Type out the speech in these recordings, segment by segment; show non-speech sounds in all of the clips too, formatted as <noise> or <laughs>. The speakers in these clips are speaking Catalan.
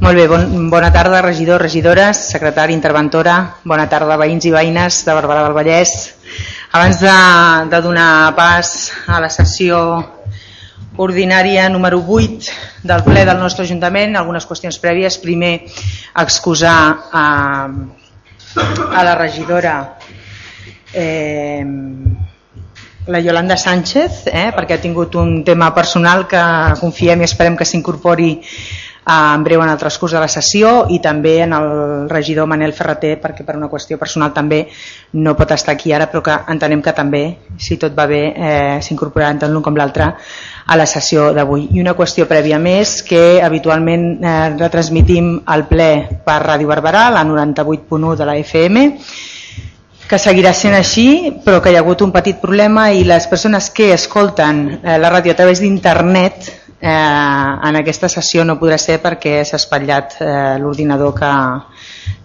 Molt bé, bon, bona tarda regidors, regidores, secretari, interventora, bona tarda veïns i veïnes de Barberà del Vallès. Abans de, de donar pas a la sessió ordinària número 8 del ple del nostre Ajuntament, algunes qüestions prèvies. Primer, excusar a, a la regidora eh, la Yolanda Sánchez, eh, perquè ha tingut un tema personal que confiem i esperem que s'incorpori en breu en el transcurs de la sessió i també en el regidor Manel Ferreter perquè per una qüestió personal també no pot estar aquí ara però que entenem que també si tot va bé eh, s'incorporarà tant l'un com l'altre a la sessió d'avui. I una qüestió prèvia més que habitualment eh, retransmitim al ple per Ràdio Barberà, la 98.1 de la FM que seguirà sent així, però que hi ha hagut un petit problema i les persones que escolten eh, la ràdio a través d'internet eh, en aquesta sessió no podrà ser perquè s'ha espatllat eh, l'ordinador que,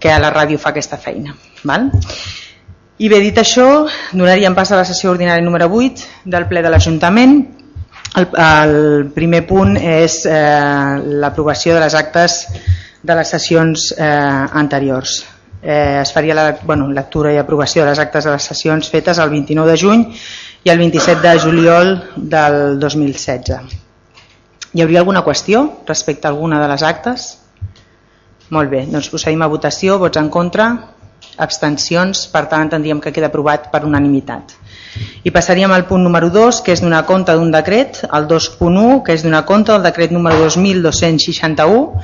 que a la ràdio fa aquesta feina. Val? I bé, dit això, donaríem pas a la sessió ordinària número 8 del ple de l'Ajuntament. El, el primer punt és eh, l'aprovació de les actes de les sessions eh, anteriors. Eh, es faria la bueno, lectura i aprovació de les actes de les sessions fetes el 29 de juny i el 27 de juliol del 2016. Hi hauria alguna qüestió respecte a alguna de les actes? Molt bé, doncs procedim a votació, vots en contra, abstencions, per tant entendríem que queda aprovat per unanimitat. I passaríem al punt número 2, que és donar compte d'un decret, el 2.1, que és donar compte del decret número 2261,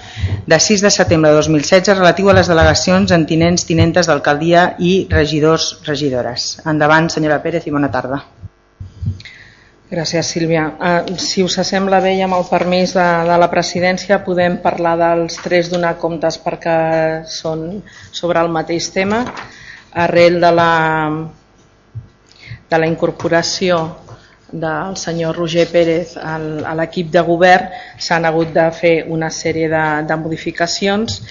de 6 de setembre de 2016, relatiu a les delegacions en tinents, tinentes d'alcaldia i regidors, regidores. Endavant, senyora Pérez, i bona tarda. Gràcies, Sílvia. Uh, si us sembla bé i amb el permís de, de la presidència podem parlar dels tres donar comptes perquè són sobre el mateix tema. Arrel de la, de la incorporació del senyor Roger Pérez al, a l'equip de govern s'han hagut de fer una sèrie de, de modificacions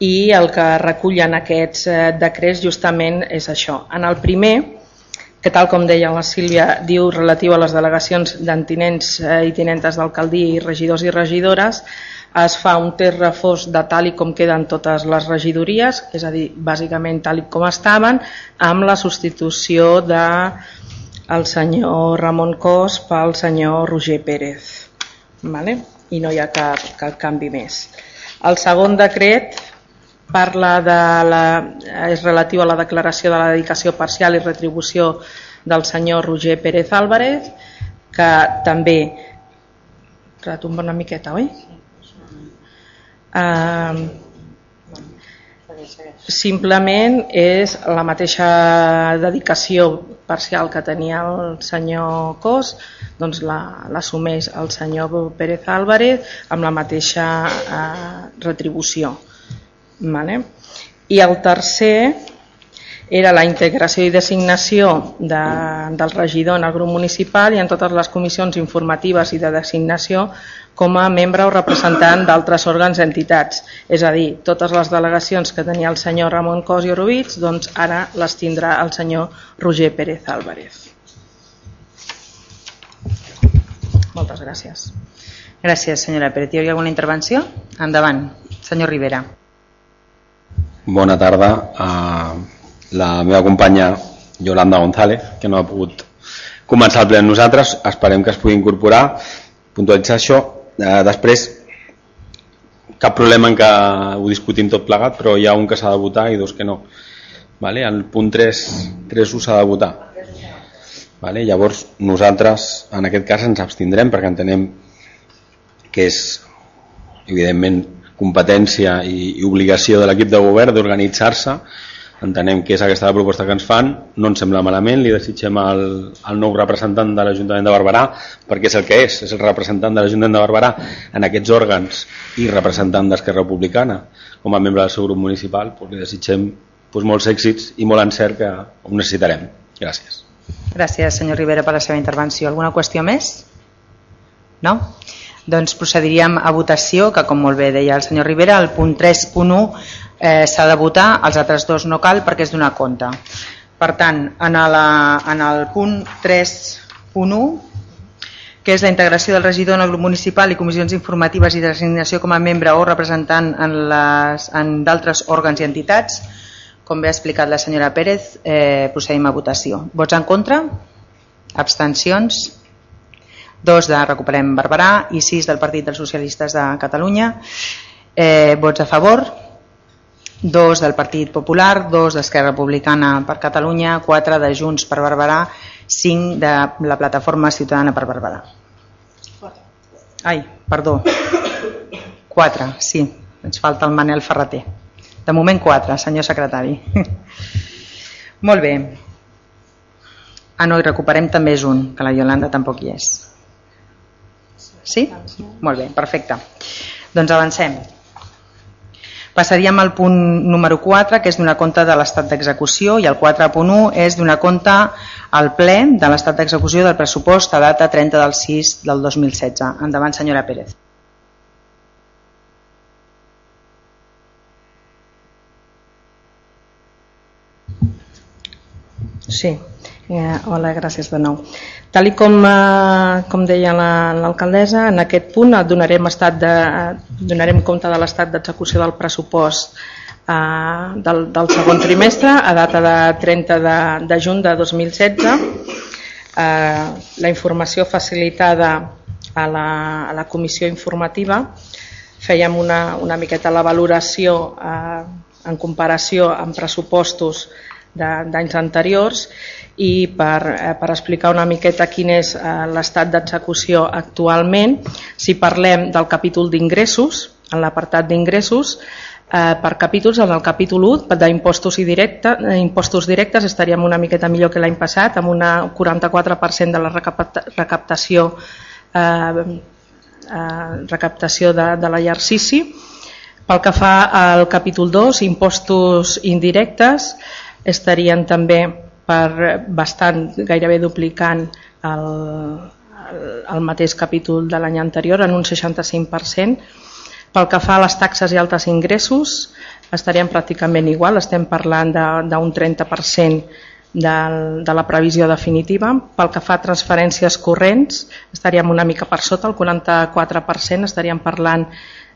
i el que recullen aquests eh, decrets justament és això. En el primer, que tal com deia la Sílvia, diu relatiu a les delegacions d'entinents eh, i tinentes d'alcaldia i regidors i regidores, es fa un test reforç de tal i com queden totes les regidories, és a dir, bàsicament tal com estaven, amb la substitució de el senyor Ramon Cos pel senyor Roger Pérez. Vale? I no hi ha cap, cap canvi més. El segon decret parla de la, és relatiu a la declaració de la dedicació parcial i retribució del senyor Roger Pérez Álvarez, que també retomba una miqueta, oi? Uh, simplement és la mateixa dedicació parcial que tenia el senyor Cos, doncs l'assumeix la, el senyor Pérez Álvarez amb la mateixa uh, retribució. Vale? I el tercer era la integració i designació de, del regidor en el grup municipal i en totes les comissions informatives i de designació com a membre o representant d'altres òrgans i entitats. És a dir, totes les delegacions que tenia el senyor Ramon Cos i Orovits, doncs ara les tindrà el senyor Roger Pérez Álvarez. Moltes gràcies. Gràcies, senyora Pérez. Hi ha alguna intervenció? Endavant, senyor Rivera. Bona tarda a la meva companya Yolanda González, que no ha pogut començar el ple amb nosaltres. Esperem que es pugui incorporar, puntualitzar això. Eh, després, cap problema en que ho discutim tot plegat, però hi ha un que s'ha de votar i dos que no. Vale? El punt 3, 3 s'ha de votar. Vale? Llavors, nosaltres, en aquest cas, ens abstindrem perquè entenem que és, evidentment, competència i, i obligació de l'equip de govern d'organitzar-se entenem que és aquesta la proposta que ens fan. No ens sembla malament, li desitgem al, al nou representant de l'Ajuntament de Barberà perquè és el que és, és el representant de l'Ajuntament de Barberà en aquests òrgans i representant d'Esquerra Republicana. Com a membre del seu grup municipal doncs li desitgem doncs, molts èxits i molt encert que ho necessitarem. Gràcies. Gràcies senyor Rivera per la seva intervenció. Alguna qüestió més? No? Doncs procediríem a votació, que com molt bé deia el senyor Rivera, el punt 3.1 eh, s'ha de votar, els altres dos no cal perquè és donar compte. Per tant, en, la, en el punt 3.1 que és la integració del regidor en el grup municipal i comissions informatives i designació com a membre o representant en d'altres òrgans i entitats. Com bé ha explicat la senyora Pérez, eh, procedim a votació. Vots en contra? Abstencions? Dos de Recuperem Barberà i sis del Partit dels Socialistes de Catalunya. Eh, vots a favor? Dos del Partit Popular, dos d'Esquerra Republicana per Catalunya, quatre de Junts per Barberà 5 de la plataforma ciutadana per Barberà. Ai, perdó. 4, sí. Ens falta el Manel Ferreter. De moment 4, senyor secretari. <laughs> Molt bé. Ah, no, i recuperem també és un, que la Yolanda tampoc hi és. Sí? Molt bé, perfecte. Doncs avancem. Passaríem al punt número 4, que és donar compte de l'estat d'execució, i el 4.1 és donar compte al ple de l'estat d'execució del pressupost a data 30 del 6 del 2016. Endavant, senyora Pérez. Sí, eh, hola, gràcies de nou. Tal i com, eh, com deia l'alcaldessa, en aquest punt donarem, estat de, donarem compte de l'estat d'execució del pressupost eh, del, del segon trimestre a data de 30 de, de juny de 2016. Eh, la informació facilitada a la, a la comissió informativa fèiem una, una miqueta la valoració eh, en comparació amb pressupostos d'anys anteriors i per, eh, per explicar una miqueta quin és eh, l'estat d'execució actualment, si parlem del capítol d'ingressos, en l'apartat d'ingressos, eh, per capítols, en el capítol 1 d'impostos directe, eh, impostos directes estaríem una miqueta millor que l'any passat, amb un 44% de la recaptació eh, eh, recaptació de, de l'exercici. Pel que fa al capítol 2, impostos indirectes, estarien també per bastant, gairebé duplicant el, el, el mateix capítol de l'any anterior en un 65%. Pel que fa a les taxes i altres ingressos, estaríem pràcticament igual, estem parlant d'un 30% de, de la previsió definitiva. Pel que fa a transferències corrents, estaríem una mica per sota, el 44%, estaríem parlant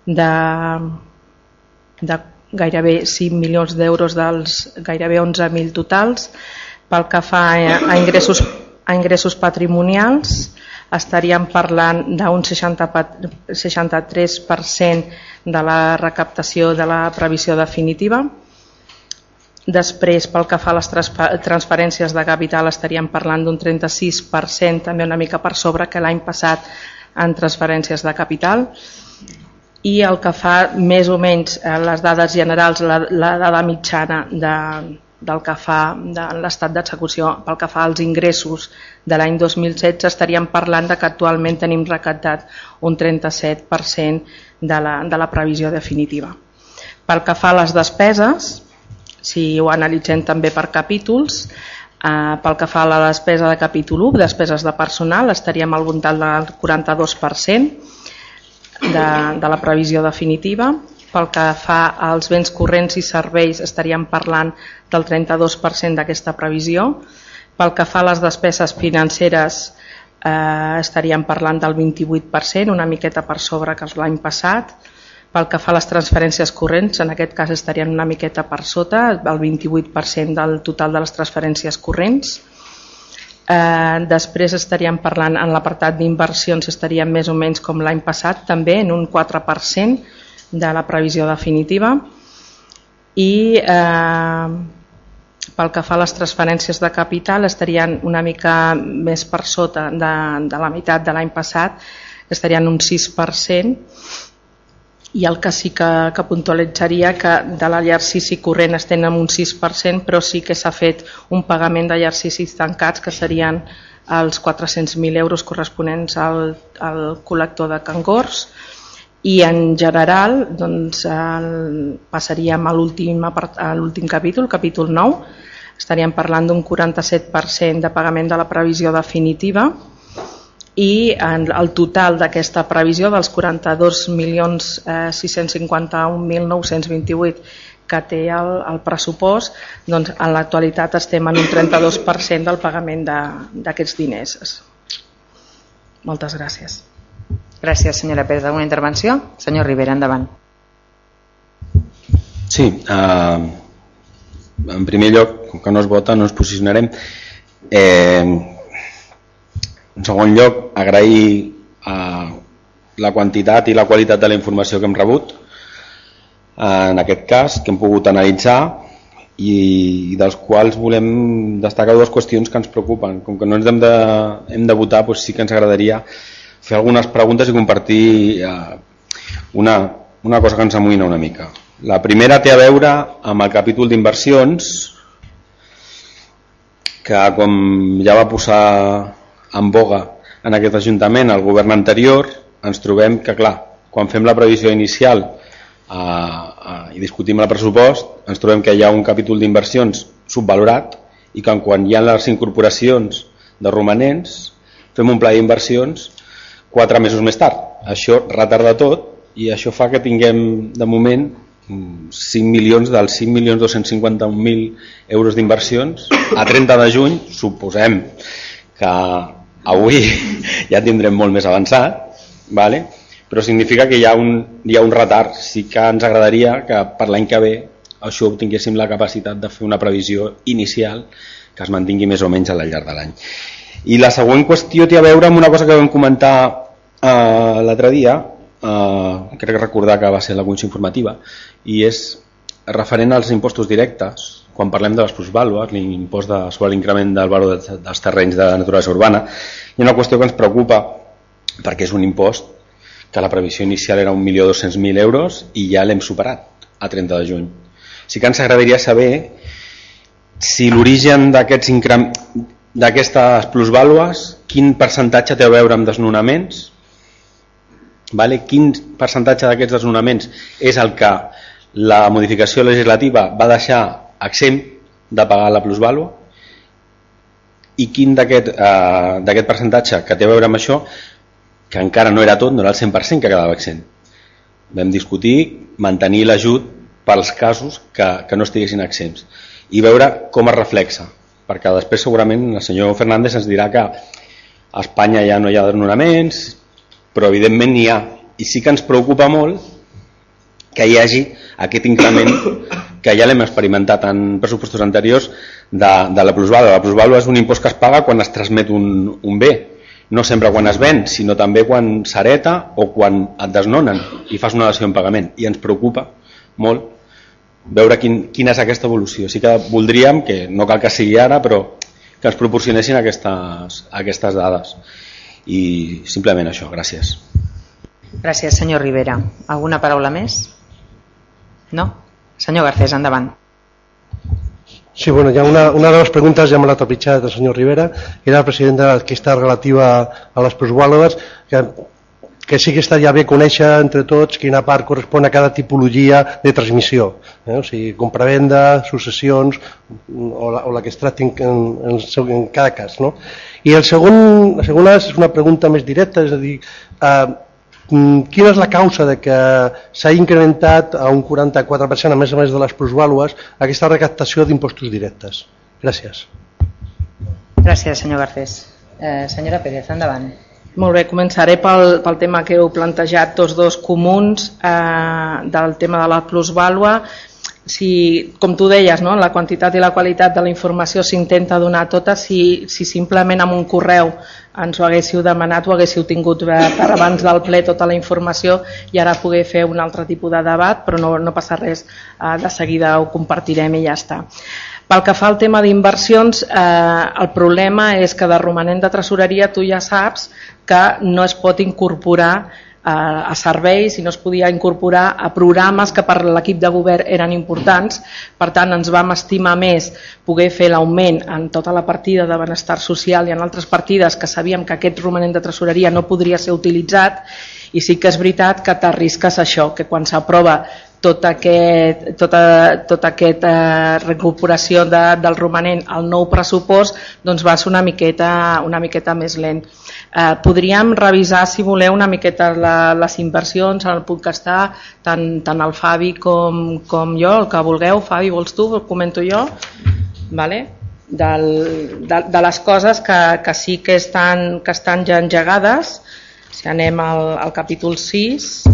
de, de gairebé 5 milions d'euros dels gairebé 11.000 totals pel que fa a ingressos, a ingressos patrimonials, estaríem parlant d'un 63% de la recaptació de la previsió definitiva. Després, pel que fa a les transferències de capital, estaríem parlant d'un 36%, també una mica per sobre que l'any passat en transferències de capital. I el que fa més o menys eh, les dades generals, la, la dada mitjana de, del que fa de l'estat d'execució pel que fa als ingressos de l'any 2016 estaríem parlant de que actualment tenim recaptat un 37% de la, de la previsió definitiva. Pel que fa a les despeses, si ho analitzem també per capítols, eh, pel que fa a la despesa de capítol 1, despeses de personal, estaríem al voltant del 42% de, de la previsió definitiva pel que fa als béns corrents i serveis estaríem parlant del 32% d'aquesta previsió. Pel que fa a les despeses financeres eh, estaríem parlant del 28%, una miqueta per sobre que l'any passat. Pel que fa a les transferències corrents, en aquest cas estarien una miqueta per sota, el 28% del total de les transferències corrents. Eh, després estaríem parlant en l'apartat d'inversions estaríem més o menys com l'any passat, també en un 4%, de la previsió definitiva. I eh, pel que fa a les transferències de capital estarien una mica més per sota de, de la meitat de l'any passat, estarien un 6%, i el que sí que, que puntualitzaria que de l'exercici corrent estem en un 6%, però sí que s'ha fet un pagament d'exercicis tancats que serien els 400.000 euros corresponents al, al col·lector de cangors, i en general doncs, el, passaríem a l'últim capítol, capítol 9, estaríem parlant d'un 47% de pagament de la previsió definitiva i en el total d'aquesta previsió dels 42.651.928 eh, que té el, el pressupost, doncs en l'actualitat estem en un 32% del pagament d'aquests diners. Moltes gràcies. Gràcies, senyora Pérez. Alguna intervenció? Senyor Rivera, endavant. Sí, eh, en primer lloc, com que no es vota, no ens posicionarem. Eh, en segon lloc, agrair eh, la quantitat i la qualitat de la informació que hem rebut, eh, en aquest cas, que hem pogut analitzar i dels quals volem destacar dues qüestions que ens preocupen. Com que no ens hem de, hem de votar, doncs sí que ens agradaria fer algunes preguntes i compartir eh, una, una cosa que ens amoïna una mica. La primera té a veure amb el capítol d'inversions que com ja va posar en boga en aquest Ajuntament el govern anterior ens trobem que clar, quan fem la previsió inicial eh, eh, i discutim el pressupost ens trobem que hi ha un capítol d'inversions subvalorat i que quan hi ha les incorporacions de romanents fem un pla d'inversions quatre mesos més tard. Això retarda tot i això fa que tinguem de moment 5 milions dels 5 milions 251.000 euros d'inversions a 30 de juny suposem que avui <laughs> ja tindrem molt més avançat vale? però significa que hi ha, un, hi ha un retard sí que ens agradaria que per l'any que ve això tinguéssim la capacitat de fer una previsió inicial que es mantingui més o menys a la llarg de l'any i la següent qüestió té a veure amb una cosa que vam comentar eh, l'altre dia eh, crec recordar que va ser la comissió informativa, i és referent als impostos directes, quan parlem de les plusvàlues, l'impost sobre l'increment del valor de, dels terrenys de naturalesa urbana, hi ha una qüestió que ens preocupa, perquè és un impost que la previsió inicial era 1.200.000 euros i ja l'hem superat a 30 de juny. Sí que ens agradaria saber si l'origen d'aquests d'aquestes plusvàlues, quin percentatge té a veure amb desnonaments, vale? quin percentatge d'aquests desnonaments és el que la modificació legislativa va deixar exempt de pagar la plusvàlua i quin d'aquest eh, percentatge que té a veure amb això que encara no era tot, no era el 100% que quedava exempt. Vam discutir mantenir l'ajut pels casos que, que no estiguessin exempts i veure com es reflexa perquè després segurament el senyor Fernández ens dirà que a Espanya ja no hi ha desnonaments però evidentment n'hi ha i sí que ens preocupa molt que hi hagi aquest increment que ja l'hem experimentat en pressupostos anteriors de, de la plusvàlua. La plusvàlua és un impost que es paga quan es transmet un, un bé, no sempre quan es ven, sinó també quan s'areta o quan et desnonen i fas una dació en pagament. I ens preocupa molt veure quin, quina és aquesta evolució. Sí que voldríem, que no cal que sigui ara, però que ens proporcionessin aquestes, aquestes dades i simplement això, gràcies. Gràcies, senyor Rivera. Alguna paraula més? No? Senyor Garcés, endavant. Sí, bueno, hi ha una, una de les preguntes ja me l'ha trepitjat el senyor Rivera, era el president de l'enquesta relativa a les plusvàlues, que, que sí que estaria bé conèixer entre tots quina part correspon a cada tipologia de transmissió, eh? o sigui, compravenda, successions o la, o la que es tracti en, en, en cada cas. No? I el segon, la segona és una pregunta més directa, és a dir, eh, mm, quina és la causa de que s'ha incrementat a un 44% a més a més de les plusvàlues aquesta recaptació d'impostos directes? Gràcies. Gràcies, senyor Garcés. Eh, senyora Pérez, endavant. Molt bé, començaré pel, pel tema que heu plantejat tots dos comuns eh, del tema de la plusvàlua si, com tu deies, no? la quantitat i la qualitat de la informació s'intenta donar tota, si, si simplement amb un correu ens ho haguéssiu demanat, ho haguéssiu tingut per abans del ple tota la informació i ara poder fer un altre tipus de debat, però no, no passa res, eh, de seguida ho compartirem i ja està. Pel que fa al tema d'inversions, eh, el problema és que de romanent de tresoreria tu ja saps que no es pot incorporar a, a serveis i no es podia incorporar a programes que per l'equip de govern eren importants. Per tant, ens vam estimar més poder fer l'augment en tota la partida de benestar social i en altres partides que sabíem que aquest romanent de tresoreria no podria ser utilitzat i sí que és veritat que t'arrisques això, que quan s'aprova tot aquest, tota, tota aquesta eh, recuperació de, del romanent al nou pressupost doncs va ser una miqueta, una miqueta més lent. Eh, podríem revisar, si voleu, una miqueta la, les inversions el que està, tant, tant el Fabi com, com jo, el que vulgueu. Fabi, vols tu? Comento jo? Vale? del, de, de les coses que, que sí que estan, que estan ja engegades. Si anem al, al capítol 6,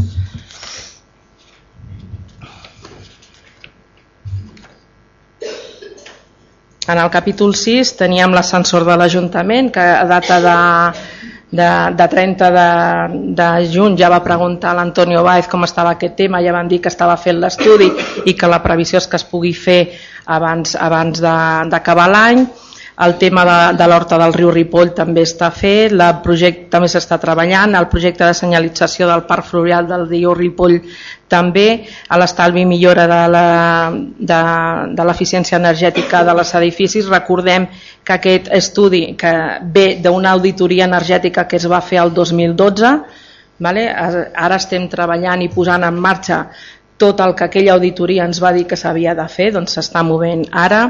En el capítol 6 teníem l'ascensor de l'Ajuntament que a data de, de, de 30 de, de juny ja va preguntar a l'Antonio Baez com estava aquest tema, ja van dir que estava fent l'estudi i que la previsió és que es pugui fer abans, abans d'acabar l'any el tema de, de l'horta del riu Ripoll també està fet, el projecte també s'està treballant, el projecte de senyalització del parc fluvial del riu Ripoll també, a l'estalvi millora de l'eficiència energètica de les edificis. Recordem que aquest estudi que ve d'una auditoria energètica que es va fer el 2012, vale? ara estem treballant i posant en marxa tot el que aquella auditoria ens va dir que s'havia de fer doncs s'està movent ara.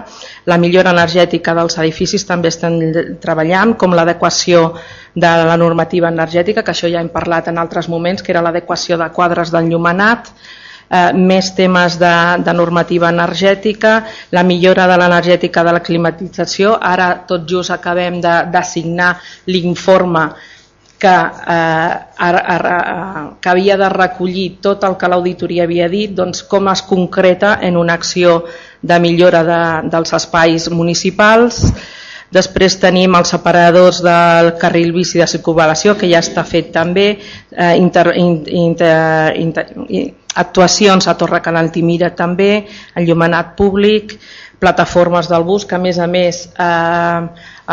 La millora energètica dels edificis també estan treballant, com l'adequació de la normativa energètica, que això ja hem parlat en altres moments, que era l'adequació de quadres d'enllumenat, eh, més temes de, de normativa energètica, la millora de l'energètica de la climatització. Ara tot just acabem d'assignar l'informe que, eh, ara, ara, que havia de recollir tot el que l'auditoria havia dit, doncs com es concreta en una acció de millora de, dels espais municipals. Després tenim els separadors del carril bici de circulació, que ja està fet també, eh, inter, inter, inter, actuacions a Torre Canal Timira també, enllumenat públic, plataformes del bus, que a més a més eh,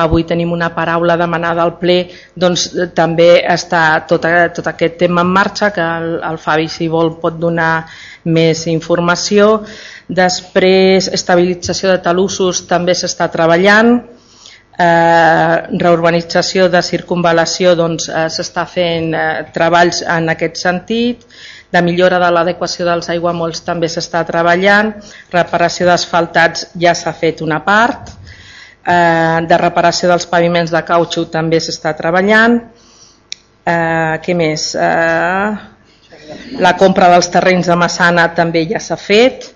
avui tenim una paraula demanada al ple, doncs també està tot, tot aquest tema en marxa, que el, el Fabi si vol pot donar més informació. Després, estabilització de talussos també s'està treballant, eh, reurbanització de circunvalació doncs, eh, s'està fent eh, treballs en aquest sentit, de millora de l'adequació dels aiguamolls també s'està treballant, reparació d'asfaltats ja s'ha fet una part, eh, de reparació dels paviments de cautxo també s'està treballant, eh, què més? Eh, la compra dels terrenys de Massana també ja s'ha fet,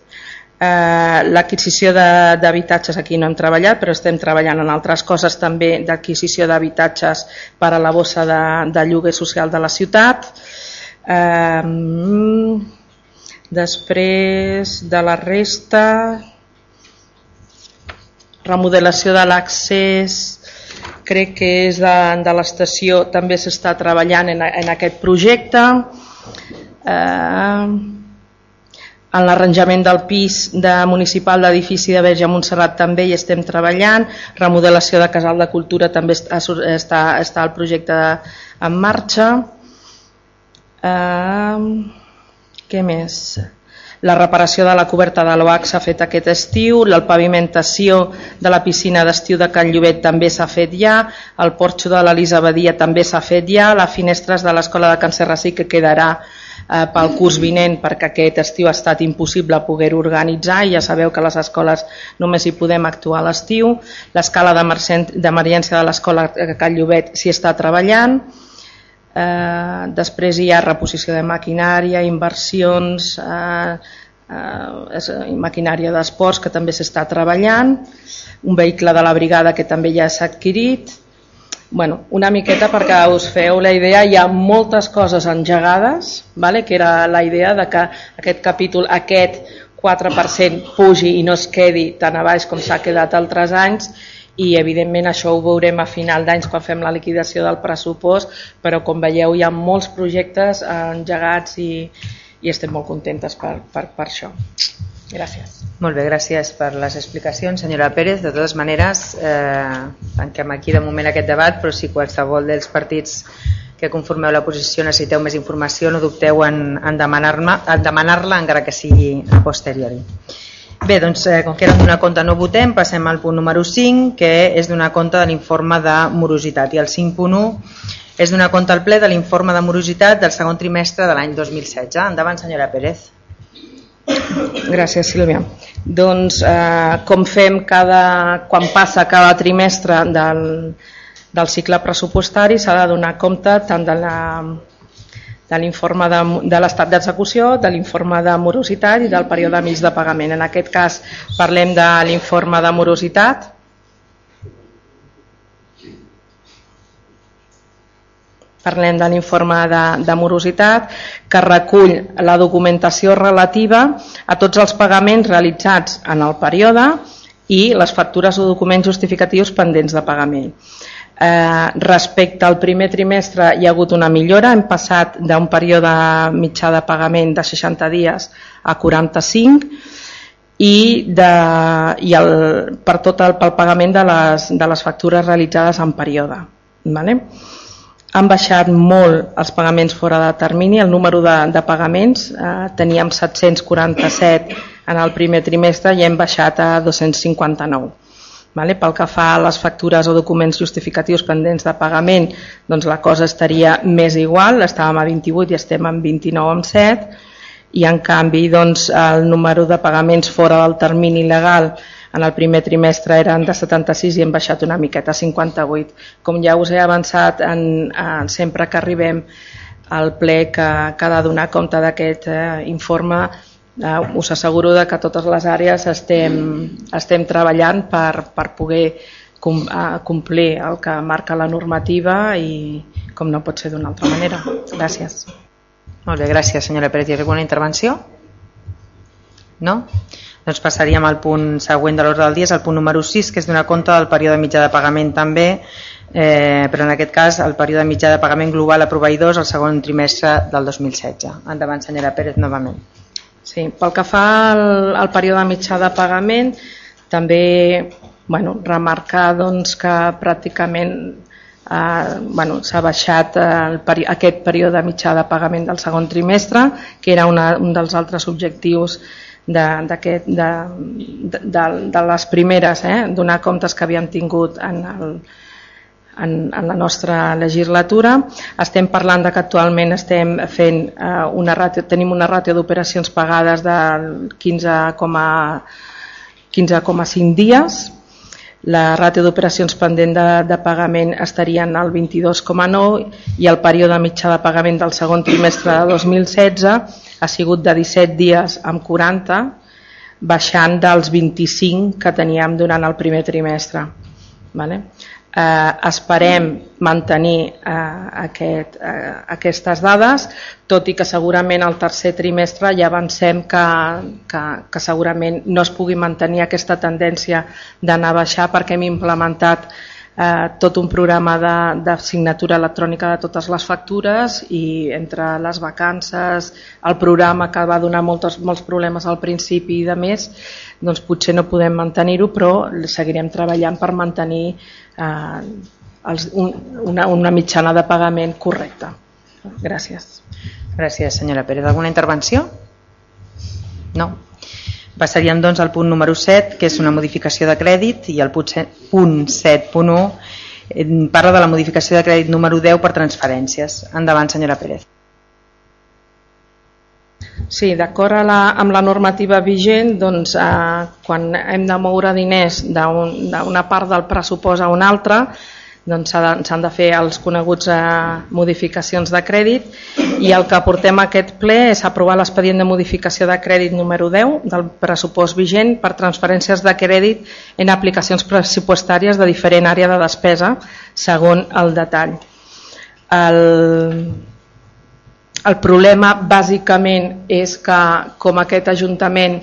eh, l'adquisició d'habitatges aquí no hem treballat, però estem treballant en altres coses també d'adquisició d'habitatges per a la bossa de, de lloguer social de la ciutat, després de la resta, remodelació de l'accés, crec que és de, de l'estació, també s'està treballant en, en aquest projecte. Eh, en l'arranjament del pis de municipal d'edifici de Verge Montserrat també hi estem treballant, remodelació de Casal de Cultura també està, està, està el projecte en marxa. Uh, què més? La reparació de la coberta de l'OAC s'ha fet aquest estiu, la pavimentació de la piscina d'estiu de Can Llobet també s'ha fet ja, el porxo de l'Elisa Badia també s'ha fet ja, les finestres de l'escola de Can Serrasí que quedarà eh, pel curs vinent perquè aquest estiu ha estat impossible poder-ho organitzar i ja sabeu que les escoles només hi podem actuar a l'estiu, l'escala d'emergència de l'escola de Can Llobet s'hi està treballant, eh, després hi ha reposició de maquinària, inversions, eh, eh, maquinària d'esports que també s'està treballant, un vehicle de la brigada que també ja s'ha adquirit, bueno, una miqueta perquè us feu la idea, hi ha moltes coses engegades, vale? que era la idea de que aquest capítol, aquest 4% pugi i no es quedi tan a baix com s'ha quedat altres anys i evidentment això ho veurem a final d'anys quan fem la liquidació del pressupost, però com veieu hi ha molts projectes engegats i, i estem molt contentes per, per, per això. Gràcies. Molt bé, gràcies per les explicacions, senyora Pérez. De totes maneres, eh, tanquem aquí de moment aquest debat, però si qualsevol dels partits que conformeu la posició necessiteu més informació, no dubteu en, en demanar-la, demanar encara que sigui a posteriori. Bé, doncs, eh, com que era d'una compte no votem, passem al punt número 5, que és d'una compte de l'informe de morositat. I el 5.1 és d'una compte al ple de l'informe de morositat del segon trimestre de l'any 2016. Endavant, senyora Pérez. Gràcies, Sílvia. Doncs, eh, com fem cada, quan passa cada trimestre del, del cicle pressupostari, s'ha de donar compte tant de la de l'informe de, de l'estat d'execució, de l'informe de morositat i del període mig de pagament. En aquest cas parlem de l'informe de morositat. Parlem de l'informe de, de morositat que recull la documentació relativa a tots els pagaments realitzats en el període i les factures o documents justificatius pendents de pagament. Eh, respecte al primer trimestre hi ha hagut una millora, hem passat d'un període mitjà de pagament de 60 dies a 45 i, de, i el, per tot el, pel pagament de les, de les factures realitzades en període. Vale? Han baixat molt els pagaments fora de termini, el número de, de pagaments, eh, teníem 747 en el primer trimestre i hem baixat a 259. Vale? Pel que fa a les factures o documents justificatius pendents de pagament, doncs la cosa estaria més igual, estàvem a 28 i estem en 29 amb 7, i en canvi doncs, el número de pagaments fora del termini legal en el primer trimestre eren de 76 i hem baixat una miqueta a 58. Com ja us he avançat en, en sempre que arribem al ple que, que ha de donar compte d'aquest eh, informe, eh, us asseguro de que totes les àrees estem, estem treballant per, per poder com, eh, complir el que marca la normativa i com no pot ser d'una altra manera. Gràcies. Molt bé, gràcies senyora Pérez. Hi ha alguna intervenció? No? Doncs passaríem al punt següent de l'ordre del dia, és el punt número 6, que és donar compte del període mitjà de pagament també, eh, però en aquest cas el període mitjà de pagament global a proveïdors el segon trimestre del 2016. Endavant, senyora Pérez, novament. Sí, pel que fa al, al període mitjà de pagament, també bueno, remarcar doncs, que pràcticament eh, bueno, s'ha baixat el aquest període mitjà de pagament del segon trimestre, que era una, un dels altres objectius de, de, de, de, de les primeres, eh? donar comptes que havíem tingut en, el, en, en la nostra legislatura. Estem parlant de que actualment estem fent eh, una ràtio, tenim una ràtio d'operacions pagades del 15,5 15, dies, la ràtio d'operacions pendent de, de pagament estarien al 22,9 i el període mitjà de pagament del segon trimestre de 2016 ha sigut de 17 dies amb 40, baixant dels 25 que teníem durant el primer trimestre. Vale? Eh, esperem mantenir eh, aquest, eh, aquestes dades, tot i que segurament al tercer trimestre ja avancem que, que, que segurament no es pugui mantenir aquesta tendència d'anar a baixar perquè hem implementat eh, tot un programa de, de signatura electrònica de totes les factures i entre les vacances, el programa que va donar molts, molts problemes al principi i de més, doncs potser no podem mantenir-ho, però seguirem treballant per mantenir els, un, una, una mitjana de pagament correcta. Gràcies. Gràcies, senyora Pérez. Alguna intervenció? No. Passaríem doncs al punt número 7, que és una modificació de crèdit, i el punt 7.1 eh, parla de la modificació de crèdit número 10 per transferències. Endavant, senyora Pérez. Sí, d'acord amb la normativa vigent, doncs, eh, quan hem de moure diners d'una un, part del pressupost a una altra, doncs s'han de, de fer els coneguts eh, modificacions de crèdit i el que portem a aquest ple és aprovar l'expedient de modificació de crèdit número 10 del pressupost vigent per transferències de crèdit en aplicacions pressupostàries de diferent àrea de despesa segon el detall. El, el problema bàsicament és que com aquest Ajuntament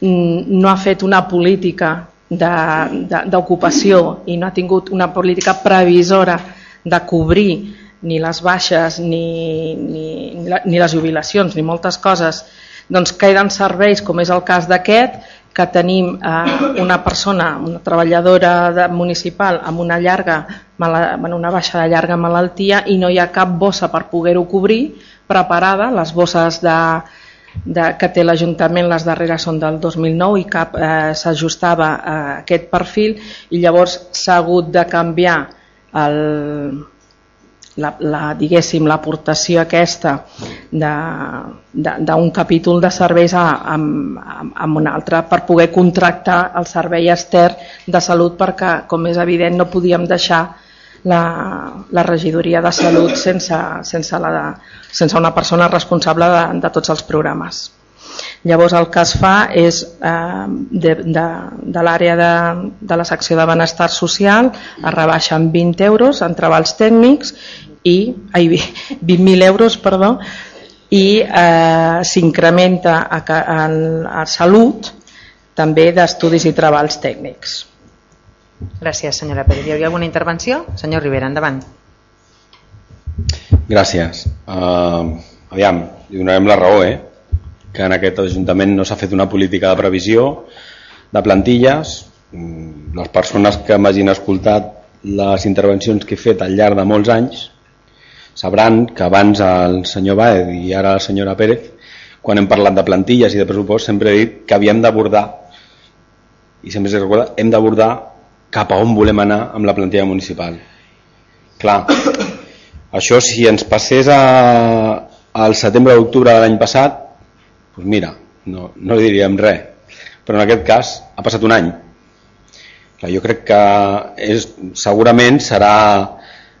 mm, no ha fet una política d'ocupació i no ha tingut una política previsora de cobrir ni les baixes ni, ni, ni les jubilacions ni moltes coses doncs queden serveis com és el cas d'aquest que tenim eh, una persona, una treballadora de, municipal amb una llarga una baixa de llarga malaltia i no hi ha cap bossa per poder-ho cobrir preparada, les bosses de, de, que té l'Ajuntament, les darreres són del 2009 i cap eh, s'ajustava a aquest perfil. I llavors s'ha hagut de canviar el, la, la, diguéssim l'aportació aquesta d'un capítol de serveis a, a, a, un altre per poder contractar el servei extern de salut perquè com és evident no podíem deixar la, la regidoria de salut sense, sense, la, sense una persona responsable de, de tots els programes. Llavors el que es fa és eh, de, de, de l'àrea de, de la secció de benestar social es rebaixa en 20 euros en treballs tècnics i ai, 20.000 euros perdó, i eh, s'incrementa a, a, a salut també d'estudis i treballs tècnics. Gràcies, senyora Pérez. Hi havia alguna intervenció? Senyor Rivera, endavant. Gràcies. Uh, aviam, li donarem la raó, eh? Que en aquest Ajuntament no s'ha fet una política de previsió de plantilles. Mm, les persones que m'hagin escoltat les intervencions que he fet al llarg de molts anys sabran que abans el senyor Baed i ara la senyora Pérez, quan hem parlat de plantilles i de pressupost, sempre he dit que havíem d'abordar, i sempre s'ha recordat, hem d'abordar cap a on volem anar amb la plantilla municipal. Clar, <coughs> això si ens passés a, al setembre d'octubre de l'any passat, doncs mira, no, no diríem res, però en aquest cas ha passat un any. Clar, jo crec que és, segurament serà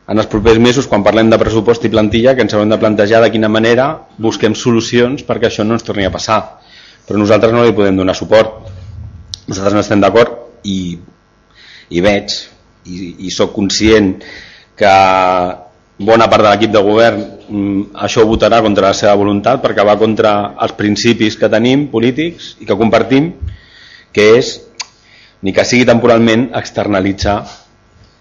en els propers mesos, quan parlem de pressupost i plantilla, que ens haurem de plantejar de quina manera busquem solucions perquè això no ens torni a passar. Però nosaltres no li podem donar suport. Nosaltres no estem d'acord i, i veig i, i sóc conscient que bona part de l'equip de govern mm, això ho votarà contra la seva voluntat perquè va contra els principis que tenim polítics i que compartim que és ni que sigui temporalment externalitzar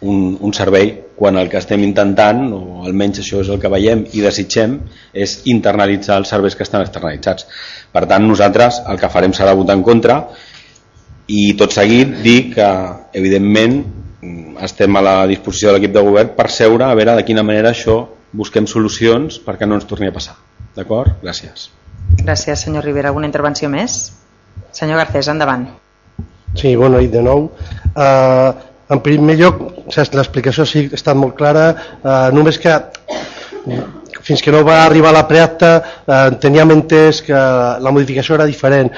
un, un servei quan el que estem intentant, o almenys això és el que veiem i desitgem, és internalitzar els serveis que estan externalitzats. Per tant, nosaltres el que farem serà votar en contra i tot seguit dir que, evidentment, estem a la disposició de l'equip de govern per seure a veure de quina manera això busquem solucions perquè no ens torni a passar. D'acord? Gràcies. Gràcies, senyor Rivera. Alguna intervenció més? Senyor Garcés, endavant. Sí, bona nit de nou. Uh, en primer lloc, l'explicació sí ha estat molt clara, eh, només que fins que no va arribar la preacta eh, teníem entès que la modificació era diferent.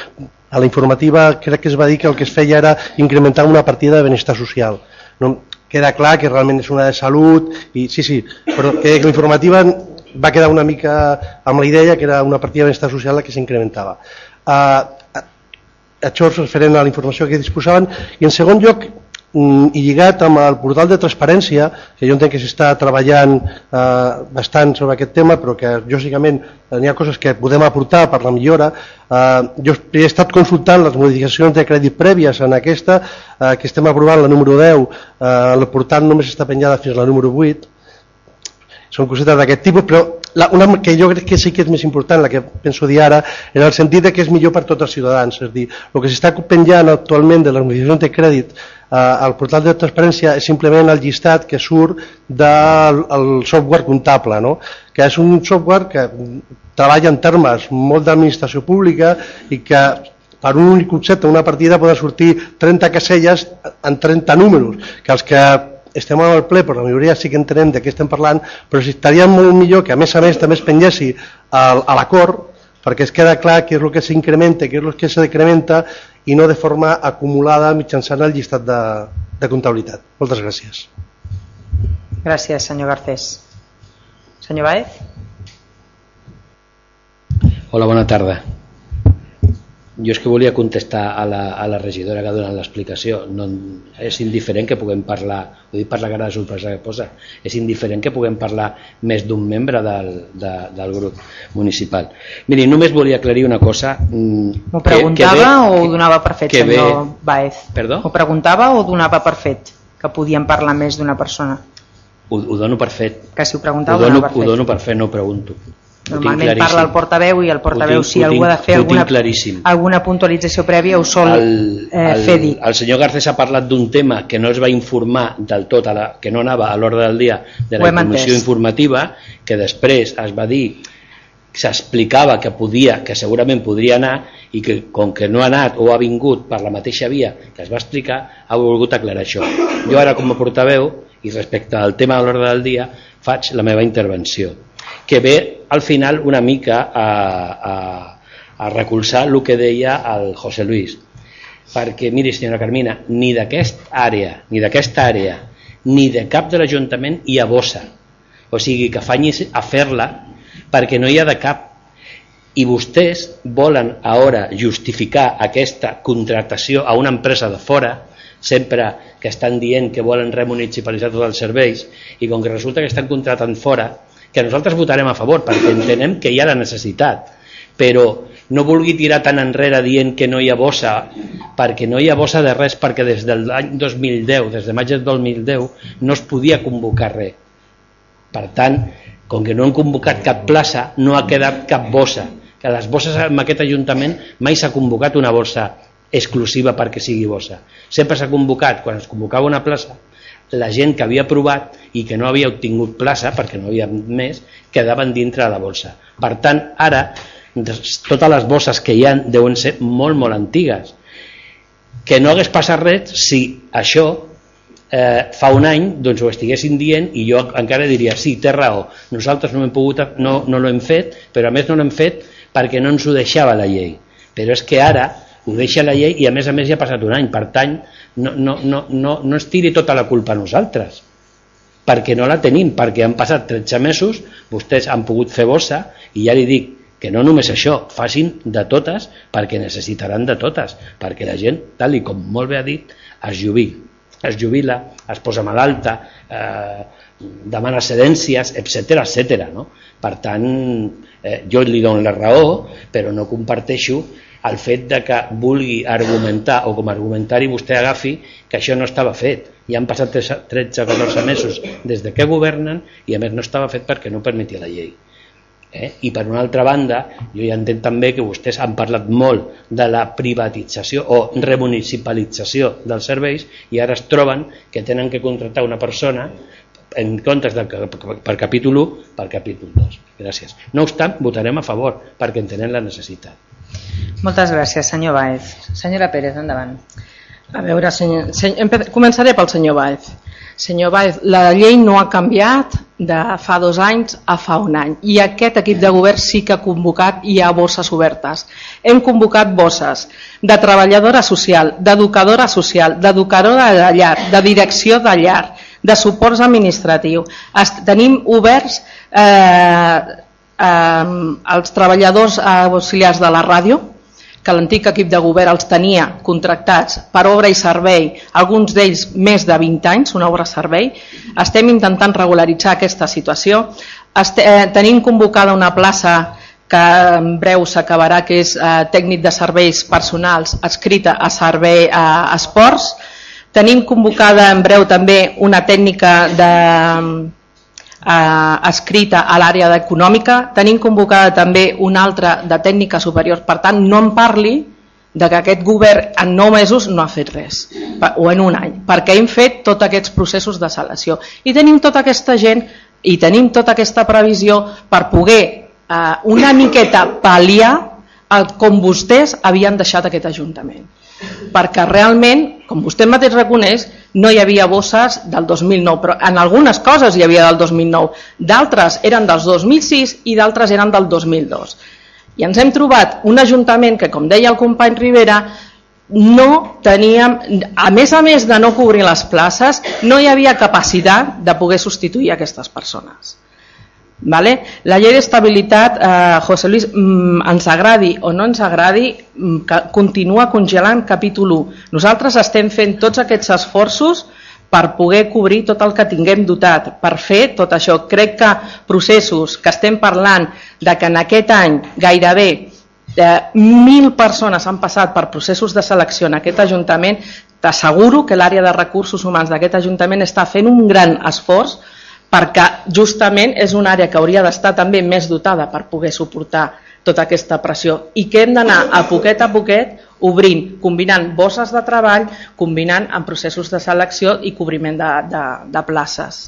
A la informativa crec que es va dir que el que es feia era incrementar una partida de benestar social. No, queda clar que realment és una de salut, i sí, sí, però que la informativa va quedar una mica amb la idea que era una partida de benestar social la que s'incrementava. Eh, això és referent a la informació que disposaven, i en segon lloc, i lligat amb el portal de transparència, que jo entenc que s'està treballant eh, bastant sobre aquest tema, però que lògicament eh, hi ha coses que podem aportar per la millora. Eh, jo he estat consultant les modificacions de crèdit prèvies en aquesta, eh, que estem aprovant la número 10, eh, el portal només està penjada fins a la número 8, són cosetes d'aquest tipus, però la, una que jo crec que sí que és més important, la que penso dir ara, en el sentit de que és millor per tots els ciutadans. És dir, el que s'està penjant actualment de les modificacions de crèdit eh, al portal de transparència és simplement el llistat que surt del el software comptable, no? que és un software que treballa en termes molt d'administració pública i que per un únic concepte, una partida, poden sortir 30 caselles en 30 números, que els que estem al ple, però la majoria sí que entenem de què estem parlant, però si estaria molt millor que a més a més també es pengessi a l'acord, perquè es queda clar què és el que s'incrementa, què és el que se decrementa i no de forma acumulada mitjançant el llistat de, de comptabilitat. Moltes gràcies. Gràcies, senyor Garcés. Senyor Baez? Hola, bona tarda. Jo és que volia contestar a la, a la regidora que ha donat l'explicació. No, és indiferent que puguem parlar, ho dic per la cara de sorpresa que posa, és indiferent que puguem parlar més d'un membre del, de, del grup municipal. Miri, només volia aclarir una cosa. Mm, ho preguntava que, que ve, o ho donava per fet, senyor ve... Baez? Perdó? Ho preguntava o donava per fet que podien parlar més d'una persona? Ho, ho dono per fet. Que si ho preguntava ho dono, ho, ho dono per fet, no ho pregunto. Normalment parla el portaveu i el portaveu tinc, si algú ha de fer alguna, alguna puntualització prèvia ho sol el, eh, el, fer dir. El senyor Garcés ha parlat d'un tema que no es va informar del tot, a la, que no anava a l'ordre del dia de la comissió informativa, que després es va dir s'explicava que podia, que segurament podria anar i que com que no ha anat o ha vingut per la mateixa via que es va explicar, ha volgut aclarar això. Jo ara com a portaveu i respecte al tema de l'ordre del dia faig la meva intervenció que ve al final una mica a, a, a recolzar el que deia el José Luis. Perquè miri senyora Carmina ni d'aquesta àrea ni d'aquesta àrea ni de cap de l'Ajuntament hi ha bossa. O sigui que afanyis a fer-la perquè no hi ha de cap. I vostès volen ara justificar aquesta contractació a una empresa de fora sempre que estan dient que volen remunicipalitzar tots els serveis i com que resulta que estan contratant fora, que nosaltres votarem a favor perquè entenem que hi ha la necessitat, però no vulgui tirar tan enrere dient que no hi ha bossa, perquè no hi ha bossa de res, perquè des de l'any 2010, des de maig del 2010, no es podia convocar res. Per tant, com que no han convocat cap plaça, no ha quedat cap bossa. Que les bosses en aquest Ajuntament mai s'ha convocat una bossa exclusiva perquè sigui bossa. Sempre s'ha convocat, quan es convocava una plaça, la gent que havia provat i que no havia obtingut plaça, perquè no havia més, quedaven dintre de la bolsa. Per tant, ara totes les bosses que hi ha deuen ser molt, molt antigues. Que no hagués passat res si això eh, fa un any doncs ho estiguessin dient i jo encara diria sí, té raó, nosaltres no hem pogut, no, no l'hem fet, però a més no l'hem fet perquè no ens ho deixava la llei. Però és que ara ho deixa la llei i a més a més ja ha passat un any, per tant no, no, no, no, no es tiri tota la culpa a nosaltres perquè no la tenim, perquè han passat 13 mesos, vostès han pogut fer bossa i ja li dic, que no només això, facin de totes perquè necessitaran de totes, perquè la gent, tal i com molt bé ha dit, es jubila, es jubila, es posa malalta, eh, demana cedències, etc etc. No? Per tant, eh, jo li dono la raó, però no comparteixo el fet de que vulgui argumentar o com a argumentari vostè agafi que això no estava fet. Ja han passat 13-14 mesos des de que governen i a més no estava fet perquè no permetia la llei. Eh? I per una altra banda, jo ja entenc també que vostès han parlat molt de la privatització o remunicipalització dels serveis i ara es troben que tenen que contractar una persona en comptes de, per capítol 1 per capítol 2. Gràcies. No obstant, votarem a favor perquè entenem la necessitat. Moltes gràcies, senyor Baez. Senyora Pérez, endavant. A veure, senyor, senyor, començaré pel senyor Baez. Senyor Baez, la llei no ha canviat de fa dos anys a fa un any i aquest equip de govern sí que ha convocat i hi ha bosses obertes. Hem convocat bosses de treballadora social, d'educadora social, d'educadora de llar, de direcció de llar, de suports administratius. Tenim oberts eh, eh, els treballadors auxiliars de la ràdio, que l'antic equip de govern els tenia contractats per obra i servei, alguns d'ells més de 20 anys, una obra servei. Estem intentant regularitzar aquesta situació. Este, eh, tenim convocada una plaça que en breu s'acabarà, que és eh, tècnic de serveis personals escrita a servei a esports. Tenim convocada en breu també una tècnica de eh, escrita a l'àrea econòmica. Tenim convocada també una altra de tècnica superior. Per tant, no em parli de que aquest govern en 9 mesos no ha fet res, o en un any, perquè hem fet tots aquests processos de selecció. I tenim tota aquesta gent i tenim tota aquesta previsió per poder eh, una miqueta pal·liar el, com vostès havien deixat aquest Ajuntament perquè realment, com vostè mateix reconeix, no hi havia bosses del 2009, però en algunes coses hi havia del 2009, d'altres eren del 2006 i d'altres eren del 2002. I ens hem trobat un ajuntament que, com deia el company Rivera, no teníem, a més a més de no cobrir les places, no hi havia capacitat de poder substituir aquestes persones. Vale? La llei d'estabilitat, eh, José Luis, mm, ens agradi o no ens agradi, mm, que continua congelant capítol 1. Nosaltres estem fent tots aquests esforços per poder cobrir tot el que tinguem dotat, per fer tot això. Crec que processos que estem parlant de que en aquest any gairebé eh, mil persones han passat per processos de selecció en aquest Ajuntament, t'asseguro que l'àrea de recursos humans d'aquest Ajuntament està fent un gran esforç perquè justament és una àrea que hauria d'estar també més dotada per poder suportar tota aquesta pressió i que hem d'anar a poquet a poquet obrint, combinant bosses de treball, combinant amb processos de selecció i cobriment de, de, de places.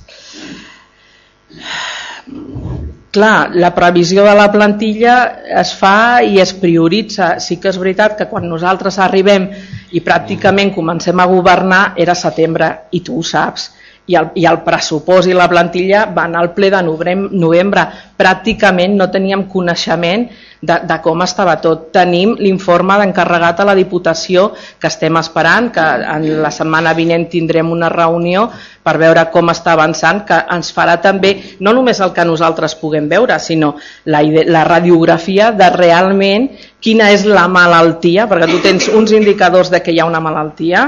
Clar, la previsió de la plantilla es fa i es prioritza. Sí que és veritat que quan nosaltres arribem i pràcticament comencem a governar era setembre i tu ho saps i el, i el pressupost i la plantilla van al ple de novembre. Pràcticament no teníem coneixement de, de com estava tot. Tenim l'informe d'encarregat a la Diputació que estem esperant, que en la setmana vinent tindrem una reunió per veure com està avançant, que ens farà també no només el que nosaltres puguem veure, sinó la, la radiografia de realment quina és la malaltia, perquè tu tens uns indicadors de que hi ha una malaltia,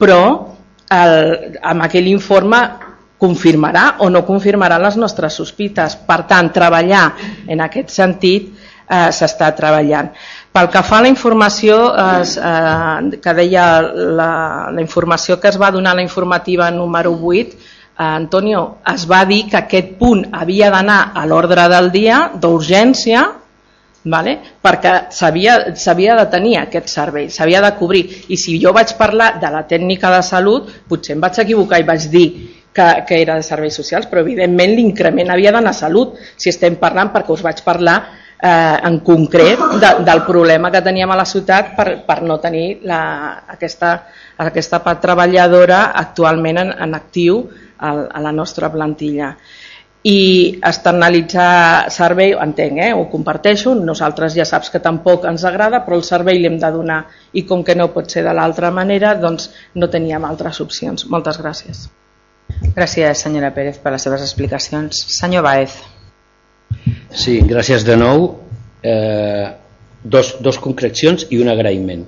però el, amb aquell informe confirmarà o no confirmarà les nostres sospites. Per tant, treballar en aquest sentit eh, s'està treballant. Pel que fa a la informació eh, que deia la, la informació que es va donar a la informativa número 8, eh, Antonio, es va dir que aquest punt havia d'anar a l'ordre del dia d'urgència vale? perquè s'havia de tenir aquest servei, s'havia de cobrir. I si jo vaig parlar de la tècnica de salut, potser em vaig equivocar i vaig dir que, que era de serveis socials, però evidentment l'increment havia d'anar a salut, si estem parlant, perquè us vaig parlar eh, en concret de, del problema que teníem a la ciutat per, per no tenir la, aquesta, aquesta treballadora actualment en, en actiu a, a la nostra plantilla i externalitzar servei, entenc, eh, ho comparteixo, nosaltres ja saps que tampoc ens agrada, però el servei l'hem de donar i com que no pot ser de l'altra manera, doncs no teníem altres opcions. Moltes gràcies. Gràcies, senyora Pérez, per les seves explicacions. Senyor Baez. Sí, gràcies de nou. Eh, dos, dos concrecions i un agraïment.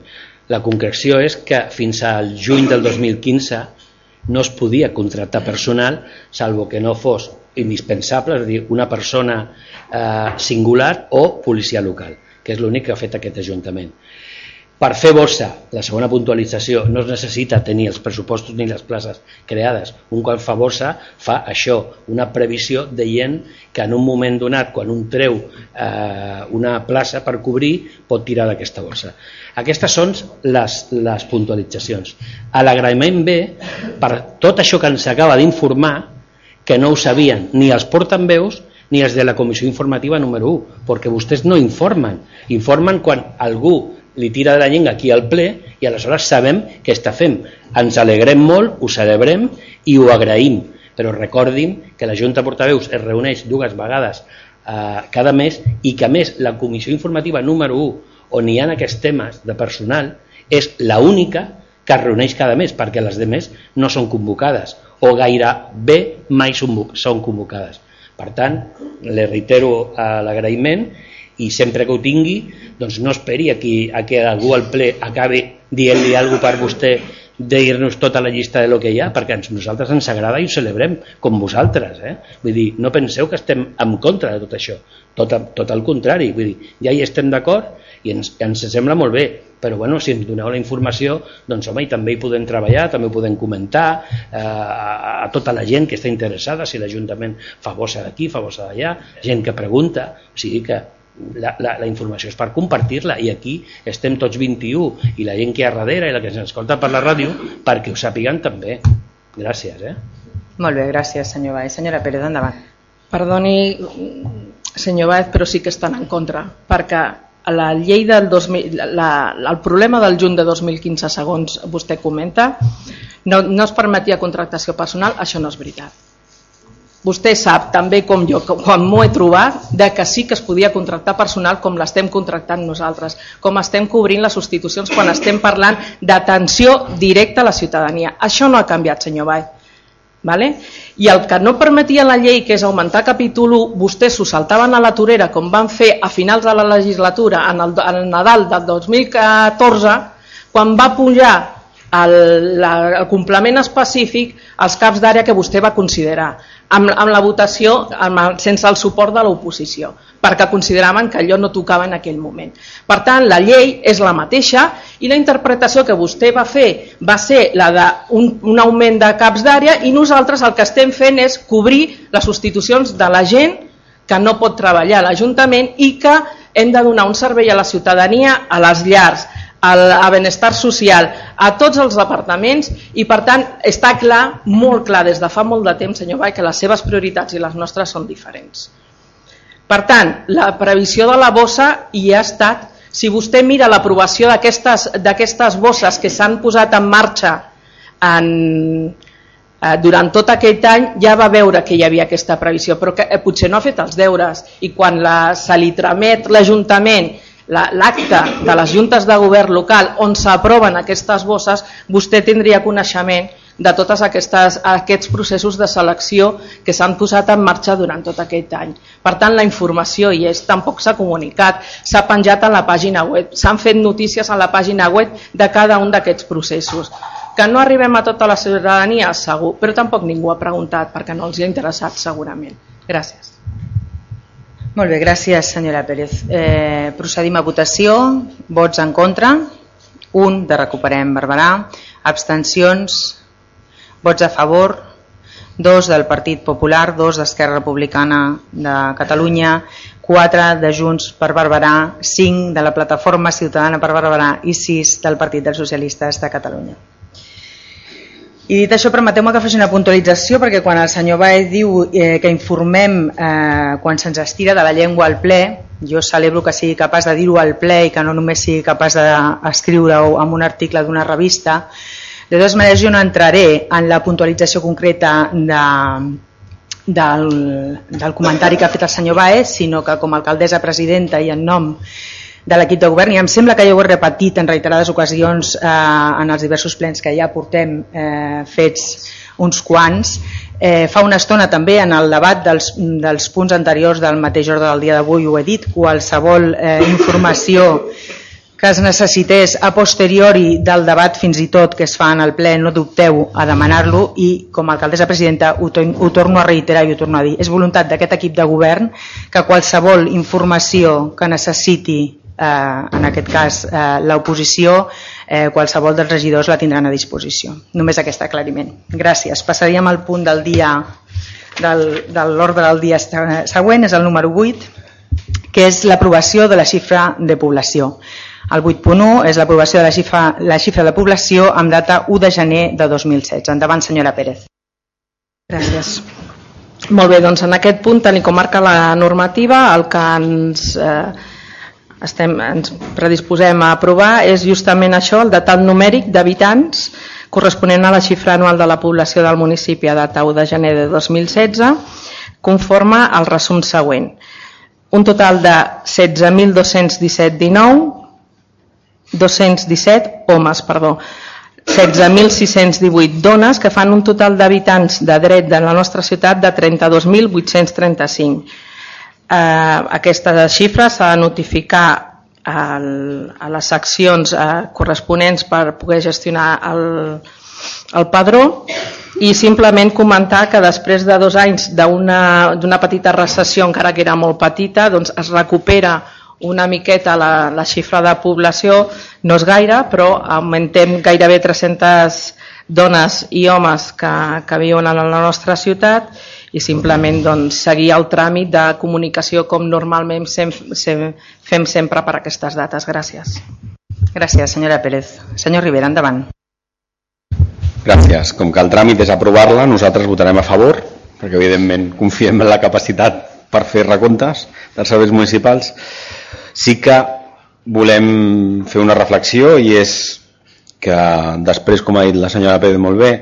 La concreció és que fins al juny del 2015 no es podia contractar personal salvo que no fos indispensable, és a dir, una persona eh, singular o policia local, que és l'únic que ha fet aquest Ajuntament. Per fer borsa, la segona puntualització, no es necessita tenir els pressupostos ni les places creades. Un quan fa borsa fa això, una previsió de gent que en un moment donat, quan un treu eh, una plaça per cobrir, pot tirar d'aquesta borsa. Aquestes són les, les puntualitzacions. A l'agraïment ve per tot això que ens acaba d'informar, que no ho sabien ni els portaveus ni els de la comissió informativa número 1, perquè vostès no informen. Informen quan algú li tira de la llengua aquí al ple i aleshores sabem què està fent. Ens alegrem molt, ho celebrem i ho agraïm, però recordin que la Junta Portaveus es reuneix dues vegades eh, cada mes i que a més la comissió informativa número 1 on hi ha aquests temes de personal és la única que es reuneix cada mes perquè les demés no són convocades o gairebé mai són convocades. Per tant, le reitero eh, l'agraïment i sempre que ho tingui doncs no esperi a, qui, a que algú al ple acabi dient-li alguna per vostè dir-nos tota la llista de lo que hi ha, perquè ens, nosaltres ens agrada i ho celebrem, com vosaltres. Eh? Vull dir, no penseu que estem en contra de tot això, tot, tot el contrari. Vull dir, ja hi estem d'acord i ens, ens sembla molt bé, però bueno, si ens doneu la informació, doncs home, i també hi podem treballar, també ho podem comentar eh, a, a tota la gent que està interessada, si l'Ajuntament fa bossa d'aquí, fa bossa d'allà, gent que pregunta, o sigui que la, la, la informació és per compartir-la i aquí estem tots 21 i la gent que hi ha darrere i la que ens escolta per la ràdio perquè ho sàpiguen també. Gràcies eh? molt bé, gràcies senyor Baez. Senyora Pérez, endavant. Perdoni senyor Baez però sí que estan en contra perquè la llei del 2000, la, el problema del juny de 2015 segons vostè comenta no, no es permetia contractació personal això no és veritat Vostè sap també com jo, quan m'ho he trobat, de que sí que es podia contractar personal com l'estem contractant nosaltres, com estem cobrint les substitucions quan estem parlant d'atenció directa a la ciutadania. Això no ha canviat, senyor Vall. Vale? I el que no permetia la llei, que és augmentar capítol 1, vostès s'ho saltaven a la torera, com van fer a finals de la legislatura, en el, en el Nadal del 2014, quan va pujar el, la, el complement específic als caps d'àrea que vostè va considerar amb, amb la votació amb, sense el suport de l'oposició perquè consideraven que allò no tocava en aquell moment. Per tant, la llei és la mateixa i la interpretació que vostè va fer va ser la d'un un augment de caps d'àrea i nosaltres el que estem fent és cobrir les substitucions de la gent que no pot treballar a l'Ajuntament i que hem de donar un servei a la ciutadania, a les llars, al, a benestar social, a tots els departaments i per tant està clar, molt clar des de fa molt de temps senyor Vall que les seves prioritats i les nostres són diferents. Per tant, la previsió de la bossa hi ha estat, si vostè mira l'aprovació d'aquestes bosses que s'han posat en marxa en, eh, durant tot aquest any ja va veure que hi havia aquesta previsió, però que eh, potser no ha fet els deures i quan la, se li tramet l'Ajuntament l'acte de les juntes de govern local on s'aproven aquestes bosses, vostè tindria coneixement de tots aquests processos de selecció que s'han posat en marxa durant tot aquest any. Per tant, la informació hi és, tampoc s'ha comunicat, s'ha penjat a la pàgina web, s'han fet notícies a la pàgina web de cada un d'aquests processos. Que no arribem a tota la ciutadania, segur, però tampoc ningú ha preguntat perquè no els hi ha interessat segurament. Gràcies. Molt bé, gràcies senyora Pérez. Eh, procedim a votació. Vots en contra. Un de Recuperem Barberà. Abstencions. Vots a favor. Dos del Partit Popular, dos d'Esquerra Republicana de Catalunya, quatre de Junts per Barberà, cinc de la Plataforma Ciutadana per Barberà i sis del Partit dels Socialistes de Catalunya. I dit això, permeteu-me que faci una puntualització perquè quan el senyor Baez diu eh, que informem eh, quan se'ns estira de la llengua al ple, jo celebro que sigui capaç de dir-ho al ple i que no només sigui capaç d'escriure-ho en un article d'una revista. De totes maneres, jo no entraré en la puntualització concreta de, del, del comentari que ha fet el senyor Baez, sinó que com a alcaldessa presidenta i en nom de l'equip de govern i em sembla que ja ho he repetit en reiterades ocasions eh, en els diversos plens que ja portem eh, fets uns quants eh, fa una estona també en el debat dels, dels punts anteriors del mateix ordre del dia d'avui ho he dit, qualsevol eh, informació que es necessités a posteriori del debat fins i tot que es fa en el ple, no dubteu a demanar-lo i com a alcaldessa presidenta ho, to ho torno a reiterar i ho torno a dir. És voluntat d'aquest equip de govern que qualsevol informació que necessiti eh, en aquest cas eh, l'oposició, eh, qualsevol dels regidors la tindran a disposició. Només aquest aclariment. Gràcies. Passaríem al punt del dia del, de l'ordre del dia següent, és el número 8, que és l'aprovació de la xifra de població. El 8.1 és l'aprovació de la xifra, la xifra de població amb data 1 de gener de 2016. Endavant, senyora Pérez. Gràcies. Molt bé, doncs en aquest punt, tal com marca la normativa, el que ens eh, estem, ens predisposem a aprovar és justament això, el datat numèric d'habitants corresponent a la xifra anual de la població del municipi a data 1 de gener de 2016, conforme al resum següent. Un total de 16.217 217 homes, perdó, 16.618 dones, que fan un total d'habitants de dret de la nostra ciutat de 32.835 Eh, aquesta xifra s'ha de notificar al, a les seccions eh, corresponents per poder gestionar el, el padró i simplement comentar que després de dos anys d'una petita recessió, encara que era molt petita, doncs es recupera una miqueta la, la xifra de població, no és gaire, però augmentem gairebé 300 dones i homes que, que viuen a la nostra ciutat i simplement doncs, seguir el tràmit de comunicació com normalment sem, sem, fem sempre per aquestes dates. Gràcies. Gràcies, senyora Pérez. Senyor Rivera, endavant. Gràcies. Com que el tràmit és aprovar-la, nosaltres votarem a favor, perquè evidentment confiem en la capacitat per fer recomptes dels serveis municipals. Sí que volem fer una reflexió i és que després, com ha dit la senyora Pérez molt bé,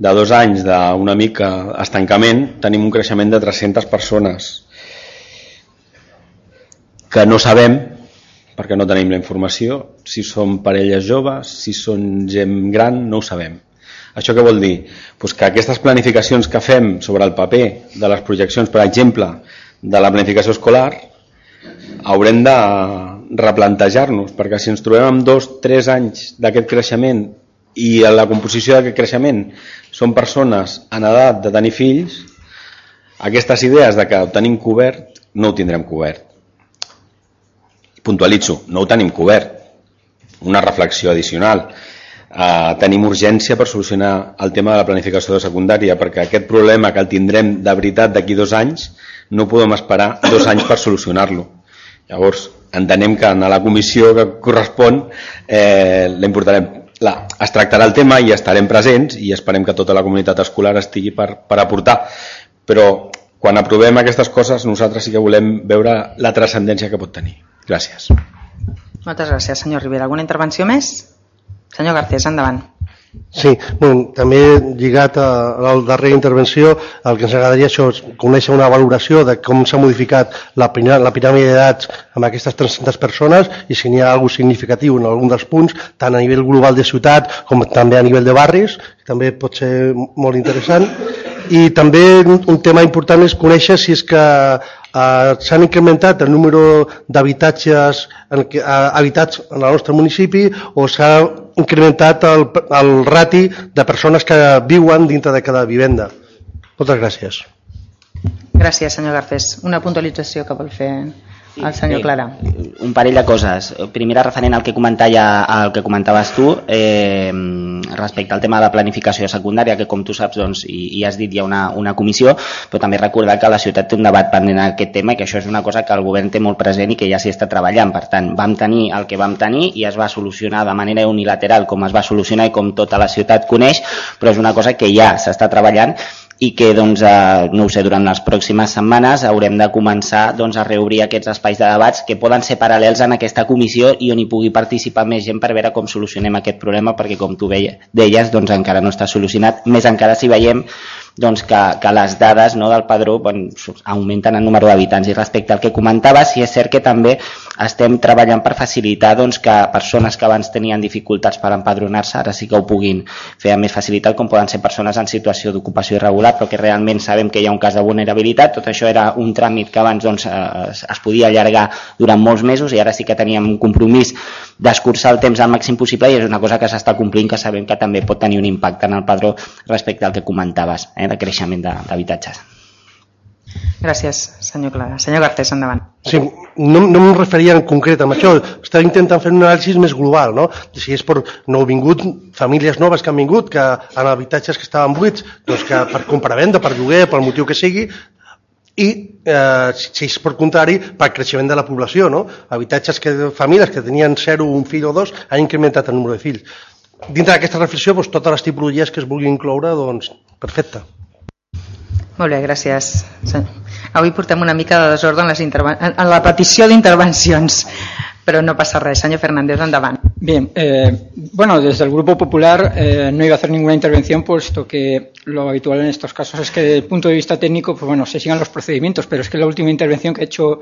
de dos anys d'una mica estancament, tenim un creixement de 300 persones que no sabem, perquè no tenim la informació, si són parelles joves, si són gent gran, no ho sabem. Això què vol dir? Pues que aquestes planificacions que fem sobre el paper de les projeccions, per exemple, de la planificació escolar, haurem de replantejar-nos, perquè si ens trobem amb dos, tres anys d'aquest creixement i la composició d'aquest creixement són persones en edat de tenir fills, aquestes idees de que ho tenim cobert, no ho tindrem cobert. Puntualitzo, no ho tenim cobert. Una reflexió addicional. Uh, tenim urgència per solucionar el tema de la planificació de secundària, perquè aquest problema que el tindrem de veritat d'aquí dos anys, no podem esperar dos anys per solucionar-lo. Llavors, entenem que en la comissió que correspon eh, la, es tractarà el tema i estarem presents i esperem que tota la comunitat escolar estigui per, per aportar. Però quan aprovem aquestes coses nosaltres sí que volem veure la transcendència que pot tenir. Gràcies. Moltes gràcies, senyor Rivera. Alguna intervenció més? Senyor Garcés, endavant. Sí, bueno, també lligat a, a la darrera intervenció, el que ens agradaria això és conèixer una valoració de com s'ha modificat la, la piràmide d'edats amb aquestes 300 persones i si n'hi ha alguna significatiu en algun dels punts, tant a nivell global de ciutat com també a nivell de barris, també pot ser molt interessant. I també un tema important és conèixer si és que eh, s'han incrementat el número d'habitatges eh, habitats en el nostre municipi o s'ha incrementat el, el rati de persones que viuen dintre de cada vivenda. Moltes gràcies. Gràcies, senyor Garcés. Una puntualització que vol fer Sí, el senyor Clara. Un parell de coses. Primera, referent al que, comentava, al que comentaves tu, eh, respecte al tema de planificació secundària, que com tu saps doncs, i, i has dit hi ha una, una comissió, però també recordar que la ciutat té un debat pendent en aquest tema i que això és una cosa que el govern té molt present i que ja s'hi està treballant. Per tant, vam tenir el que vam tenir i es va solucionar de manera unilateral com es va solucionar i com tota la ciutat coneix, però és una cosa que ja s'està treballant i que doncs, eh, no ho sé, durant les pròximes setmanes haurem de començar doncs, a reobrir aquests espais de debats que poden ser paral·lels en aquesta comissió i on hi pugui participar més gent per veure com solucionem aquest problema perquè com tu deies doncs, encara no està solucionat, més encara si veiem doncs que, que les dades no, del padró doncs, augmenten el número d'habitants. I respecte al que comentaves, sí és cert que també estem treballant per facilitar doncs, que persones que abans tenien dificultats per empadronar-se ara sí que ho puguin fer amb més facilitat com poden ser persones en situació d'ocupació irregular però que realment sabem que hi ha un cas de vulnerabilitat. Tot això era un tràmit que abans doncs, es, es podia allargar durant molts mesos i ara sí que teníem un compromís d'escurçar el temps al màxim possible i és una cosa que s'està complint que sabem que també pot tenir un impacte en el padró respecte al que comentaves eh, de creixement d'habitatges. Gràcies, senyor Clara. Senyor Garcés, endavant. Sí, no, no em referia en concret amb això, estava intentant fer un anàlisi més global, no? Si és per vingut, famílies noves que han vingut, que en habitatges que estaven buits, doncs que per compra-venda, per lloguer, pel motiu que sigui, i eh, si és per contrari per creixement de la població no? habitatges que famílies que tenien 0, un fill o dos han incrementat el número de fills dintre d'aquesta reflexió doncs, totes les tipologies que es vulguin incloure doncs, perfecte molt bé, gràcies Avui portem una mica de desordre en, les en la petició d'intervencions, pero no pasa res. Señor Fernández, endavant. Bien, eh, bueno, desde el Grupo Popular eh, no iba a hacer ninguna intervención, puesto que lo habitual en estos casos es que desde el punto de vista técnico, pues bueno, se sigan los procedimientos, pero es que la última intervención que ha hecho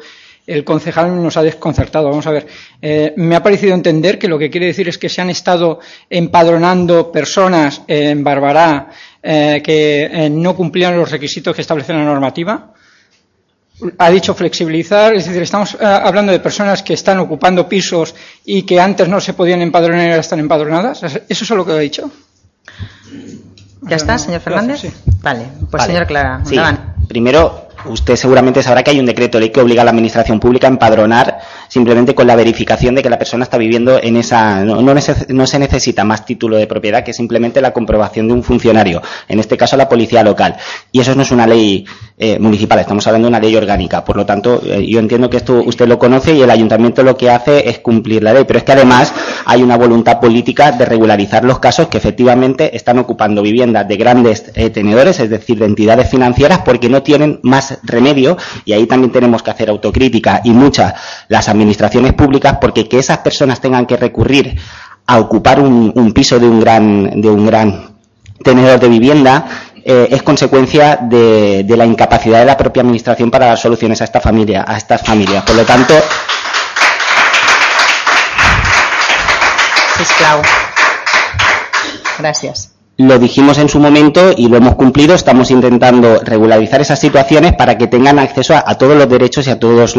el concejal nos ha desconcertado. Vamos a ver, eh, me ha parecido entender que lo que quiere decir es que se han estado empadronando personas en Barbará que no cumplían los requisitos que establece la normativa ha dicho flexibilizar, es decir, estamos eh, hablando de personas que están ocupando pisos y que antes no se podían empadronar y ahora están empadronadas. ¿Eso es lo que ha dicho? ¿Ya está, señor Fernández? Vale, pues señor Clara, sí. Primero, usted seguramente sabrá que hay un decreto ley que obliga a la administración pública a empadronar simplemente con la verificación de que la persona está viviendo en esa... No, no, no, se necesita más título de propiedad que simplemente la comprobación de un funcionario, en este caso la policía local. Y eso no es una ley eh, municipal, estamos hablando de una ley orgánica. Por lo tanto, eh, yo entiendo que esto usted lo conoce y el ayuntamiento lo que hace es cumplir la ley. Pero es que además hay una voluntad política de regularizar los casos que efectivamente están ocupando viviendas de grandes eh, tenedores, es decir, de entidades financieras, porque no tienen más remedio. Y ahí también tenemos que hacer autocrítica y muchas las administraciones públicas, porque que esas personas tengan que recurrir a ocupar un, piso de un gran, de un gran tenedor de vivienda eh, es consecuencia de, la incapacidad de la propia administración para dar soluciones a esta familia, a estas familias. Por lo tanto. Gracias. Lo dijimos en su momento y lo hemos cumplido. Estamos intentando regularizar esas situaciones para que tengan acceso a, todos los derechos y a todos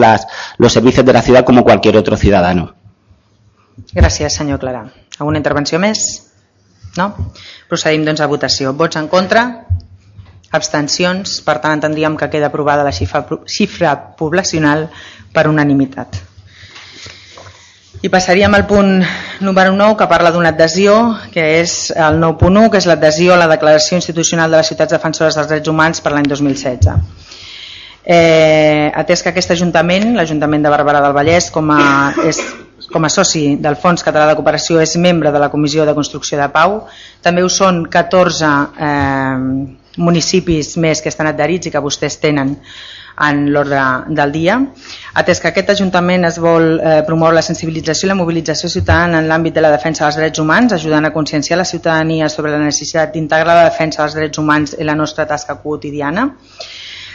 los servicios de la ciudad como cualquier otro ciudadano. Gràcies, senyor Clara. Alguna intervenció més? No? Procedim doncs a votació. Vots en contra? Abstencions? Per tant, que queda aprovada la xifra, xifra poblacional per unanimitat. I passaríem al punt número 9, que parla d'una adhesió, que és el 9.1, que és l'adhesió a la Declaració Institucional de les Ciutats Defensores dels Drets Humans per l'any 2016. Eh, atès que aquest Ajuntament, l'Ajuntament de Barberà del Vallès, com a, és com a soci del Fons Català de Cooperació és membre de la Comissió de Construcció de Pau. També ho són 14 eh, municipis més que estan adherits i que vostès tenen en l'ordre del dia. Atès que aquest Ajuntament es vol eh, promoure la sensibilització i la mobilització ciutadana en l'àmbit de la defensa dels drets humans, ajudant a conscienciar la ciutadania sobre la necessitat d'integrar la defensa dels drets humans en la nostra tasca quotidiana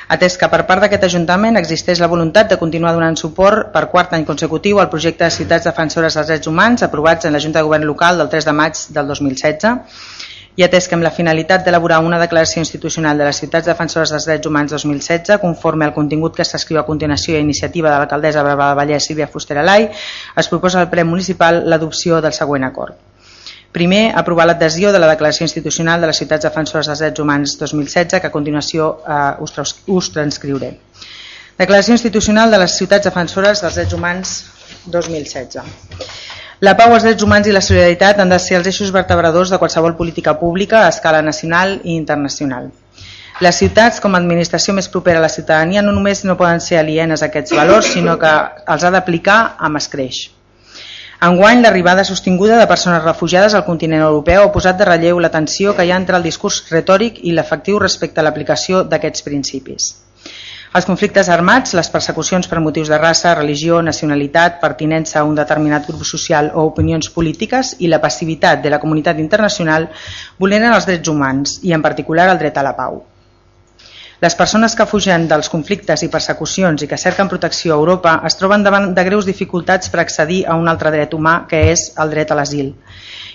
atès que per part d'aquest Ajuntament existeix la voluntat de continuar donant suport per quart any consecutiu al projecte de ciutats defensores dels drets humans aprovats en la Junta de Govern Local del 3 de maig del 2016 i atès que amb la finalitat d'elaborar una declaració institucional de les ciutats defensores dels drets humans 2016, conforme al contingut que s'escriu a continuació a iniciativa de l'alcaldessa de Vallès Sílvia Fuster Alai, es proposa al ple municipal l'adopció del següent acord. Primer, aprovar l'adhesió de la Declaració Institucional de les Ciutats Defensores dels Drets Humans 2016, que a continuació eh, us, us transcriuré. Declaració Institucional de les Ciutats Defensores dels Drets Humans 2016. La pau, els drets humans i la solidaritat han de ser els eixos vertebradors de qualsevol política pública a escala nacional i internacional. Les ciutats, com a administració més propera a la ciutadania, no només no poden ser alienes a aquests valors, sinó que els ha d'aplicar amb escreix. Enguany, l'arribada sostinguda de persones refugiades al continent europeu ha posat de relleu la tensió que hi ha entre el discurs retòric i l'efectiu respecte a l'aplicació d'aquests principis. Els conflictes armats, les persecucions per motius de raça, religió, nacionalitat, pertinença a un determinat grup social o opinions polítiques i la passivitat de la comunitat internacional vulneren els drets humans i en particular el dret a la pau. Les persones que fugen dels conflictes i persecucions i que cerquen protecció a Europa es troben davant de greus dificultats per accedir a un altre dret humà que és el dret a l'asil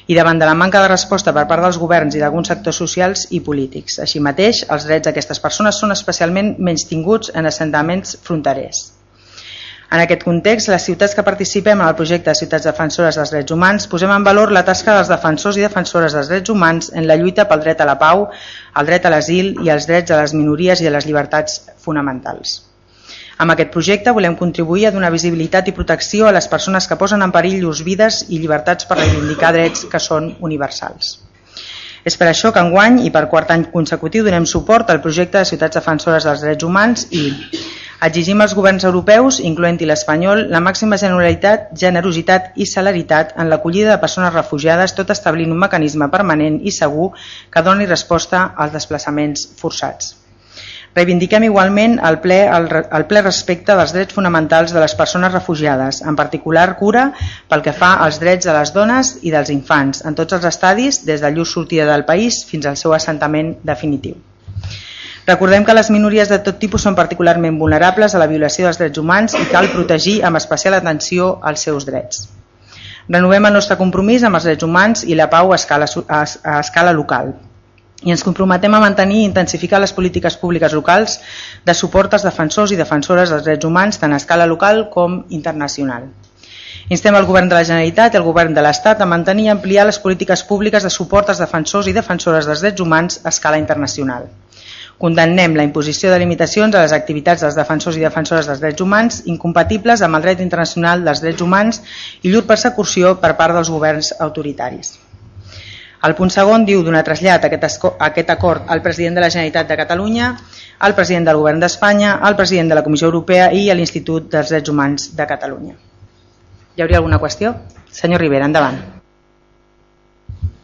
i davant de la manca de resposta per part dels governs i d'alguns sectors socials i polítics. Així mateix, els drets d'aquestes persones són especialment menys tinguts en assentaments fronterers. En aquest context, les ciutats que participem en el projecte Ciutats Defensores dels Drets Humans posem en valor la tasca dels defensors i defensores dels drets humans en la lluita pel dret a la pau, el dret a l'asil i els drets de les minories i de les llibertats fonamentals. Amb aquest projecte volem contribuir a donar visibilitat i protecció a les persones que posen en perill llurs vides i llibertats per reivindicar drets que són universals. És per això que enguany i per quart any consecutiu donem suport al projecte de Ciutats Defensores dels Drets Humans i Exigim als governs europeus, incloent-hi l'espanyol, la màxima generalitat, generositat i celeritat en l'acollida de persones refugiades, tot establint un mecanisme permanent i segur que doni resposta als desplaçaments forçats. Reivindiquem igualment el ple, el, el ple respecte dels drets fonamentals de les persones refugiades, en particular cura pel que fa als drets de les dones i dels infants, en tots els estadis, des de llur sortida del país fins al seu assentament definitiu. Recordem que les minories de tot tipus són particularment vulnerables a la violació dels drets humans i cal protegir amb especial atenció els seus drets. Renovem el nostre compromís amb els drets humans i la pau a escala, a, a escala local i ens comprometem a mantenir i intensificar les polítiques públiques locals de suport als defensors i defensores dels drets humans tant a escala local com internacional. Instem el Govern de la Generalitat i el Govern de l'Estat a mantenir i ampliar les polítiques públiques de suport als defensors i defensores dels drets humans a escala internacional. Condemnem la imposició de limitacions a les activitats dels defensors i defensores dels drets humans incompatibles amb el dret internacional dels drets humans i llur persecució per part dels governs autoritaris. El punt segon diu donar trasllat aquest, aquest acord al president de la Generalitat de Catalunya, al president del Govern d'Espanya, al president de la Comissió Europea i a l'Institut dels Drets Humans de Catalunya. Hi hauria alguna qüestió? Senyor Rivera, endavant.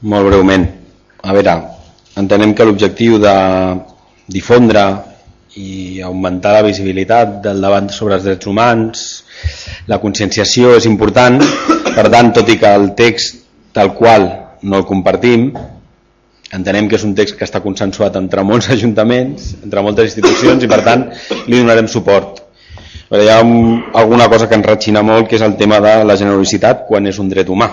Molt breument. A veure, entenem que l'objectiu de difondre i augmentar la visibilitat del debat sobre els drets humans, la conscienciació és important, per tant, tot i que el text tal qual no el compartim, entenem que és un text que està consensuat entre molts <laughs> ajuntaments, entre moltes institucions i per tant li donarem suport. Però hi ha un, alguna cosa que ens ratxina molt que és el tema de la generositat quan és un dret humà.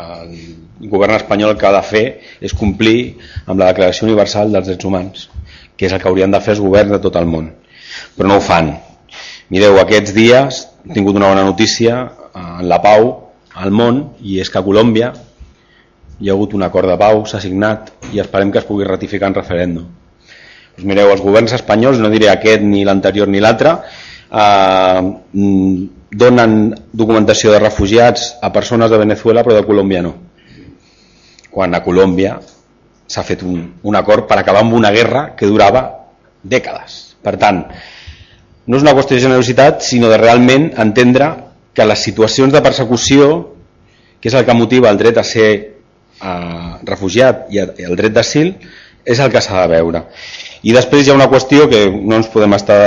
El govern espanyol el que ha de fer és complir amb la Declaració Universal dels Drets Humans que és el que haurien de fer els governs de tot el món. Però no ho fan. Mireu, aquests dies he tingut una bona notícia en la pau al món i és que a Colòmbia hi ha hagut un acord de pau, s'ha signat i esperem que es pugui ratificar en referèndum. Doncs mireu, els governs espanyols, no diré aquest ni l'anterior ni l'altre, eh, donen documentació de refugiats a persones de Venezuela però de Colòmbia no. Quan a Colòmbia s'ha fet un, un acord per acabar amb una guerra que durava dècades. Per tant, no és una qüestió de generositat, sinó de realment entendre que les situacions de persecució, que és el que motiva el dret a ser eh, refugiat i el dret d'asil, és el que s'ha de veure. I després hi ha una qüestió que no ens podem estar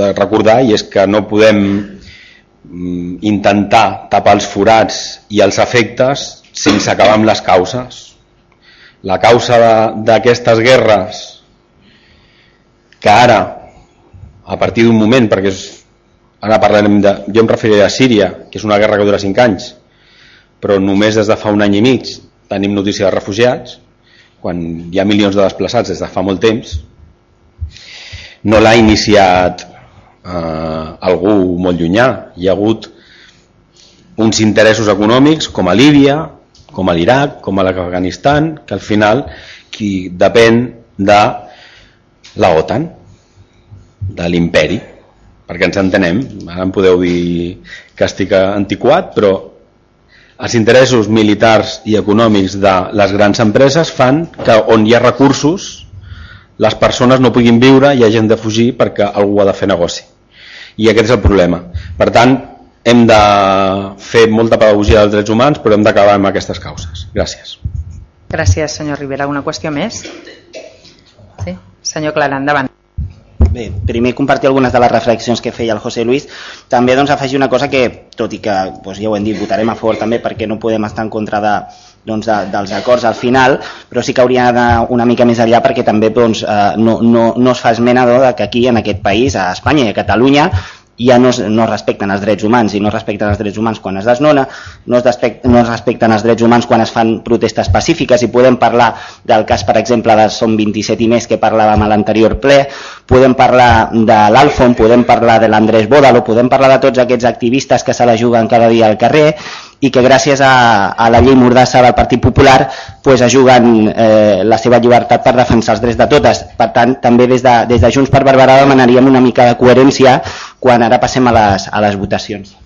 de recordar i és que no podem mm, intentar tapar els forats i els efectes sense acabar amb les causes la causa d'aquestes guerres que ara a partir d'un moment perquè és, ara parlarem de, jo em referiré a Síria que és una guerra que dura 5 anys però només des de fa un any i mig tenim notícia de refugiats quan hi ha milions de desplaçats des de fa molt temps. No l'ha iniciat eh, algú molt llunyà. Hi ha hagut uns interessos econòmics com a Líbia com a l'Iraq, com a l'Afganistan, que al final qui depèn de la OTAN, de l'imperi, perquè ens entenem, ara em podeu dir que estic antiquat, però els interessos militars i econòmics de les grans empreses fan que on hi ha recursos les persones no puguin viure i hagin de fugir perquè algú ha de fer negoci. I aquest és el problema. Per tant, hem de fer molta pedagogia dels drets humans, però hem d'acabar amb aquestes causes. Gràcies. Gràcies, senyor Rivera. Una qüestió més? Sí? Senyor Clara, endavant. Bé, primer compartir algunes de les reflexions que feia el José Luis. També doncs, afegir una cosa que, tot i que doncs, ja ho hem dit, votarem a favor també perquè no podem estar en contra de, doncs, de, dels acords al final, però sí que hauria d'anar una mica més enllà perquè també doncs, eh, no, no, no es fa esmena no, de que aquí en aquest país, a Espanya i a Catalunya, ja no, no es respecten els drets humans i no es respecten els drets humans quan es desnona, no es, no es respecten els drets humans quan es fan protestes pacífiques i podem parlar del cas, per exemple, de Som 27 i més que parlàvem a l'anterior ple, podem parlar de l'Alfon, podem parlar de l'Andrés Bódalo, podem parlar de tots aquests activistes que se la juguen cada dia al carrer i que gràcies a, a la llei Mordassa del Partit Popular pues, ajuguen eh, la seva llibertat per defensar els drets de totes. Per tant, també des de, des de Junts per Barberà demanaríem una mica de coherència quan ara passem a les, a les votacions.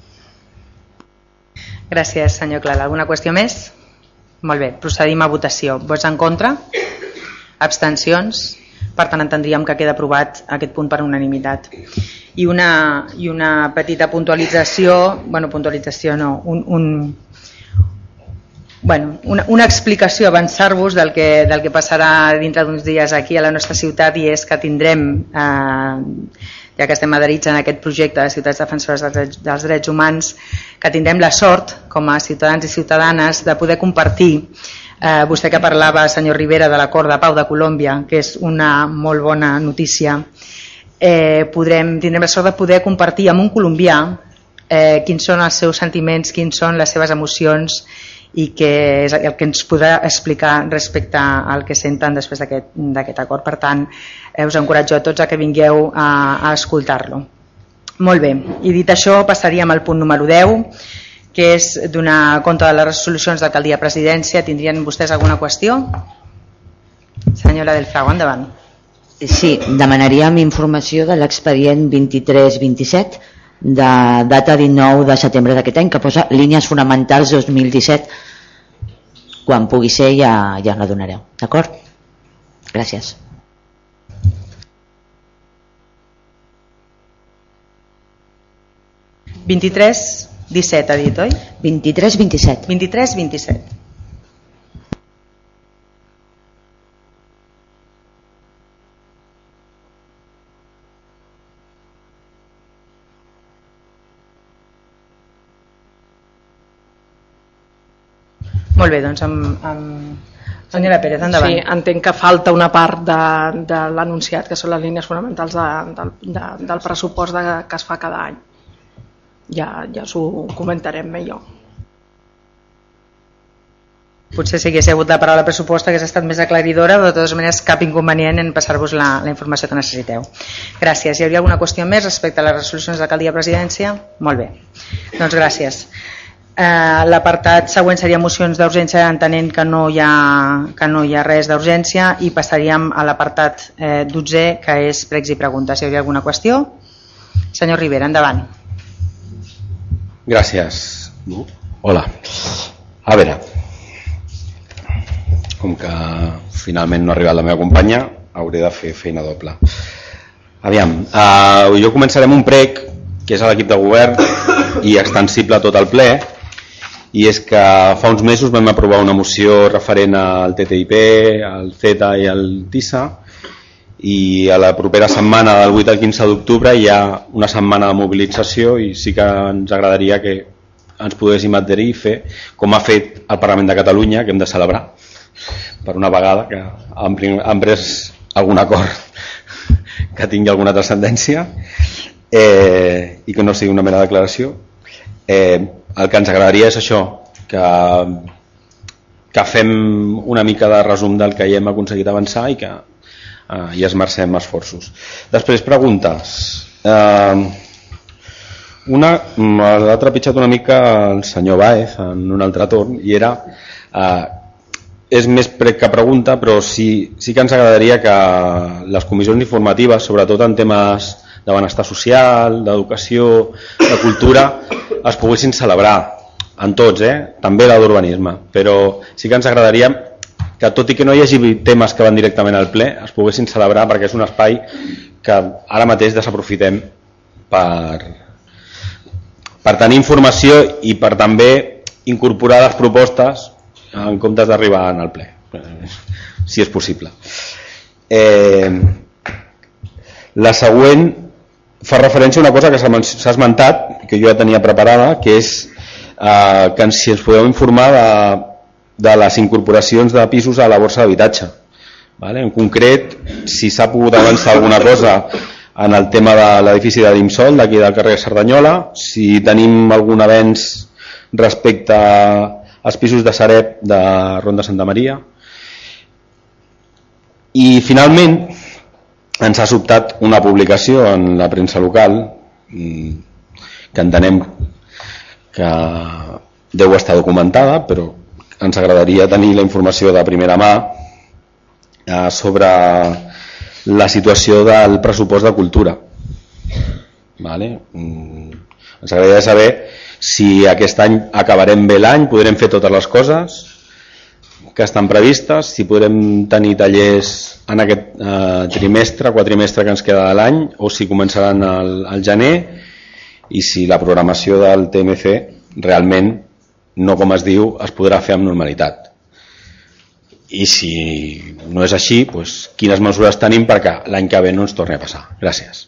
Gràcies, senyor Clara. Alguna qüestió més? Molt bé, procedim a votació. Vots en contra? Abstencions? Per tant, entendríem que queda aprovat aquest punt per unanimitat i una, i una petita puntualització, bueno, puntualització no, un, un, bueno, una, una explicació, avançar-vos del, que, del que passarà dintre d'uns dies aquí a la nostra ciutat i és que tindrem, eh, ja que estem adherits en aquest projecte de ciutats defensores dels drets, dels drets humans, que tindrem la sort, com a ciutadans i ciutadanes, de poder compartir eh, vostè que parlava, senyor Rivera, de l'acord de pau de Colòmbia, que és una molt bona notícia, eh, podrem, tindrem la sort de poder compartir amb un colombià eh, quins són els seus sentiments, quins són les seves emocions i que és el que ens podrà explicar respecte al que senten després d'aquest acord. Per tant, eh, us encoratjo a tots a que vingueu a, a escoltar-lo. Molt bé, i dit això passaríem al punt número 10, que és donar compte de les resolucions d'alcaldia-presidència. Tindrien vostès alguna qüestió? Senyora del Frago, endavant. Sí, demanaríem informació de l'expedient 23-27 de data 19 de setembre d'aquest any que posa línies fonamentals 2017 quan pugui ser ja, ja la donareu d'acord? gràcies 23 17 ha dit, oi? 23 27 Molt bé, doncs amb, amb... Senyora Pérez, endavant. Sí, entenc que falta una part de, de l'anunciat, que són les línies fonamentals de, de, de, del pressupost de, que es fa cada any. Ja, ja us ho comentarem millor. Potser si hagués hagut la paraula pressupost hagués estat més aclaridora, però de totes maneres cap inconvenient en passar-vos la, la informació que necessiteu. Gràcies. Hi hauria alguna qüestió més respecte a les resolucions d'alcaldia-presidència? Molt bé. Doncs gràcies. Eh, L'apartat següent seria mocions d'urgència entenent que no hi ha, que no hi ha res d'urgència i passaríem a l'apartat eh, 12 que és pregs i preguntes. Si hi hauria alguna qüestió? Senyor Rivera, endavant. Gràcies. Hola. A veure, com que finalment no ha arribat la meva companya, hauré de fer feina doble. Aviam, eh, jo començarem un prec que és a l'equip de govern i extensible a tot el ple, i és que fa uns mesos vam aprovar una moció referent al TTIP, al CETA i al TISA i a la propera setmana del 8 al 15 d'octubre hi ha una setmana de mobilització i sí que ens agradaria que ens poguéssim adherir i fer com ha fet el Parlament de Catalunya, que hem de celebrar per una vegada que han pres algun acord <laughs> que tingui alguna transcendència. Eh, i que no sigui una mera declaració. Eh, el que ens agradaria és això, que, que fem una mica de resum del que ja hem aconseguit avançar i que eh, hi esmercem esforços. Després, preguntes. Eh, Una, l'ha trepitjat una mica el senyor Baez en un altre torn i era eh, és més prec que pregunta però sí, sí que ens agradaria que les comissions informatives sobretot en temes de benestar social, d'educació, de cultura es poguessin celebrar en tots, eh? també la d'urbanisme però sí que ens agradaria que tot i que no hi hagi temes que van directament al ple es poguessin celebrar perquè és un espai que ara mateix desaprofitem per, per tenir informació i per també incorporar les propostes en comptes d'arribar al ple, si és possible. Eh, la següent fa referència a una cosa que s'ha esmentat, que jo ja tenia preparada, que és eh, que si ens podeu informar de, de les incorporacions de pisos a la borsa d'habitatge. Vale? En concret, si s'ha pogut avançar alguna cosa en el tema de l'edifici de l'IMSOL, d'aquí del carrer Cerdanyola, si tenim algun avenç respecte als pisos de Sareb de Ronda Santa Maria. I finalment ens ha sobtat una publicació en la premsa local mm, que entenem que deu estar documentada, però ens agradaria tenir la informació de primera mà eh, sobre la situació del pressupost de cultura. Vale? Mm, ens agradaria saber si aquest any acabarem bé l'any, podrem fer totes les coses que estan previstes, si podrem tenir tallers en aquest eh, trimestre, quadrimestre que ens queda de l'any, o si començaran al, al gener, i si la programació del TMC realment no com es diu, es podrà fer amb normalitat. I si no és així, doncs, quines mesures tenim perquè l'any que ve no ens torni a passar. Gràcies.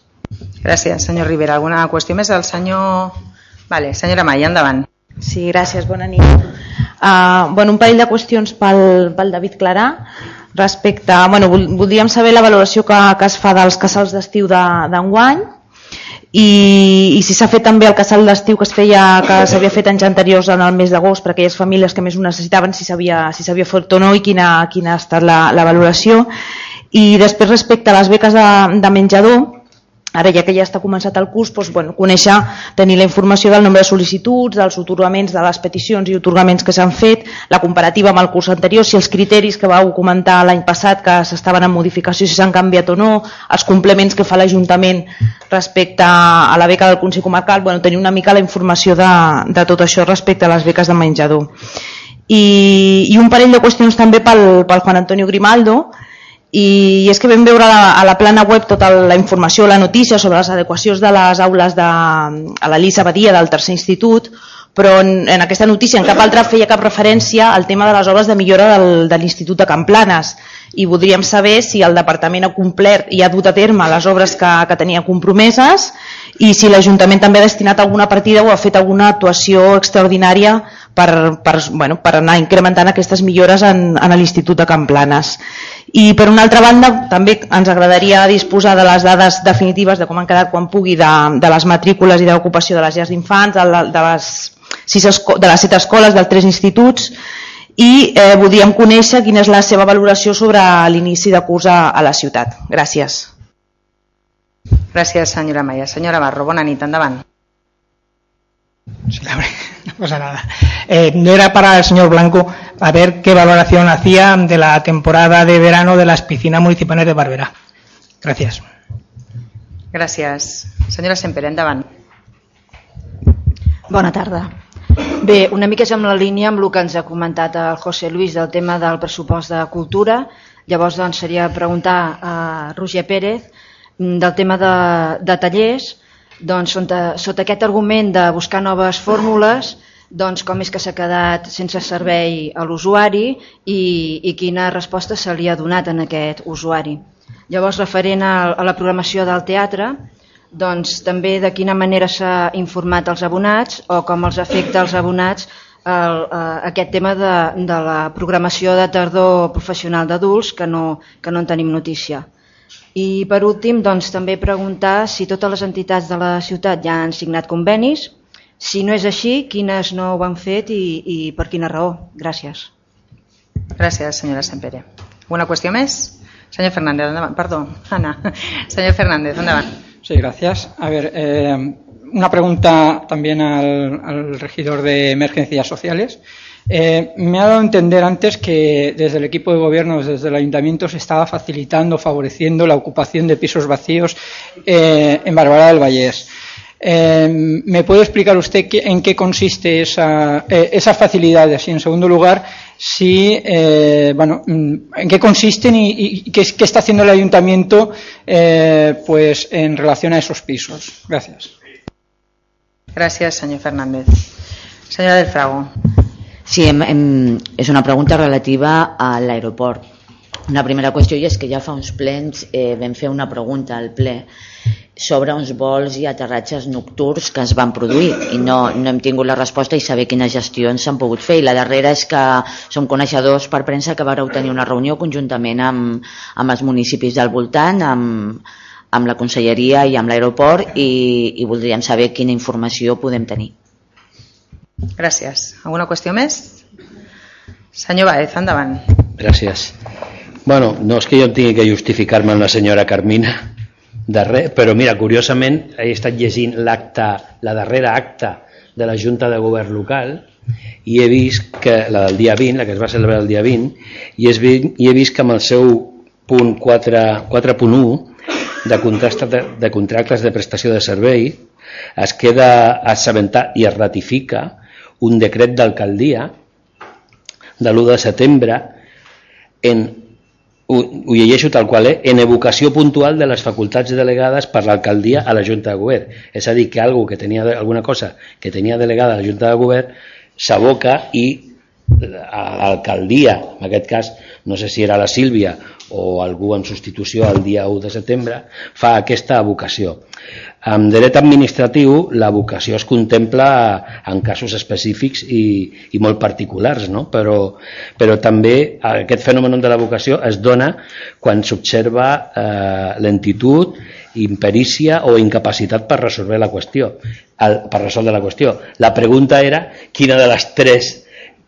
Gràcies, senyor Rivera. Alguna qüestió més? El senyor... Vale, senyora Mai, endavant. Sí, gràcies, bona nit. Uh, bueno, un parell de qüestions pel, pel David Clarà respecte, bueno, voldríem saber la valoració que, que es fa dels casals d'estiu d'enguany de, i, i si s'ha fet també el casal d'estiu que es feia que s'havia fet anys anteriors en el mes d'agost per a aquelles famílies que més ho necessitaven si s'havia si fet o no i quina, quina ha estat la, la valoració. I després respecte a les beques de, de menjador ara ja que ja està començat el curs, doncs, bueno, conèixer, tenir la informació del nombre de sol·licituds, dels otorgaments, de les peticions i otorgaments que s'han fet, la comparativa amb el curs anterior, si els criteris que vau comentar l'any passat que s'estaven en modificació, si s'han canviat o no, els complements que fa l'Ajuntament respecte a la beca del Consell Comarcal, bueno, tenir una mica la informació de, de tot això respecte a les beques de menjador. I, i un parell de qüestions també pel, pel Juan Antonio Grimaldo, i és que vam veure a la, a la plana web tota la informació, la notícia sobre les adequacions de les aules de, a la Lisa Badia del tercer institut, però en, en aquesta notícia en cap altra feia cap referència al tema de les obres de millora del, de l'Institut de Camplanes i voldríem saber si el departament ha complert i ha dut a terme les obres que, que tenia compromeses i si l'Ajuntament també ha destinat alguna partida o ha fet alguna actuació extraordinària per, per, bueno, per anar incrementant aquestes millores en, en l'Institut de Camplanes. I per una altra banda també ens agradaria disposar de les dades definitives de com han quedat quan pugui de, de les matrícules i d'ocupació de les llars d'infants, de, de, les sis de les set escoles, dels tres instituts i eh, voldríem conèixer quina és la seva valoració sobre l'inici de curs a, a la ciutat. Gràcies. Gràcies, senyora Maia. Senyora Barro, bona nit, endavant. No pasa nada. Eh, no era para el señor Blanco a ver qué valoración hacía de la temporada de verano de las piscinas municipales de Barberà. Gracias. Gràcies. Senyora Semper, endavant. Bona tarda. Bé, una mica és amb la línia amb el que ens ha comentat el José Luis del tema del pressupost de cultura. Llavors doncs, seria preguntar a Roger Pérez mm, del tema de, de tallers, doncs, sota, sota aquest argument de buscar noves fórmules, doncs, com és que s'ha quedat sense servei a l'usuari i, i quina resposta se li ha donat en aquest usuari. Llavors, referent a, a la programació del teatre, doncs, també de quina manera s'ha informat els abonats o com els afecta als abonats el, eh, aquest tema de, de la programació de tardor professional d'adults que, no, que no en tenim notícia. I per últim, doncs, també preguntar si totes les entitats de la ciutat ja han signat convenis, si no és així, quines no ho han fet i, i per quina raó. Gràcies. Gràcies, senyora Sempere. Una qüestió més? Senyor Fernández, endavant. Perdó, Anna. Senyor Fernández, endavant. Sí, gracias. A ver, eh, una pregunta también al, regidor de emergencias sociales. Eh, me ha dado a entender antes que desde el equipo de gobierno, desde el ayuntamiento, se estaba facilitando, favoreciendo la ocupación de pisos vacíos eh, en Bárbara del Vallés. Eh, ¿Me puede explicar usted en qué consiste esa, esas facilidades? Y en segundo lugar, mm, en qué consisten y, qué, está haciendo el ayuntamiento pues, en relación a esos pisos. Gracias. Gracias, señor Fernández. Señora del Frago. Sí, hem, hem, és una pregunta relativa a l'aeroport. Una primera qüestió és que ja fa uns plens eh, vam fer una pregunta al ple sobre uns vols i aterratges nocturns que es van produir i no, no hem tingut la resposta i saber quines gestions s'han pogut fer i la darrera és que som coneixedors per premsa que vareu tenir una reunió conjuntament amb, amb els municipis del voltant amb, amb la conselleria i amb l'aeroport i, i voldríem saber quina informació podem tenir Gràcies. Alguna qüestió més? Senyor Baez, endavant. Gràcies. Bueno, no és que jo tingui que justificar-me amb la senyora Carmina de res, però mira, curiosament he estat llegint l'acta, la darrera acta de la Junta de Govern local i he vist que la del dia 20, la que es va celebrar el dia 20, i, és, i he vist que amb el seu punt 4.1 de contractes de, de contractes de prestació de servei es queda assabentat i es ratifica un decret d'alcaldia de l'1 de setembre en, ho, ho llegeixo tal qual, eh? en evocació puntual de les facultats delegades per l'alcaldia a la Junta de Govern. És a dir, que algú que tenia alguna cosa que tenia delegada a la Junta de Govern s'aboca i l'alcaldia, en aquest cas no sé si era la Sílvia o algú en substitució el dia 1 de setembre, fa aquesta evocació. En dret administratiu la vocació es contempla en casos específics i, i molt particulars, no? però, però també aquest fenomen de la vocació es dona quan s'observa eh, lentitud, imperícia o incapacitat per resoldre la qüestió. El, per resoldre la qüestió. La pregunta era quina de les tres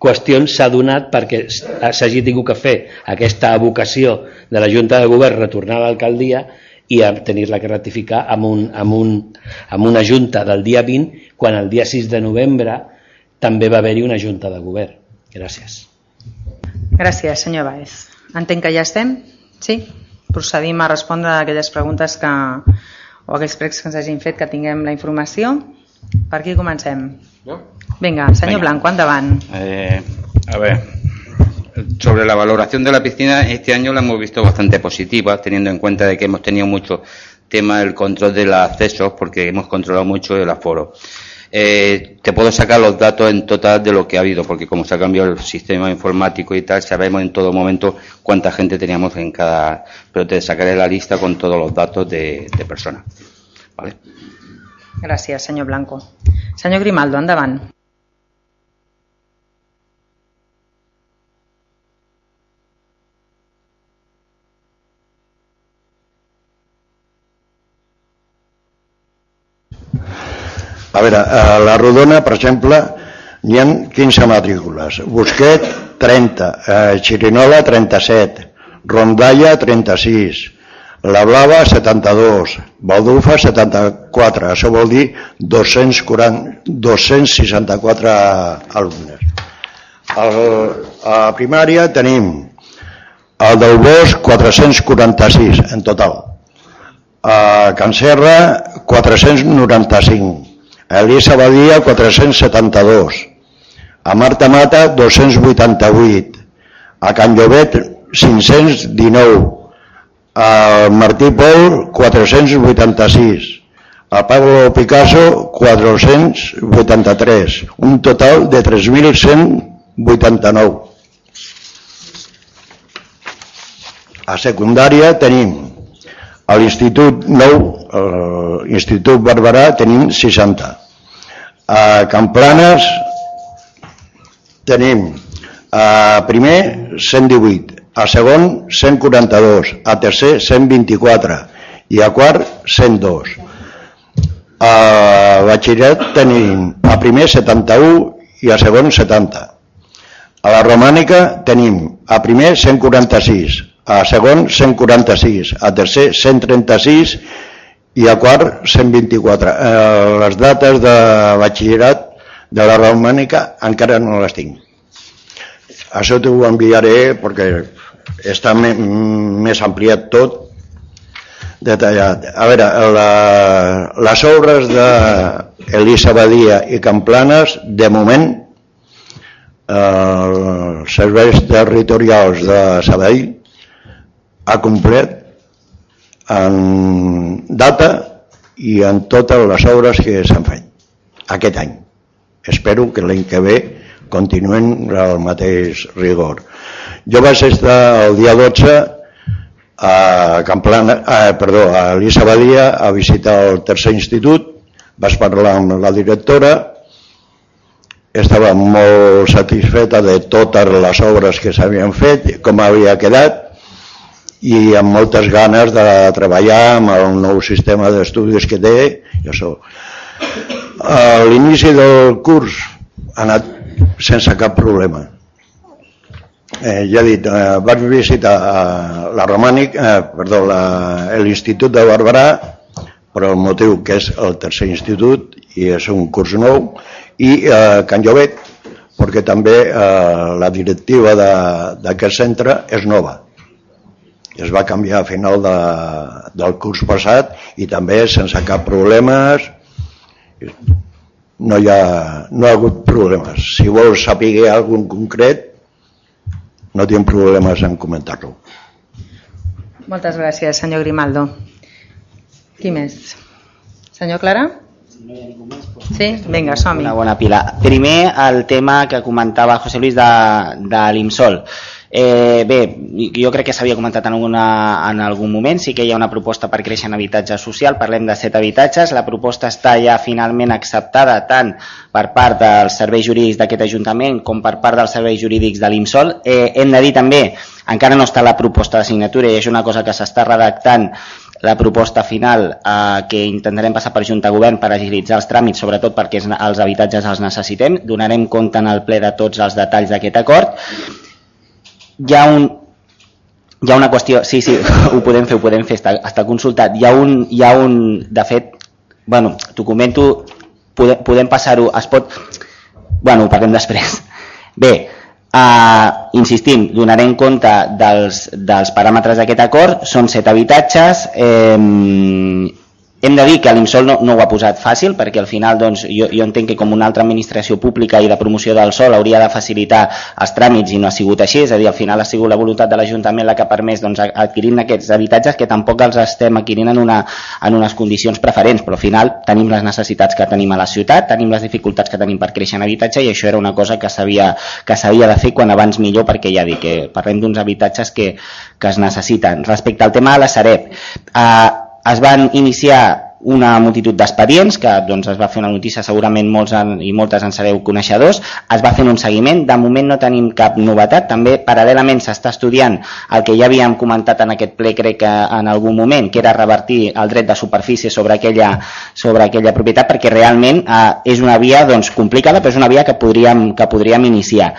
qüestions s'ha donat perquè s'hagi tingut que fer aquesta evocació de la Junta de Govern retornar a l'alcaldia i a tenir-la que ratificar amb, un, amb, un, amb una junta del dia 20 quan el dia 6 de novembre també va haver-hi una junta de govern. Gràcies. Gràcies, senyor Baez. Entenc que ja estem? Sí? Procedim a respondre a aquelles preguntes que, o aquells pregs que ens hagin fet que tinguem la informació. Per aquí comencem. No? Vinga, senyor Venga. Blanco, endavant. Eh, a ver, sobre la valoración de la piscina, este año la hemos visto bastante positiva, teniendo en cuenta de que hemos tenido mucho tema del control de los accesos, porque hemos controlado mucho el aforo. Eh, te puedo sacar los datos en total de lo que ha habido, porque como se ha cambiado el sistema informático y tal, sabemos en todo momento cuánta gente teníamos en cada, pero te sacaré la lista con todos los datos de, personas. ¿Vale? Gràcies, senyor Blanco. Senyor Grimaldo, endavant. A veure, a la Rodona, per exemple, hi ha 15 matrícules. Busquet, 30. Eh, Xirinola, 37. Rondalla, 36. La Blava, 72. Baldufa, 74. Això vol dir 240, 264 alumnes. El, a primària tenim el del Bosch, 446 en total. A Can Serra, 495 a Elisa Badia 472, a Marta Mata 288, a Can Llobet 519, a Martí Pol 486, a Pablo Picasso 483, un total de 3.189. A secundària tenim a l'Institut Nou, l'Institut Barberà, tenim 60. A Camplanes tenim a primer 118, a segon 142, a tercer 124 i a quart 102. A batxillerat tenim a primer 71 i a segon 70. A la romànica tenim a primer 146, a segon 146, a tercer 136 i a quart 124. Eh, les dates de batxillerat de la romànica encara no les tinc. Això t'ho enviaré perquè està més ampliat tot detallat. A veure, la, les obres d'Elisa Badia i Camplanes, de moment, eh, els serveis territorials de Sabadell ha complet en data i en totes les obres que s'han fet aquest any. Espero que l'any que ve continuen el mateix rigor. Jo vaig estar el dia 12 a Camplana, eh, perdó, a Elisa Badia a visitar el tercer institut, vaig parlar amb la directora, estava molt satisfeta de totes les obres que s'havien fet, com havia quedat, i amb moltes ganes de treballar amb el nou sistema d'estudis que té i això. A l'inici del curs ha anat sense cap problema. Eh, ja he dit, eh, vaig visitar eh, la Romànic, eh, perdó, l'Institut de Barberà, per el motiu que és el tercer institut i és un curs nou, i eh, Can Llobet, perquè també eh, la directiva d'aquest centre és nova es va canviar a final de, del curs passat i també sense cap problemes no hi ha, no ha hagut problemes si vols saber algun concret no tinc problemes en comentar-lo moltes gràcies senyor Grimaldo qui més? senyor Clara? Sí, vinga, som -hi. Una bona pila. Primer, el tema que comentava José Luis de, de l'IMSOL. Eh, bé, jo crec que s'havia comentat en, alguna, en algun moment, sí que hi ha una proposta per créixer en habitatge social, parlem de set habitatges, la proposta està ja finalment acceptada tant per part dels serveis jurídics d'aquest Ajuntament com per part dels serveis jurídics de l'IMSOL. Eh, hem de dir també, encara no està la proposta de signatura i és una cosa que s'està redactant la proposta final eh, que intentarem passar per Junta Govern per agilitzar els tràmits, sobretot perquè els habitatges els necessitem. Donarem compte en el ple de tots els detalls d'aquest acord hi ha un hi ha una qüestió, sí, sí, <laughs> ho podem fer, ho podem fer, està, està consultat. Hi ha un, hi ha un de fet, bueno, t'ho comento, podem, podem passar-ho, es pot... Bueno, ho parlem després. <laughs> Bé, uh, insistim, donarem compte dels, dels paràmetres d'aquest acord, són set habitatges, eh, hem de dir que l'IMSOL no, no ho ha posat fàcil perquè al final doncs, jo, jo entenc que com una altra administració pública i de promoció del sol hauria de facilitar els tràmits i no ha sigut així, és a dir, al final ha sigut la voluntat de l'Ajuntament la que ha permès doncs, adquirir aquests habitatges que tampoc els estem adquirint en, una, en unes condicions preferents, però al final tenim les necessitats que tenim a la ciutat, tenim les dificultats que tenim per créixer en habitatge i això era una cosa que s'havia que s'havia de fer quan abans millor perquè ja dic que parlem d'uns habitatges que, que es necessiten. Respecte al tema de la Sareb, eh, es van iniciar una multitud d'expedients, que doncs, es va fer una notícia, segurament molts en, i moltes en sereu coneixedors, es va fer un seguiment, de moment no tenim cap novetat, també paral·lelament s'està estudiant el que ja havíem comentat en aquest ple, crec que en algun moment, que era revertir el dret de superfície sobre aquella, sobre aquella propietat, perquè realment eh, és una via doncs, complicada, però és una via que podríem, que podríem iniciar.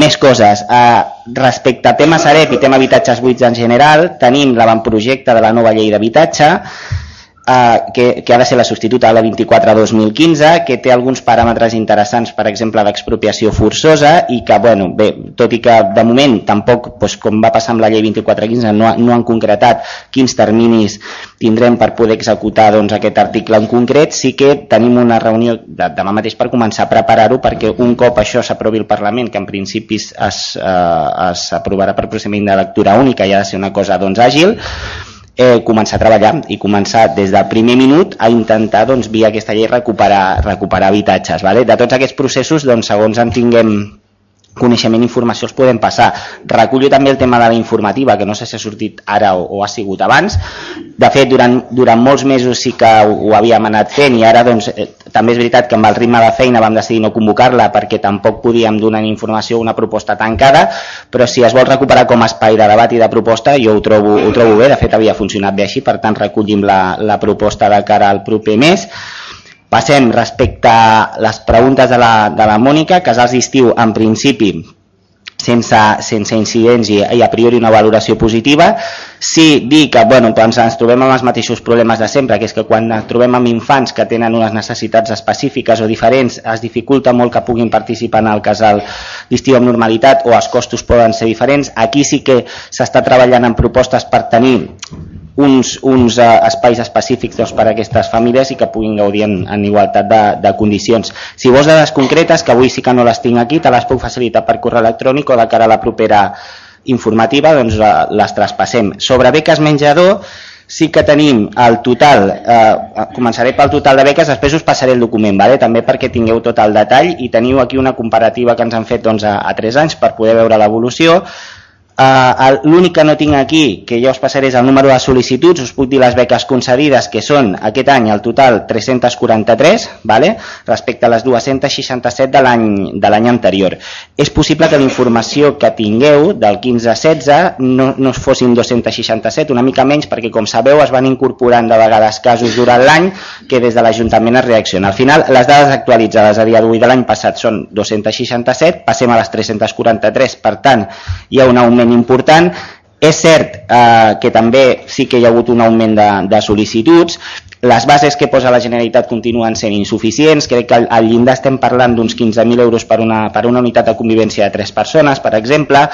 Més coses. Eh, respecte a tema Sareb i tema habitatges buits en general, tenim l'avantprojecte de la nova llei d'habitatge, eh, que, que ha de ser la substituta de la 24-2015, que té alguns paràmetres interessants, per exemple, d'expropiació forçosa, i que, bueno, bé, tot i que de moment tampoc, doncs, com va passar amb la llei 24-15, no, no han concretat quins terminis tindrem per poder executar doncs, aquest article en concret, sí que tenim una reunió de, demà mateix per començar a preparar-ho perquè un cop això s'aprovi el Parlament, que en principi es, eh, s'aprovarà per procediment de lectura única i ha de ser una cosa doncs, àgil, eh, començar a treballar i començar des del primer minut a intentar doncs, via aquesta llei recuperar, recuperar habitatges. Vale? De tots aquests processos, doncs, segons en tinguem coneixement i informació els podem passar. Recullo també el tema de la informativa, que no sé si ha sortit ara o, o ha sigut abans. De fet, durant, durant molts mesos sí que ho, ho havíem anat fent i ara doncs, eh, també és veritat que amb el ritme de feina vam decidir no convocar-la perquè tampoc podíem donar informació una proposta tancada, però si es vol recuperar com a espai de debat i de proposta jo ho trobo, ho trobo bé, de fet havia funcionat bé així, per tant recollim la, la proposta de cara al proper mes. Passem respecte a les preguntes de la, de la Mònica, casals d'estiu en principi sense, sense incidents i, i a priori una valoració positiva. Sí, dir que bueno, doncs ens trobem amb els mateixos problemes de sempre, que és que quan trobem amb infants que tenen unes necessitats específiques o diferents, es dificulta molt que puguin participar en el casal d'estiu amb normalitat o els costos poden ser diferents. Aquí sí que s'està treballant en propostes per tenir uns, uns uh, espais específics doncs, per a aquestes famílies i que puguin gaudir en, en igualtat de, de condicions. Si vols dades concretes, que avui sí que no les tinc aquí, te les puc facilitar per correu electrònic o de cara a la propera informativa doncs les traspassem. Sobre beques menjador, sí que tenim el total, eh, començaré pel total de beques, després us passaré el document, vale? també perquè tingueu tot el detall i teniu aquí una comparativa que ens han fet doncs, a, a 3 anys per poder veure l'evolució. Uh, L'únic que no tinc aquí, que ja us passaré, és el número de sol·licituds, us puc dir les beques concedides, que són aquest any al total 343, vale? respecte a les 267 de l'any anterior. És possible que la informació que tingueu del 15 a 16 no, no fossin 267, una mica menys, perquè com sabeu es van incorporant de vegades casos durant l'any que des de l'Ajuntament es reacciona. Al final, les dades actualitzades a dia d'avui de l'any passat són 267, passem a les 343, per tant, hi ha un augment augment important. És cert eh, que també sí que hi ha hagut un augment de, de sol·licituds, les bases que posa la Generalitat continuen sent insuficients, crec que al llindar estem parlant d'uns 15.000 euros per una, per una unitat de convivència de tres persones, per exemple,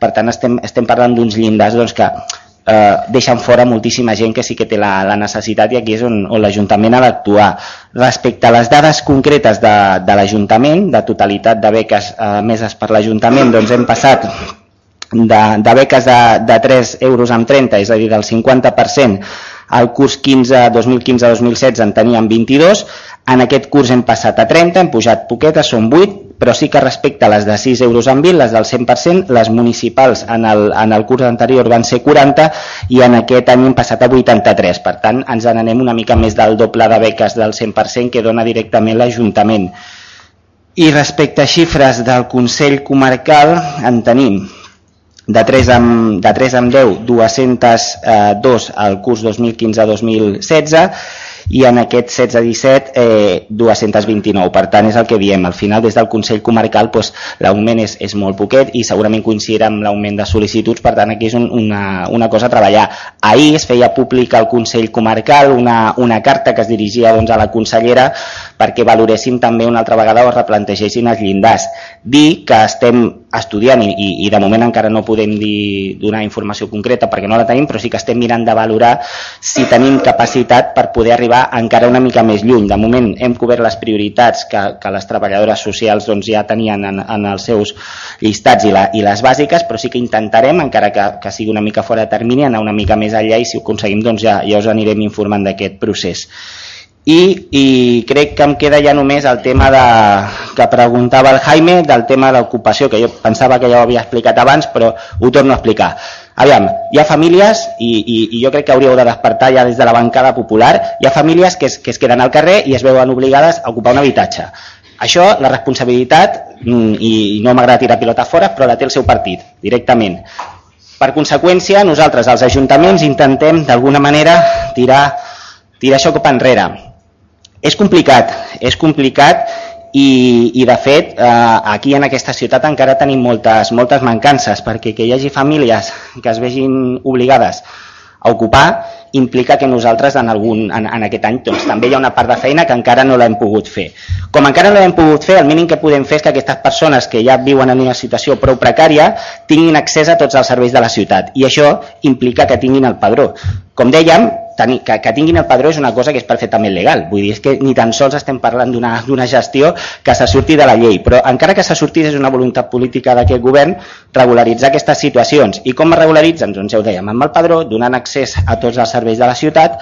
per tant estem, estem parlant d'uns llindars doncs, que eh, deixen fora moltíssima gent que sí que té la, la necessitat i aquí és on, on l'Ajuntament ha d'actuar. Respecte a les dades concretes de, de l'Ajuntament, de totalitat de beques eh, meses per l'Ajuntament, doncs hem passat de, de beques de, de 3 euros amb 30, és a dir, del 50%, al curs 2015-2016 en teníem 22, en aquest curs hem passat a 30, hem pujat poquetes, són 8, però sí que respecte a les de 6 euros amb 20, les del 100%, les municipals en el, en el curs anterior van ser 40 i en aquest any hem passat a 83. Per tant, ens n'anem una mica més del doble de beques del 100% que dona directament l'Ajuntament. I respecte a xifres del Consell Comarcal, en tenim de 3 amb, de 3 amb 10, 202 al curs 2015-2016 i en aquest 16-17 eh, 229. Per tant, és el que diem. Al final, des del Consell Comarcal, doncs, l'augment és, és molt poquet i segurament coincidirà amb l'augment de sol·licituds, per tant, aquí és un, una, una cosa a treballar. Ahir es feia pública al Consell Comarcal una, una carta que es dirigia doncs, a la consellera perquè valoressin també una altra vegada o replantegessin els llindars. Dir que estem estudiant i, i, i de moment encara no podem dir, donar informació concreta perquè no la tenim, però sí que estem mirant de valorar si tenim capacitat per poder arribar encara una mica més lluny. De moment hem cobert les prioritats que, que les treballadores socials doncs, ja tenien en, en els seus llistats i, la, i les bàsiques, però sí que intentarem, encara que, que sigui una mica fora de termini, anar una mica més enllà i si ho aconseguim doncs ja, ja us anirem informant d'aquest procés i, i crec que em queda ja només el tema de, que preguntava el Jaime del tema de l'ocupació, que jo pensava que ja ho havia explicat abans, però ho torno a explicar. Aviam, hi ha famílies, i, i, i jo crec que hauríeu de despertar ja des de la bancada popular, hi ha famílies que es, que es queden al carrer i es veuen obligades a ocupar un habitatge. Això, la responsabilitat, mm, i no m'agrada tirar pilota fora, però la té el seu partit, directament. Per conseqüència, nosaltres, els ajuntaments, intentem d'alguna manera tirar, tirar això cap enrere és complicat, és complicat i, i de fet eh, aquí en aquesta ciutat encara tenim moltes, moltes mancances perquè que hi hagi famílies que es vegin obligades a ocupar implica que nosaltres en, algun, en, en aquest any doncs, també hi ha una part de feina que encara no l'hem pogut fer. Com encara no l'hem pogut fer, el mínim que podem fer és que aquestes persones que ja viuen en una situació prou precària tinguin accés a tots els serveis de la ciutat i això implica que tinguin el padró. Com dèiem, tenir, que, que tinguin el padró és una cosa que és perfectament legal. Vull dir, és que ni tan sols estem parlant d'una gestió que se surti de la llei, però encara que se sortís és una voluntat política d'aquest govern regularitzar aquestes situacions. I com es regularitzen? Doncs ja ho dèiem, amb el padró, donant accés a tots els serveis de la ciutat,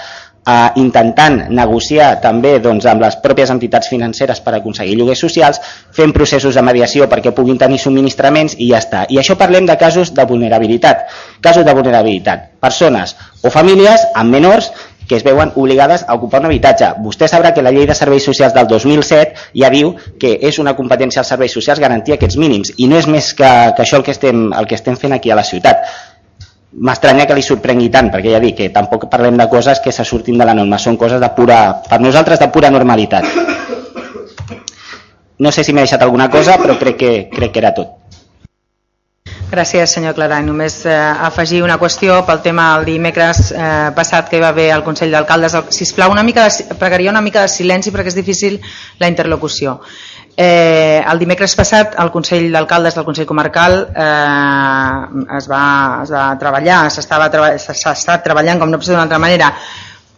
eh, intentant negociar també doncs, amb les pròpies entitats financeres per aconseguir lloguers socials, fent processos de mediació perquè puguin tenir subministraments i ja està. I això parlem de casos de vulnerabilitat. Casos de vulnerabilitat. Persones o famílies amb menors que es veuen obligades a ocupar un habitatge. Vostè sabrà que la llei de serveis socials del 2007 ja diu que és una competència als serveis socials garantir aquests mínims i no és més que, que això el que, estem, el que estem fent aquí a la ciutat m'estranya que li sorprengui tant, perquè ja dic que tampoc parlem de coses que se surtin de la norma, són coses de pura, per nosaltres de pura normalitat. No sé si m'he deixat alguna cosa, però crec que, crec que era tot. Gràcies, senyor Clarà. Només eh, afegir una qüestió pel tema el dimecres eh, passat que hi va haver al Consell d'Alcaldes. Si plau, una mica de, pregaria una mica de silenci perquè és difícil la interlocució. Eh, el dimecres passat el Consell d'Alcaldes del Consell Comarcal eh, es, va, es va treballar, s'està treba, treballant com no pot ser d'una altra manera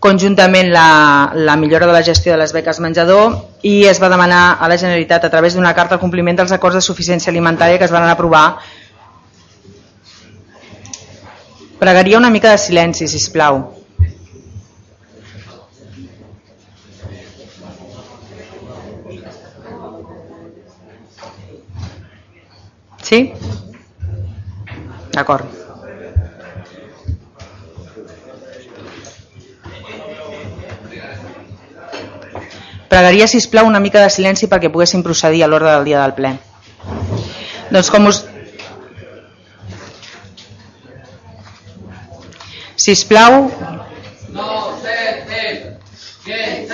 conjuntament la, la millora de la gestió de les beques menjador i es va demanar a la Generalitat a través d'una carta el compliment dels acords de suficiència alimentària que es van aprovar Pregaria una mica de silenci, si us plau. Sí? D'acord. Pregaria, si plau una mica de silenci perquè poguéssim procedir a l'ordre del dia del ple. Doncs com us, Si us plau... No, sé, sé.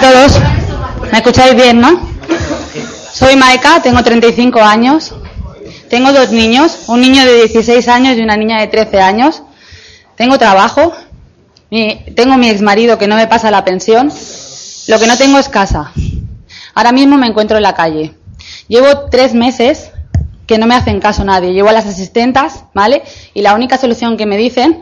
Todos. ¿Me escucháis bien, no? Soy Maika, tengo 35 años. Tengo dos niños, un niño de 16 años y una niña de 13 años. Tengo trabajo. tengo mi ex marido que no me pasa la pensión. Lo que no tengo es casa. Ahora mismo me encuentro en la calle. Llevo tres meses que no me hacen caso nadie. Llevo a las asistentas, ¿vale? Y la única solución que me dicen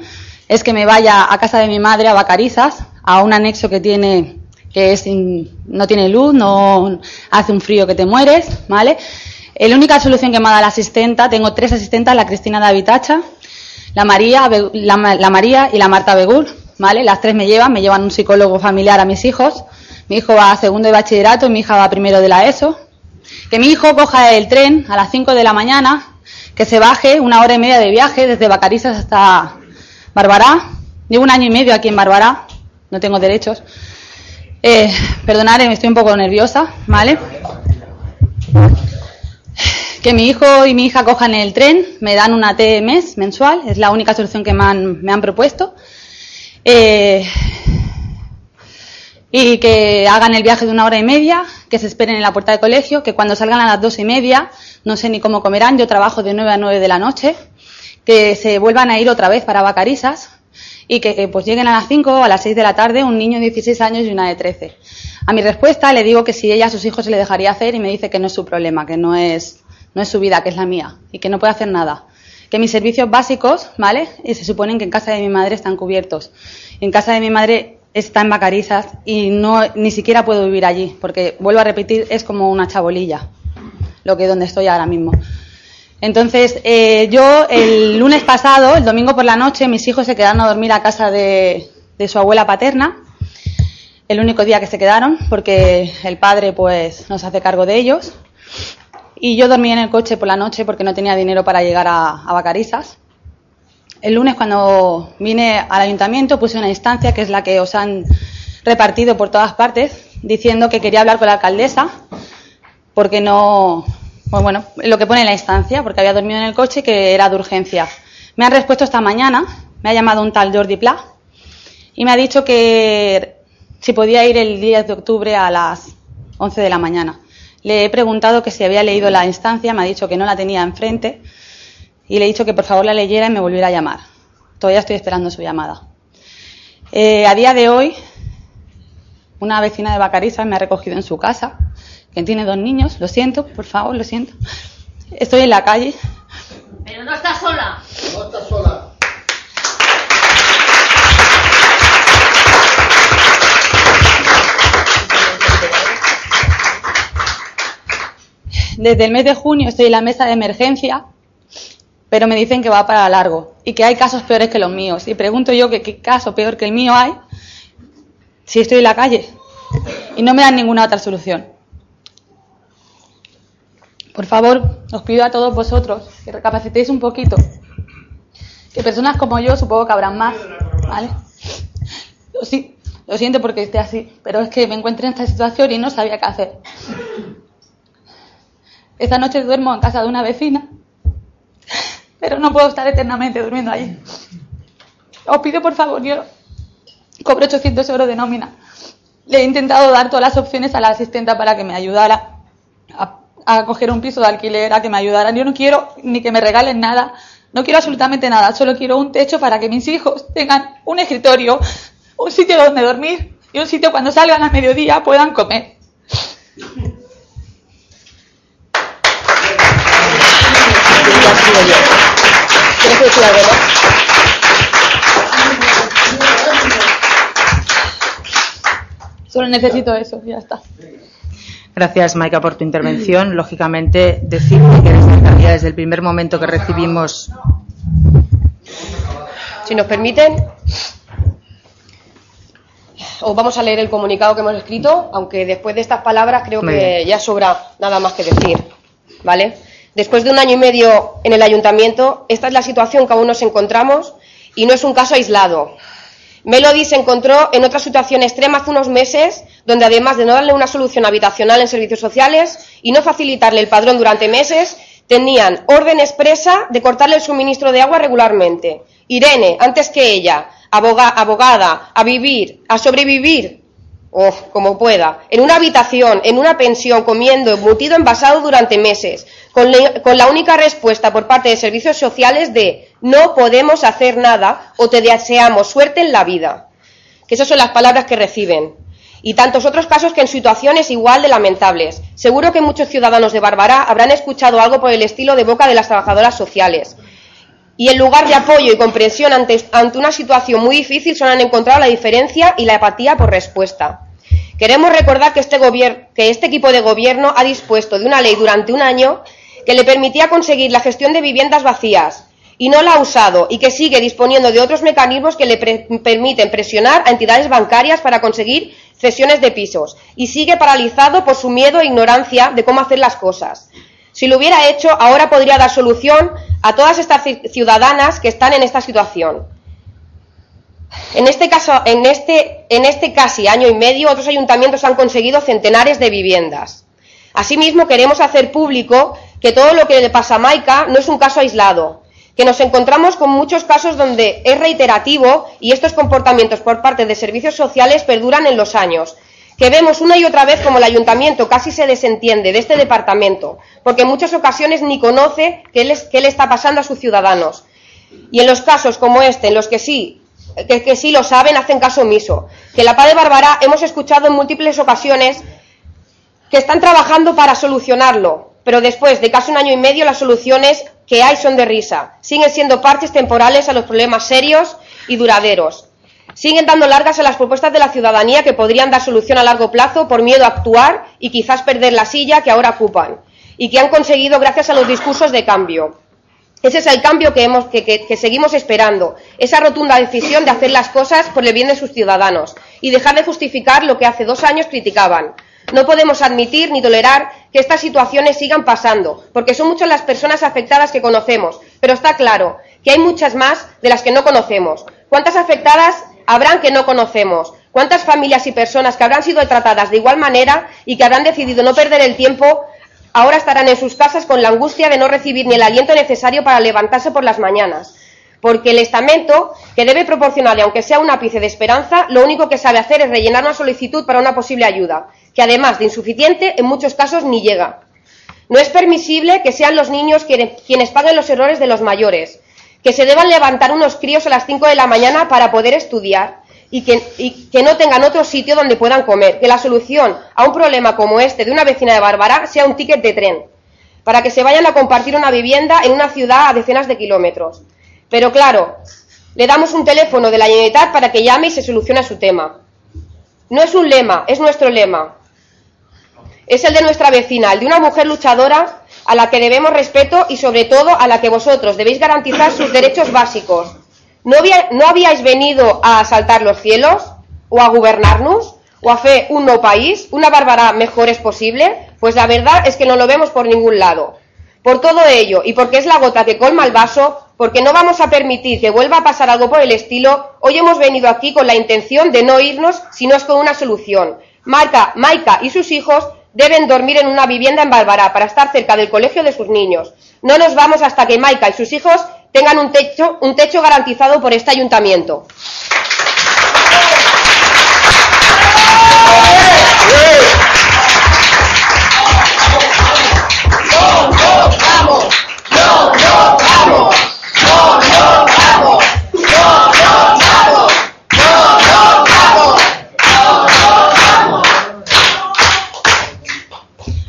es que me vaya a casa de mi madre, a Bacarizas, a un anexo que tiene que no tiene luz, no hace un frío que te mueres, ¿vale? La única solución que me ha dado la asistenta, tengo tres asistentas, la Cristina de la María, la, María y la Marta Begur, ¿vale? Las tres me llevan, me llevan un psicólogo familiar a mis hijos. Mi hijo va a segundo de bachillerato y mi hija va a primero de la ESO. Que mi hijo coja el tren a las 5 de la mañana, que se baje una hora y media de viaje desde Bacarizas hasta Barbará. Llevo un año y medio aquí en Barbará, no tengo derechos. Eh, perdonad, me estoy un poco nerviosa, ¿vale? Que mi hijo y mi hija cojan el tren, me dan una T mes mensual, es la única solución que me han, propuesto. Eh, y que hagan el viaje de una hora y media, que se esperen en la puerta de colegio, que cuando salgan a las dos y media, no sé ni cómo comerán, yo trabajo de nueve a nueve de la noche, que se vuelvan a ir otra vez para Vacarisas, y que pues lleguen a las 5 o a las 6 de la tarde un niño de 16 años y una de 13. A mi respuesta le digo que si ella a sus hijos se le dejaría hacer y me dice que no es su problema, que no es, no es su vida, que es la mía y que no puede hacer nada. Que mis servicios básicos, ¿vale? Y se suponen que en casa de mi madre están cubiertos. En casa de mi madre está en Bacarizas y no, ni siquiera puedo vivir allí, porque vuelvo a repetir, es como una chabolilla, lo que donde estoy ahora mismo. Entonces, eh, yo el lunes pasado, el domingo por la noche, mis hijos se quedaron a dormir a casa de, su abuela paterna, el único día que se quedaron, porque el padre pues nos hace cargo de ellos. Y yo dormí en el coche por la noche porque no tenía dinero para llegar a, a Bacarizas. el lunes cuando vine al ayuntamiento puse una instancia que es la que os han repartido por todas partes diciendo que quería hablar con la alcaldesa porque no, pues bueno, lo que pone en la instancia, porque había dormido en el coche que era de urgencia. Me han respuesto esta mañana, me ha llamado un tal Jordi Pla y me ha dicho que si podía ir el 10 de octubre a las 11 de la mañana. Le he preguntado que si había leído la instancia, me ha dicho que no la tenía enfrente y le he dicho que por favor la leyera y me volviera a llamar. Todavía estoy esperando su llamada. Eh, a día de hoy, una vecina de Bacariza me ha recogido en su casa, que tiene dos niños. Lo siento, por favor, lo siento. Estoy en la calle. Pero no estás sola. No estás sola. Desde el mes de junio estoy en la mesa de emergencia, pero me dicen que va para largo y que hay casos peores que los míos. Y pregunto yo que qué caso peor que el mío hay si estoy en la calle y no me dan ninguna otra solución. Por favor, os pido a todos vosotros que recapacitéis un poquito. Que personas como yo supongo que habrán más, ¿vale? Sí, lo siento porque esté así, pero es que me encuentro en esta situación y no sabía qué hacer. Esta noche duermo en casa de una vecina, pero no puedo estar eternamente durmiendo allí. Os pido por favor, yo cobro 800 euros de nómina. Le he intentado dar todas las opciones a la asistenta para que me ayudara a, a coger un piso de alquiler, a que me ayudara. Yo no quiero ni que me regalen nada, no quiero absolutamente nada, solo quiero un techo para que mis hijos tengan un escritorio, un sitio donde dormir y un sitio cuando salgan a mediodía puedan comer. Solo necesito eso, ya está. Gracias, Maika, por tu intervención. Lógicamente, decirte que desde desde el primer momento que recibimos. Si nos permiten, os vamos a leer el comunicado que hemos escrito, aunque después de estas palabras creo que ya sobra nada más que decir. ¿Vale? Después de un año y medio en el ayuntamiento, esta es la situación que aún nos encontramos y no es un caso aislado. Melody se encontró en otra situación extrema hace unos meses, donde además de no darle una solución habitacional en servicios sociales y no facilitarle el padrón durante meses, tenían orden expresa de cortarle el suministro de agua regularmente. Irene, antes que ella, aboga- abogada, a vivir, a sobrevivir, o como pueda, en una habitación, en una pensión, comiendo, embutido, envasado durante meses, con, la única respuesta por parte de servicios sociales de no podemos hacer nada o te deseamos suerte en la vida. Que esas son las palabras que reciben. Y tantos otros casos que en situaciones igual de lamentables. Seguro que muchos ciudadanos de Barbará habrán escuchado algo por el estilo de boca de las trabajadoras sociales. Y en lugar de apoyo y comprensión ante, ante una situación muy difícil, solo han encontrado la diferencia y la apatía por respuesta. Queremos recordar que este, que este equipo de gobierno ha dispuesto de una ley durante un año que le permitía conseguir la gestión de viviendas vacías y no la ha usado y que sigue disponiendo de otros mecanismos que le permiten presionar a entidades bancarias para conseguir cesiones de pisos y sigue paralizado por su miedo e ignorancia de cómo hacer las cosas. Si lo hubiera hecho, ahora podría dar solución a todas estas ci- ciudadanas que están en esta situación. En este caso, en este, en este casi año y medio, otros ayuntamientos han conseguido centenares de viviendas. Asimismo, queremos hacer público que todo lo que le pasa a Maika no es un caso aislado, que nos encontramos con muchos casos donde es reiterativo y estos comportamientos por parte de servicios sociales perduran en los años, que vemos una y otra vez como el ayuntamiento casi se desentiende de este departamento, porque en muchas ocasiones ni conoce qué les- qué le está pasando a sus ciudadanos. Y en los casos como este, en los que sí, que, sí lo saben, hacen caso omiso. Que la PA de Bárbara hemos escuchado en múltiples ocasiones que están trabajando para solucionarlo, pero después de casi un año y medio las soluciones que hay son de risa. Siguen siendo parches temporales a los problemas serios y duraderos. Siguen dando largas a las propuestas de la ciudadanía que podrían dar solución a largo plazo por miedo a actuar y quizás perder la silla que ahora ocupan y que han conseguido gracias a los discursos de cambio. Ese es el cambio que, seguimos esperando, esa rotunda decisión de hacer las cosas por el bien de sus ciudadanos y dejar de justificar lo que hace dos años criticaban. No podemos admitir ni tolerar que estas situaciones sigan pasando, porque son muchas las personas afectadas que conocemos, pero está claro que hay muchas más de las que no conocemos. ¿Cuántas afectadas habrán que no conocemos? ¿Cuántas familias y personas que habrán sido tratadas de igual manera y que habrán decidido no perder el tiempo ahora estarán en sus casas con la angustia de no recibir ni el aliento necesario para levantarse por las mañanas? Porque el estamento, que debe proporcionarle, aunque sea un ápice de esperanza, lo único que sabe hacer es rellenar una solicitud para una posible ayuda, que además de insuficiente, en muchos casos ni llega. No es permisible que sean los niños quienes paguen los errores de los mayores, que se deban levantar unos críos a las 5 de la mañana para poder estudiar y que, no tengan otro sitio donde puedan comer, que la solución a un problema como este de una vecina de Bárbara sea un ticket de tren, para que se vayan a compartir una vivienda en una ciudad a decenas de kilómetros. Pero claro, le damos un teléfono de la Generalitat para que llame y se solucione su tema. No es un lema, es nuestro lema. Es el de nuestra vecina, el de una mujer luchadora a la que debemos respeto y sobre todo a la que vosotros debéis garantizar sus derechos básicos. ¿No, no habíais venido a asaltar los cielos o a gobernarnos o a hacer un nuevo país, una bárbara mejor es posible? Pues la verdad es que no lo vemos por ningún lado. Por todo ello, y porque es la gota que colma el vaso, porque no vamos a permitir que vuelva a pasar algo por el estilo, hoy hemos venido aquí con la intención de no irnos si no es con una solución. Marca, Maika y sus hijos deben dormir en una vivienda en Barbará para estar cerca del colegio de sus niños. No nos vamos hasta que Maika y sus hijos tengan un techo, un techo garantizado por este ayuntamiento.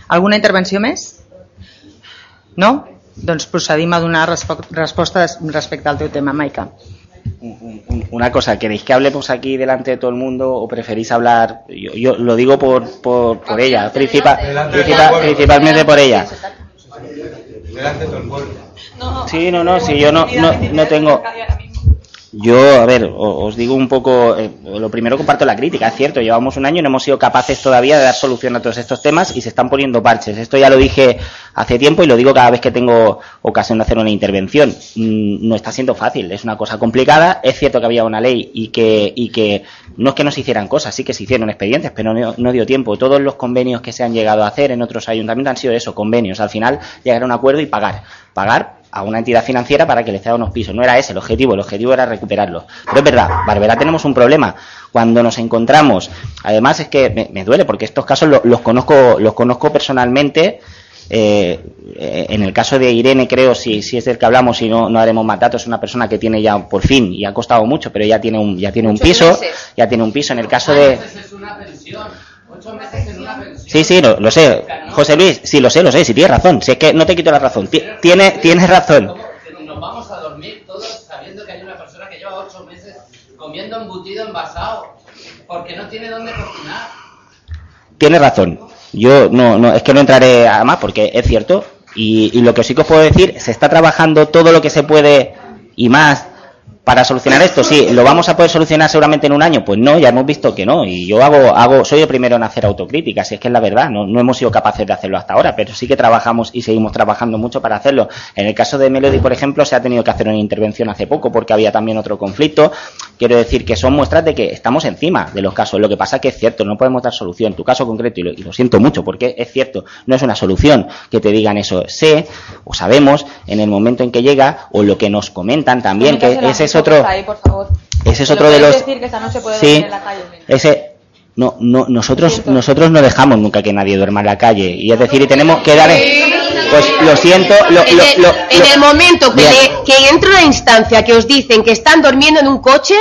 Alguna intervenció més? No? Doncs procedim a donar respostes respecte al teu tema, Maica. Una cosa, ¿queréis que hablemos aquí delante de todo el mundo o preferís hablar? Yo, yo lo digo por, por, por ella, principal, principal, principalmente por ella. Sí, no, no, sí, yo no, no, no tengo. Yo, a ver, os digo un poco, eh, lo primero comparto la crítica, es cierto, llevamos un año y no hemos sido capaces todavía de dar solución a todos estos temas y se están poniendo parches. Esto ya lo dije hace tiempo y lo digo cada vez que tengo ocasión de hacer una intervención. Mm, no está siendo fácil, es una cosa complicada. Es cierto que había una ley y que, y que no es que no se hicieran cosas, sí que se hicieron expedientes, pero no, no dio tiempo. Todos los convenios que se han llegado a hacer en otros ayuntamientos han sido eso, convenios. Al final llegar a un acuerdo y pagar. Pagar a una entidad financiera para que le ceda unos pisos. No era ese el objetivo, el objetivo era recuperarlos. Pero es verdad, Barbera tenemos un problema. Cuando nos encontramos, además es que me, duele porque estos casos los, conozco, los conozco personalmente. Eh, en el caso de Irene, creo, si, si es del que hablamos y no, no haremos más datos, es una persona que tiene ya por fin, y ha costado mucho, pero ya tiene un, ya tiene un piso, ya tiene un piso. En el caso de. Sí, sí, lo, lo, sé. José Luis, sí, lo sé, lo sé, si tienes razón. Si es que no te quito la razón. Tiene, tienes razón. Nos vamos a dormir todos sabiendo que hay una persona que lleva ocho meses comiendo embutido envasado porque no tiene dónde cocinar. Tienes razón. Yo no, no, es que no entraré a más porque es cierto. Y, y lo que sí que os puedo decir, se está trabajando todo lo que se puede y más para solucionar esto, sí, ¿lo vamos a poder solucionar seguramente en un año? Pues no, ya hemos visto que no. Y yo hago, hago, soy el primero en hacer autocrítica, si es que es la verdad, no, no hemos sido capaces de hacerlo hasta ahora, pero sí que trabajamos y seguimos trabajando mucho para hacerlo. En el caso de Melody, por ejemplo, se ha tenido que hacer una intervención hace poco porque había también otro conflicto. Quiero decir que son muestras de que estamos encima de los casos. Lo que pasa es que es cierto, no podemos dar solución. Tu caso concreto, y lo, y lo siento mucho porque es cierto, no es una solución que te digan eso. Sé o sabemos en el momento en que llega o lo que nos comentan también, que es otro. Ahí, por favor. Ese es otro de los. decir que esta noche puede Sí, en la calle? ese. No, no, nosotros, nosotros no dejamos nunca que nadie duerma en la calle. Y es decir, y tenemos que dar. Pues lo siento. Lo, en, lo- el, lo- en lo- el momento que, le- que entra una instancia que os dicen que están durmiendo en un coche,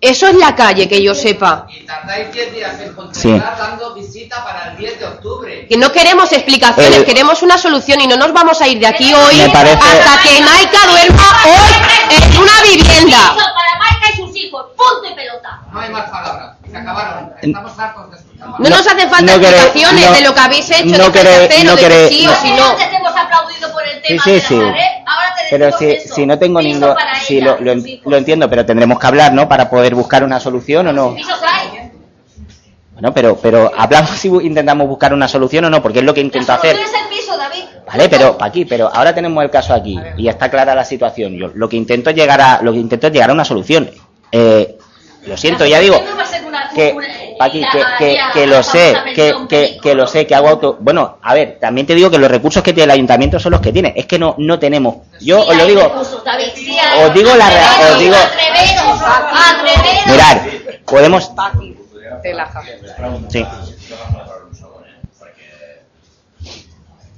eso es la calle, que yo sepa. Y tardáis 10 días en contestar Sí. dando visita para el 10 de octubre. Que no queremos explicaciones, El- queremos una solución y no nos vamos a ir de aquí hoy parece- hasta que Maika duerma hoy en una vivienda. Para Marca y sus hijos, punto y pelota. No hay más palabras. Se acabaron. Estamos hartos de No, nos hacen falta no explicaciones no- de lo que habéis hecho, no de hacer, no o de que sí o si no. Antes te hemos aplaudido por el Sí, tema sí, de sí. la pared, ahora te Pero si, eso. si no tengo ningún. Si ella, lo, entiendo, pero tendremos que hablar, ¿no? Para poder buscar una solución o no. Hay. Bueno, pero, pero hablamos si intentamos buscar una solución o no, porque es lo que intento hacer. solución es el piso, David. Vale, pero aquí, pero ahora tenemos el caso aquí y está clara la situación. Yo lo que intento es llegar a lo que intento es llegar a una solución. Eh, lo siento, ya digo que aquí que, que, que lo sé, que, que, que lo sé, que hago auto. Bueno, a ver, también te digo que los recursos que tiene el ayuntamiento son los que tiene. Es que no no tenemos. Yo os lo digo, os digo la rea- os digo, mirar, podemos Sí.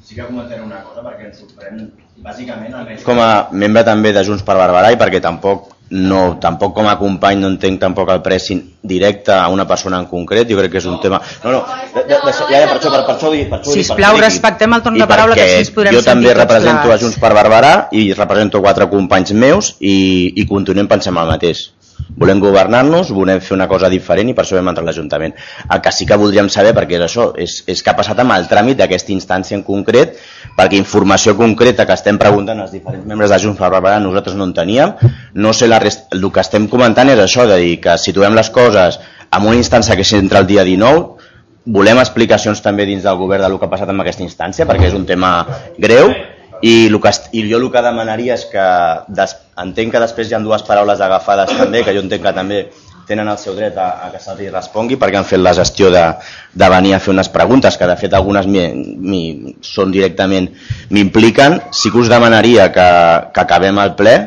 Sí que comentaré una cosa perquè ens sorprèn bàsicament com a membre també de Junts per Barberà i perquè tampoc no, tampoc com a company no entenc tampoc el pressing directe a una persona en concret, jo crec que és un tema no, no, de, de, de, ja, ja, per això, per, per això ho dic, per això per Sisplau, dic. respectem el torn de paraula que així ens podrem jo també represento a. Junts per Barberà i represento quatre companys meus i, i continuem pensant el mateix volem governar-nos, volem fer una cosa diferent i per això vam entrar a l'Ajuntament. El que sí que voldríem saber, perquè és això, és, és què ha passat amb el tràmit d'aquesta instància en concret, perquè informació concreta que estem preguntant als diferents membres de Junts per Barberà nosaltres no en teníem. No sé, la rest... el que estem comentant és això, de dir que situem les coses en una instància que s'entra el dia 19, volem explicacions també dins del govern del que ha passat amb aquesta instància, perquè és un tema greu, i, el que, i jo el que demanaria és que des, entenc que després hi ha dues paraules agafades també, que jo entenc que també tenen el seu dret a, a que se'ls respongui perquè han fet la gestió de, de venir a fer unes preguntes que de fet algunes mi, mi, són directament m'impliquen. Sí que us demanaria que, que acabem el ple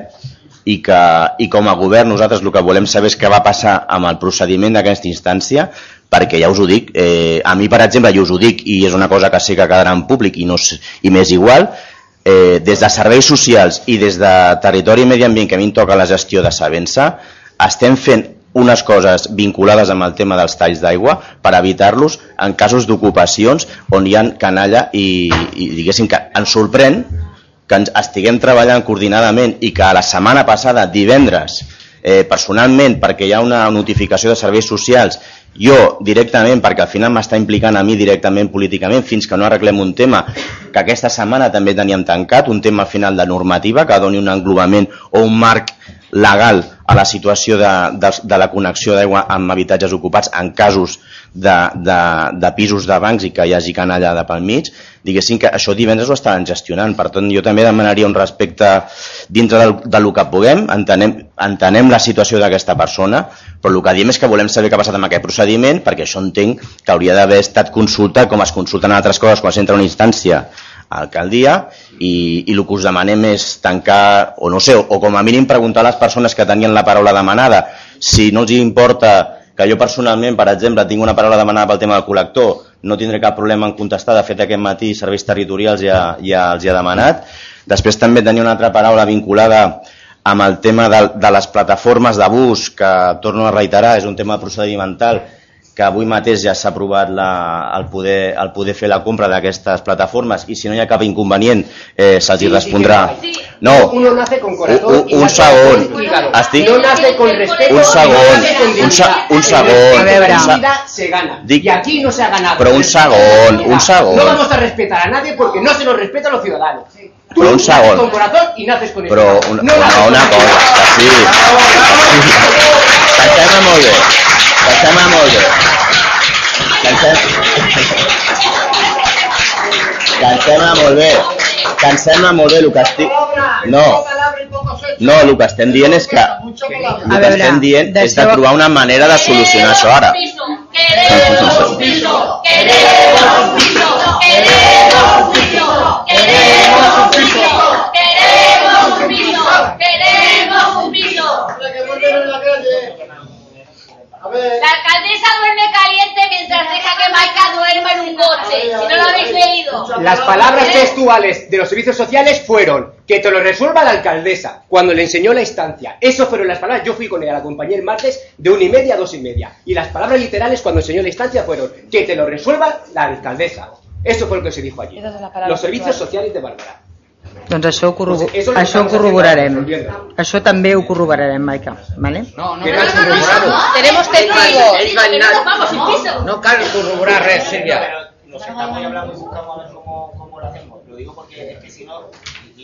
i que i com a govern nosaltres el que volem saber és què va passar amb el procediment d'aquesta instància perquè ja us ho dic, eh, a mi per exemple jo us ho dic i és una cosa que sé que quedarà en públic i, no, i m'és igual eh, des de serveis socials i des de territori i medi ambient que a mi em toca la gestió de Sabença estem fent unes coses vinculades amb el tema dels talls d'aigua per evitar-los en casos d'ocupacions on hi ha canalla i, i diguéssim que ens sorprèn que ens estiguem treballant coordinadament i que la setmana passada, divendres, eh, personalment, perquè hi ha una notificació de serveis socials, jo directament, perquè al final m'està implicant a mi directament políticament, fins que no arreglem un tema que aquesta setmana també teníem tancat, un tema al final de normativa que doni un englobament o un marc legal a la situació de, de, de la connexió d'aigua amb habitatges ocupats en casos de, de, de pisos de bancs i que hi hagi canallada pel mig, diguéssim que això divendres ho estaven gestionant, per tant jo també demanaria un respecte dintre del, de lo que puguem, entenem, entenem la situació d'aquesta persona, però el que diem és que volem saber què ha passat amb aquest procediment, perquè això entenc que hauria d'haver estat consultat com es consulten altres coses quan s'entra una instància a alcaldia i, i el que us demanem és tancar, o no sé, o com a mínim preguntar a les persones que tenien la paraula demanada. Si no els importa que jo personalment, per exemple, tinc una paraula demanada pel tema del col·lector, no tindré cap problema en contestar, de fet aquest matí serveis territorials ja, ja els hi ha demanat. Després també tenia una altra paraula vinculada amb el tema de, de les plataformes de bus, que torno a reiterar, és un tema procedimental que avui mateix ja s'ha aprovat la, el, poder, el poder fer la compra d'aquestes plataformes i si no hi ha cap inconvenient eh, se'ls hi respondrà. No, Uno nace con corazón un, un nace segon. Estic... No nace con respeto. Un segon, un, se, un segon. un y la se- gana. Dic- Y aquí no se ha ganado. Però un segon, un segon. No vamos a respetar a nadie porque no se nos respeta a los ciudadanos. Tú Però un segon. con corazón y naces con Però una, no una, una cosa, que sí. Pensem <laughs> molt bé. Molt bé. Pensem... Pensem molt bé. Pensem molt bé estic... No. No, el que estem dient és que el que veure, estem dient és de trobar una manera de solucionar això ara. Queremos piso, queremos piso, queremos piso, queremos un piso, queremos un piso, queremos un piso. La alcaldesa duerme caliente mientras deja que Maika duerma en un coche. Si no lo habéis leído. Las palabras textuales de los servicios sociales fueron que te lo resuelva la alcaldesa cuando le enseñó la instancia. Eso fueron las palabras. Yo fui con ella, la acompañé el martes de una y media a dos y media. Y las palabras literales cuando enseñó la instancia fueron que te lo resuelva la alcaldesa. Eso fue lo que se dijo allí. Los servicios sociales de Bárbara. Doncs això ho, corrobo, pues eso això ho corroborarem. Això també ho corroborarem, Maica. ¿vale? No, no, cal. No, no, Tenemos testigos. Anar... No cal corroborar res, Silvia. Nosotros estamos hablamos y buscamos a ver cómo, cómo lo hacemos. Lo digo porque es que si no...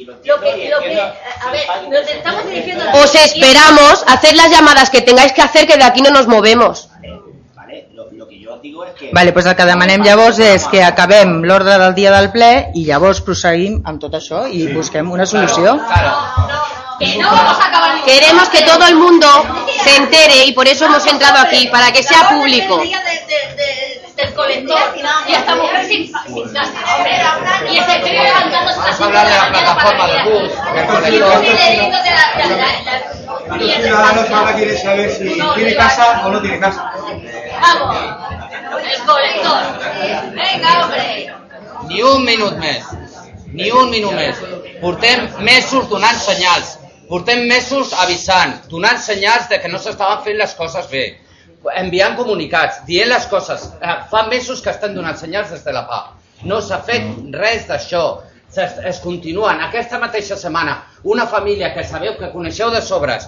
Lo que, lo que, a ver, nos estamos dirigiendo a Os esperamos, hacer las llamadas que tengáis que hacer, que de aquí no nos movemos. Vale, lo, lo que yo digo es Vale, doncs el que demanem llavors és que acabem l'ordre del dia del ple i llavors proseguim amb tot això i busquem una solució. Que no vamos a acabar. Queremos que todo el mundo se entere y por eso hemos entrado aquí, para que sea público. del colector y mujer sin, sin casa. Y ese crío levantándose Vamos a hablar de la plataforma de bus, del colector. El ciudadanos ahora quieren saber si tiene casa o no tiene casa. Vamos, Ni un minut més. Ni un minut més. Portem mesos donant senyals. Portem mesos avisant, donant senyals de que no s'estaven fent les coses bé. Enviant comunicats, dient les coses. Eh, Fa mesos que estan donant senyals des de la PA. No s'ha fet res d'això. Es, es continuen. Aquesta mateixa setmana, una família que sabeu que coneixeu de sobres,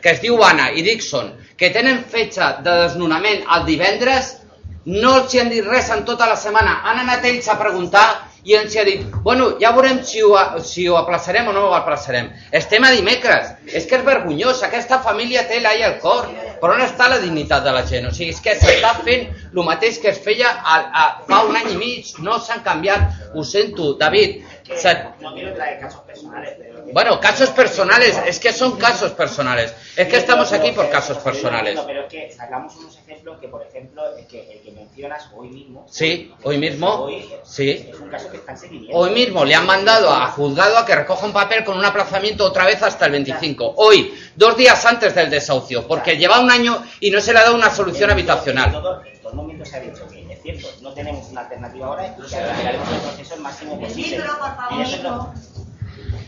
que es diu Anna i Dixon, que tenen fetge de desnonament el divendres, no els hi han dit res en tota la setmana. Han anat ells a preguntar i ens hi ha dit, bueno, ja veurem si ho, si ho aplaçarem o no ho aplaçarem. Estem a dimecres. És que és vergonyós. Aquesta família té l'ai al cor. Però on està la dignitat de la gent? O sigui, és que s'està fent el mateix que es feia a, a, fa un any i mig. No s'han canviat. Ho sento, David. Se, No quiero traer casos personales, pero... bueno, casos personales. Es que son casos personales. Es que estamos aquí por casos personales. Pero es que sacamos unos ejemplos que, por ejemplo, el que, el que mencionas hoy mismo... Sí, hoy mismo. Sí. es un caso que está en seguimiento. Hoy mismo le han mandado a juzgado a que recoja un papel con un aplazamiento otra vez hasta el 25. Hoy, dos días antes del desahucio, porque lleva un año y no se le ha dado una solución habitacional. En todo, en todo momento se ha dicho que es cierto, no tenemos una alternativa ahora y que aceleraremos el proceso el máximo posible.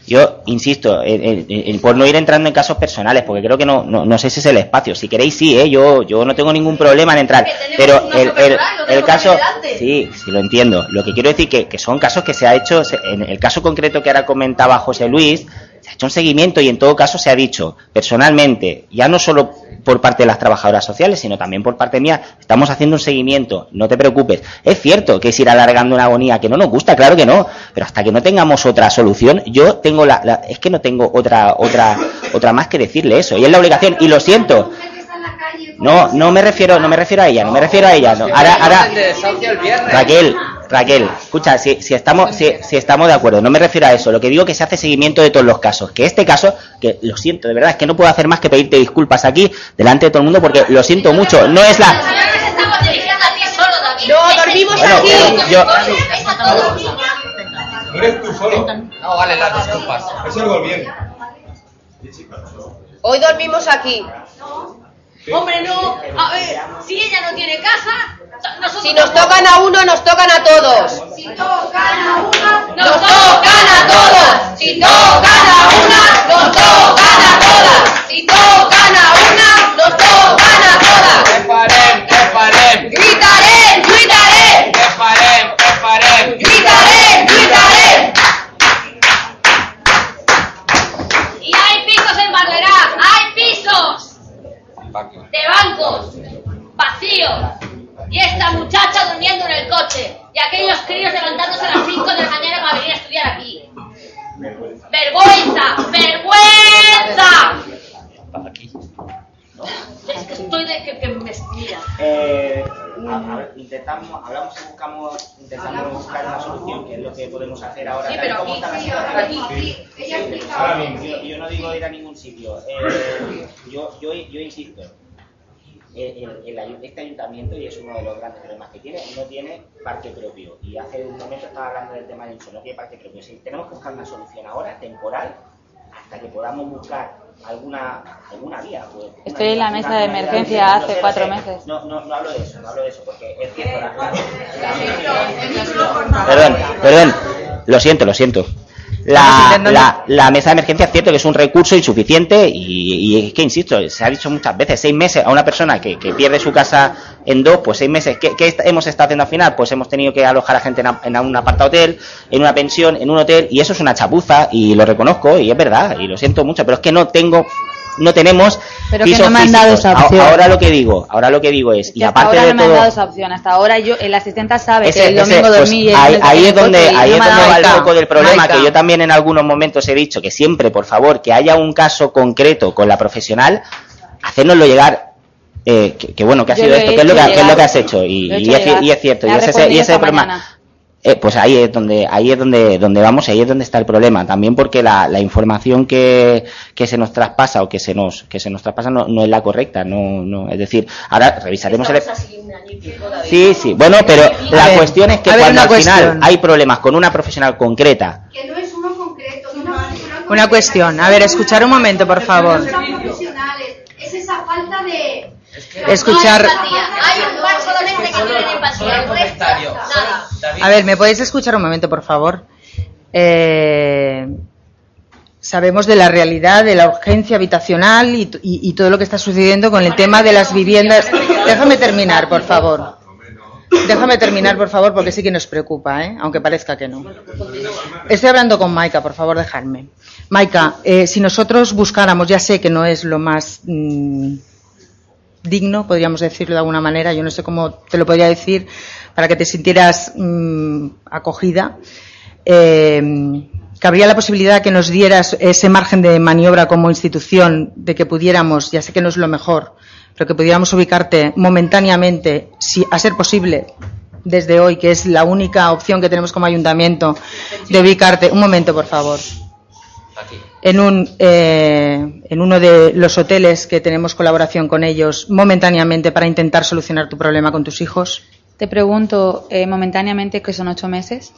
Yo insisto, por no ir entrando en casos personales, porque creo que no, no, no sé si es el espacio. Si queréis, sí, ¿eh? yo, yo no tengo ningún problema en entrar. Pero el, el, el caso, sí, sí lo entiendo. Lo que quiero decir que, que son casos que se ha hecho, se- en el caso concreto que ahora comentaba José Luis, se ha hecho un seguimiento y en todo caso se ha dicho personalmente, ya no solo por parte de las trabajadoras sociales, sino también por parte mía, estamos haciendo un seguimiento, no te preocupes. Es cierto que es ir alargando una agonía que no nos gusta, claro que no, pero hasta que no tengamos otra solución, yo tengo la, es que no tengo otra, otra, otra más que decirle eso, y es la obligación, y lo siento. No, no me refiero, no me refiero a ella, no me refiero a ella, no. Ahora, ahora. Raquel, Raquel, escucha, si, si estamos, si, si estamos de acuerdo, no me refiero a eso, lo que digo es que se hace seguimiento de todos los casos, que este caso, que lo siento, de verdad, es que no puedo hacer más que pedirte disculpas aquí, delante de todo el mundo, porque lo siento mucho, no es la... No, dormimos Bueno, aquí. yo-. No eres tú solo. No vale las disculpas. Es el gobierno. Hoy dormimos aquí. Hombre, no. A ver, si ella no tiene casa, nosotros Si nos tocan a uno, nos tocan a todos. Si tocan a una, Nos tocan a todos. Si tocan a una, nos tocan a todas. Si tocan a una, nos tocan a todas. De bancos vacíos. Y esta muchacha durmiendo en el coche. Y aquellos críos levantándose a las 5 de la mañana para venir a estudiar aquí. ¡Vergüenza! ¡Vergüenza! Es que estoy de que, que me mira. Eh, a- a intentamos, hablamos y buscamos, intentamos buscar una solución, que es lo que podemos hacer ahora. Sí, pero aquí, sí, aquí, sí. Ella mismo, yo, yo no digo ir a ningún sitio. Eh, yo, yo, yo insisto, el, el- el ayu- este ayuntamiento, y es uno de los grandes problemas que tiene, no tiene parque propio. Y hace un momento estaba hablando del tema del uso, no tiene parque propio. Sí, tenemos que buscar una solución ahora, temporal, hasta que podamos buscar alguna alguna vía. pues, una Estoy en la mesa una de emergencia hace sé, no cuatro sé. meses. No, no, no hablo de eso, no hablo de eso, porque es cierto. la- la- Perdón, perdón, lo siento, lo siento. La, la, la mesa de emergencia es cierto que es un recurso insuficiente y, y es que, insisto, se ha dicho muchas veces, seis meses a una persona que, que pierde su casa en dos, pues seis meses. ¿Qué, hemos estado haciendo al final? Pues hemos tenido que alojar a gente en, a- en un aparta hotel, en una pensión, en un hotel, y eso es una chapuza, y lo reconozco, y es verdad, y lo siento mucho, pero es que no tengo, no tenemos Pero que pisos no me han dado físicos. esa opción. Ahora lo que digo, ahora lo que digo es, y Que hasta aparte ahora de no me han dado todo, esa opción. Hasta ahora yo, el asistente sabe ese- que el ese, domingo pues, dormí y el ahí, ahí es donde, y ahí no es donde va el foco del problema, Maika. que yo también en algunos momentos he dicho que siempre, por favor, que haya un caso concreto con la profesional, hacérnoslo llegar eh, que, que, bueno, que ha Yo sido esto, ¿qué es, lo que, qué es lo que has hecho? Y, he y hecho es, ci- llegar. y es cierto, y ese, y ese problema, mañana. Eh, pues ahí es donde ahí es donde donde vamos y ahí es donde está el problema. También porque la, la información que, que se nos traspasa o que se nos que se nos traspasa no, no es la correcta no no. Es decir ahora revisaremos el sí sí. bueno pero la ver, cuestión es que cuando al final hay problemas con una profesional concreta Que no es uno concreto, es una profesional Una cuestión. A ver, escuchar un momento, por favor. No son profesionales, es esa falta de... Escuchar- No hay solamente que tienen empatía. el resto, nada. A ver, ¿me podéis escuchar un momento, por favor? Eh, sabemos de la realidad, de la urgencia habitacional y, y- y todo lo que está sucediendo con el tema de las viviendas. Déjame terminar, por favor. Déjame terminar, por favor, porque sí que nos preocupa, ¿eh? aunque parezca que no. Estoy hablando con Maika, por favor, dejadme. Maika, eh, si nosotros buscáramos, ya sé que no es lo más mm, digno, podríamos decirlo de alguna manera, yo no sé cómo te lo podría decir, para que te sintieras mm, acogida, eh, cabría la posibilidad que nos dieras ese margen de maniobra como institución, de que pudiéramos, ya sé que no es lo mejor, pero que pudiéramos ubicarte momentáneamente, si, a ser posible, desde hoy, que es la única opción que tenemos como ayuntamiento, de ubicarte, un momento, por favor, en, un, eh, en uno de los hoteles que tenemos colaboración con ellos, momentáneamente, para intentar solucionar tu problema con tus hijos. Te pregunto eh, momentáneamente que son ocho meses.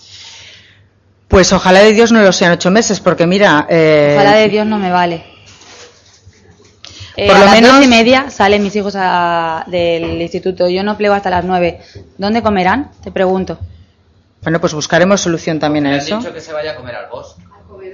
Pues ojalá de Dios no lo sean ocho meses, porque mira. eh, Ojalá de Dios no me vale. Eh, Por a lo las menos- dos y media salen mis hijos a- del instituto. Yo no plego hasta las nueve. ¿Dónde comerán? Te pregunto. Bueno, pues buscaremos solución también a Me han eso. dicho que se vaya a comer al bosque.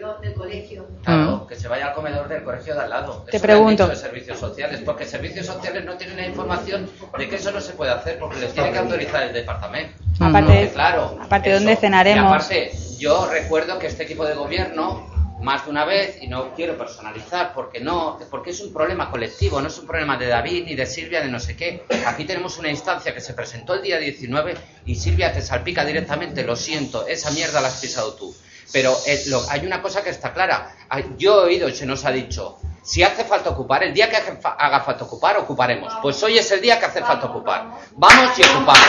Comedor del colegio. Claro, que se vaya al comedor del colegio de al lado. Te Eso pregunto. dicho de servicios sociales, porque servicios sociales no tienen la información de que eso no se puede hacer porque les tiene que autorizar el departamento. Aparte- Porque, claro. aparte, eso. ¿dónde cenaremos? Y aparte, yo recuerdo que este equipo de gobierno más de una vez y no quiero personalizar porque no porque es un problema colectivo no es un problema de David ni de Silvia de no sé qué aquí tenemos una instancia que se presentó el día 19 y Silvia te salpica directamente lo siento esa mierda la has pisado tú pero eh, hay una cosa que está clara. Yo he oído y se nos ha dicho si hace falta ocupar el día que haga falta ocupar ocuparemos. Pues hoy es el día que hace falta ocupar. Vamos y ocupamos.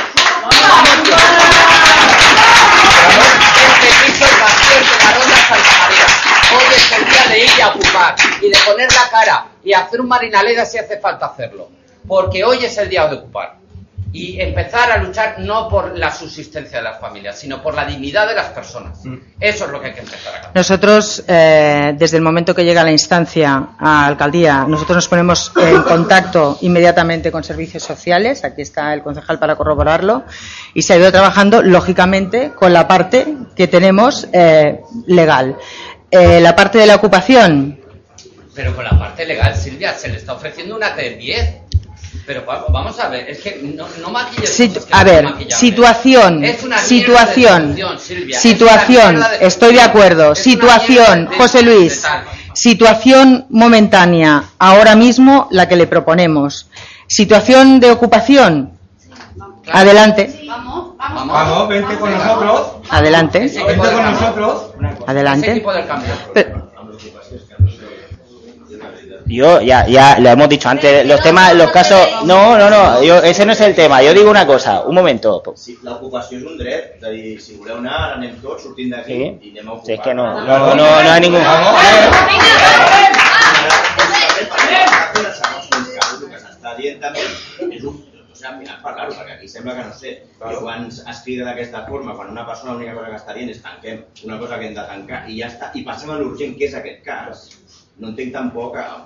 Hoy es el día de ir y a ocupar y de poner la cara y hacer un marinaleda si hace falta hacerlo. Porque hoy es el día de ocupar. Y empezar a luchar no por la subsistencia de las familias, sino por la dignidad de las personas. Eso es lo que hay que empezar a cambiar. Nosotros, eh, desde el momento que llega la instancia a alcaldía, nosotros nos ponemos en contacto inmediatamente con servicios sociales. Aquí está el concejal para corroborarlo. Y se ha ido trabajando, lógicamente, con la parte que tenemos eh, legal. Eh, la parte de la ocupación, Pero con la parte legal, Silvia, se le está ofreciendo una T10. Pero va- vamos a ver, es que no, no maquilles Sit- cosas que a no ver, maquillables. situación, Es una de situación, solución, Silvia, es una situación, mierda de estoy de acuerdo, Es situación, de- José de Luis, situación momentánea, ahora mismo la que le proponemos. Situación de ocupación, adelante, Vamos, vente con nosotros. adelante, Vente con nosotros. adelante. Pero- Yo ya, ya lo hemos dicho antes, los temas, los casos, no, no, no, yo, ese no es el tema. Yo digo una cosa, un momento. Sí, l'ocupació és un dret, és a dir, si voleu anar, anem tots sortint d'aquí Sí. i anem a ocupar. Si es que no, no, no, no hay ningún. El que s'està dient també és un... O sigui, al final parlar-ho, perquè aquí sembla que no sé. Jo quan es crida d'aquesta forma, quan una persona l'única cosa que està dient és tanquem una cosa que hem de tancar i ja està, i passem a l'urgent, que és aquest cas, no tampoc a,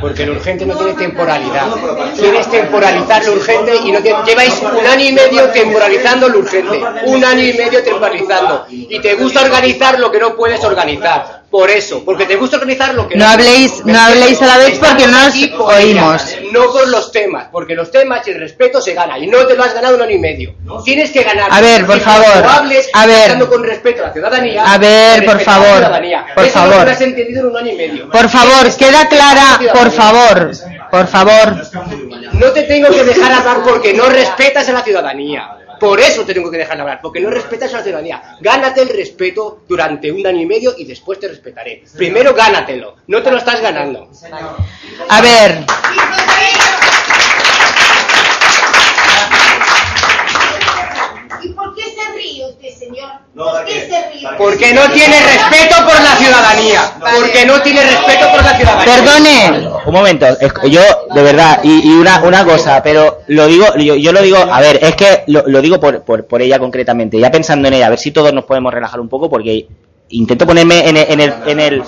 Porque el urgente no tiene temporalidad. Quieres temporalizar lo urgente y no tiene- lleváis un año y medio temporalizando lo urgente. Un año y medio temporalizando. Y te gusta organizar lo que no puedes organizar. Por eso, porque te gusta organizar lo que No habléis- no habléis a la vez porque no os oímos. ella, no por los temas, porque los temas y el respeto se gana y no te lo has ganado un año y medio. Tienes que ganar. A ver, por favor, hables, a ver. con respeto a la ciudadanía. A ver, por favor, por Eso no favor. lo has entendido en un año y medio. Por favor, queda clara, por favor, por favor. No te tengo que dejar hablar porque no respetas a la ciudadanía. Por eso te tengo que dejar hablar, porque no respetas a la ciudadanía. Gánate el respeto durante un año y medio y después te respetaré. Primero gánatelo, no te lo estás ganando. A ver. ¿Y por qué se ríe usted, señor? ¿Por qué se ríe? Porque no tiene respeto por la ciudadanía. Porque no tiene respeto por la ciudadanía. Perdone. Un momento, es- yo de verdad, y, y una, una cosa, pero lo digo, yo, yo lo digo, a ver, es que lo, lo digo por, por, por ella concretamente, ya pensando en ella, a ver si todos nos podemos relajar un poco, porque intento ponerme en el... En el, en el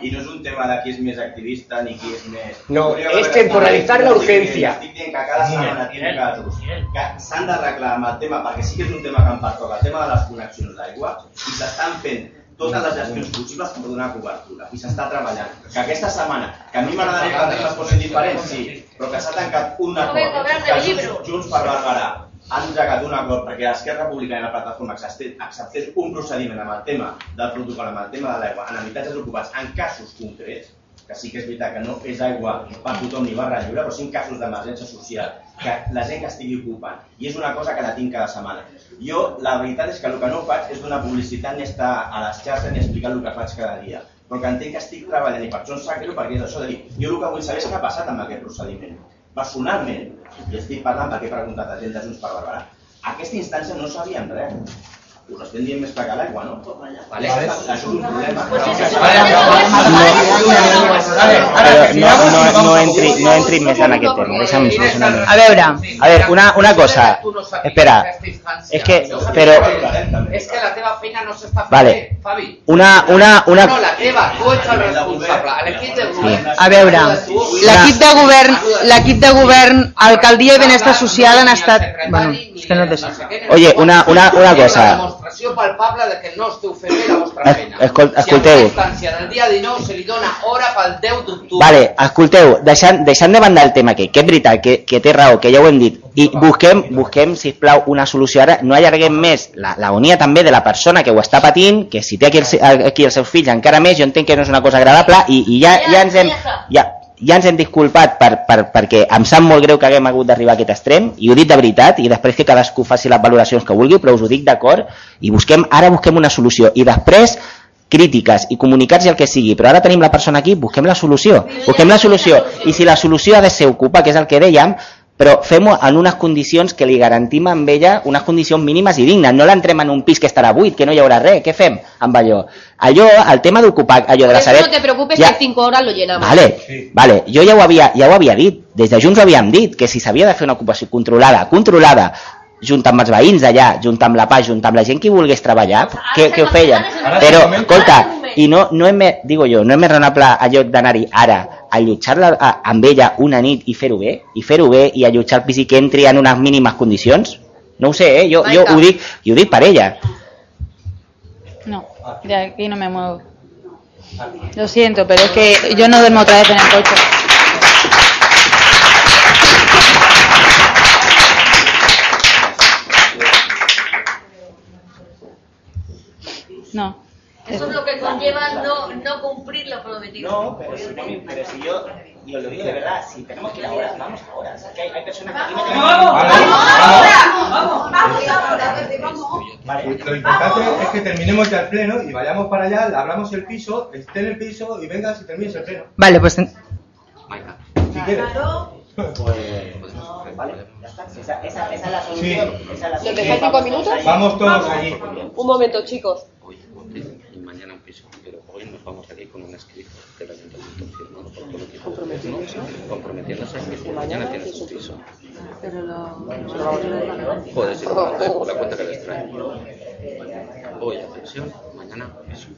I no és un tema de qui és més activista ni qui és més... No, és temporalitzar la urgència. Estic dient que cada setmana tiene casos que s'han d'arreglar amb el tema, perquè sí que és un tema que em pertoca, el tema de les connexions d'aigua, i s'estan fent totes les gestions possibles per donar cobertura, i s'està treballant. Que aquesta setmana, que a mi m'agradaria que temes fossin diferents, sí, però que s'ha tancat un acord, que Junts, Junts per Barberà han entregat un acord perquè Esquerra Republicana i la plataforma acceptés un procediment amb el tema del protocol, amb el tema de l'aigua, en habitatges ocupats, en casos concrets, que sí que és veritat que no és aigua per tothom ni barra lliure, però en casos d'emergència social, que la gent que estigui ocupant. I és una cosa que la tinc cada setmana. Jo, la veritat és que el que no faig és donar publicitat ni estar a les xarxes ni explicar el que faig cada dia. Però que entenc que estic treballant i per això em sap greu perquè és això de dir, jo el que vull saber és què ha passat amb aquest procediment. Personalment, i estic parlant perquè he preguntat a gent de Junts per Barberà, aquesta instància no sabien res. No? Vale. Això és un problema. Però no, no, no, entri, no entri més en aquest tema, deixa'm solucionar A veure. A veure, una, una cosa, espera, és que, però, És que la teva feina no s'està fent Vale. Fabi. una, una, una, No, la teva, tu ets el responsable. L'equip de govern... A veure, l'equip de govern, l'equip de govern, alcaldia i benestar social han estat... Bueno, és que no té oye, una, una, una cosa, demostració palpable de que no esteu fent bé la vostra es, feina. escol, Si a escolteu, una instància del dia 19 se li dona hora pel 10 d'octubre. Vale, escolteu, deixant, deixant de banda el tema que, que és veritat, que, que té raó, que ja ho hem dit, i busquem, busquem, sisplau, una solució ara, no allarguem més la- l'agonia també de la persona que ho està patint, que si té aquí, el, aquí els seus fills encara més, jo entenc que no és una cosa agradable, i, i ja, ja ens hem... Ja, ja ens hem disculpat per, per, perquè em sap molt greu que haguem hagut d'arribar a aquest extrem i ho dic de veritat i després que cadascú faci les valoracions que vulgui però us ho dic d'acord i busquem, ara busquem una solució. I després crítiques i comunicats i el que sigui, però ara tenim la persona aquí, busquem la solució, busquem la solució. I si la solució ha de ser ocupar, que és el que dèiem però fem-ho en unes condicions que li garantim amb ella unes condicions mínimes i dignes, no l'entrem en un pis que estarà buit, que no hi haurà res, què fem amb allò? Allò, el tema d'ocupar allò de la Sareb... no te preocupes ja- que en 5 horas lo llenamos. Vale, vale, jo ja ho, havia, ja ho havia dit, des de Junts ho havíem dit, que si s'havia de fer una ocupació controlada, controlada, junt amb els veïns d'allà, junt amb la paz, junt amb la gent que volgués treballar, que, que ho feien. Però, escolta, i no, no és més, digo jo, no és més raonable allò d'anar-hi ara, allotjar-la a- amb ella una nit i fer-ho bé, i fer-ho bé i allotjar el pis i que entri en unes mínimes condicions? No ho sé, eh? jo, jo ho dic, i ho dic per ella. No, de aquí no me muevo. Lo siento, pero es que yo no duermo otra vez en el coche. No. Eso es lo que conlleva no, no cumplir lo prometido. No, pero si, no, pero si yo, y os lo digo de verdad, si tenemos que ir ahora, vamos ahora. O sea, que hay, hay personas que aquí no tienen... Lo importante es que terminemos ya el pleno y vayamos para allá, abramos el piso, esté en el piso y vengas y termines el pleno. Vale, pues Si quieres. <laughs> Vale, ya está. Si esa, esa, esa es la Sí. solución. Esa es la ¿Nos solución. dejáis cinco minutos? Vamos todos allí. Un momento, chicos. Y mañana un piso, pero hoy nos vamos aquí con un escrito del ayuntamiento firmado por todo el equipo comprometiéndose a que si mañana tienes un piso. Pero lo... Puedes ir por la, por la cuenta que les trae. Hoy a pensión, mañana piso.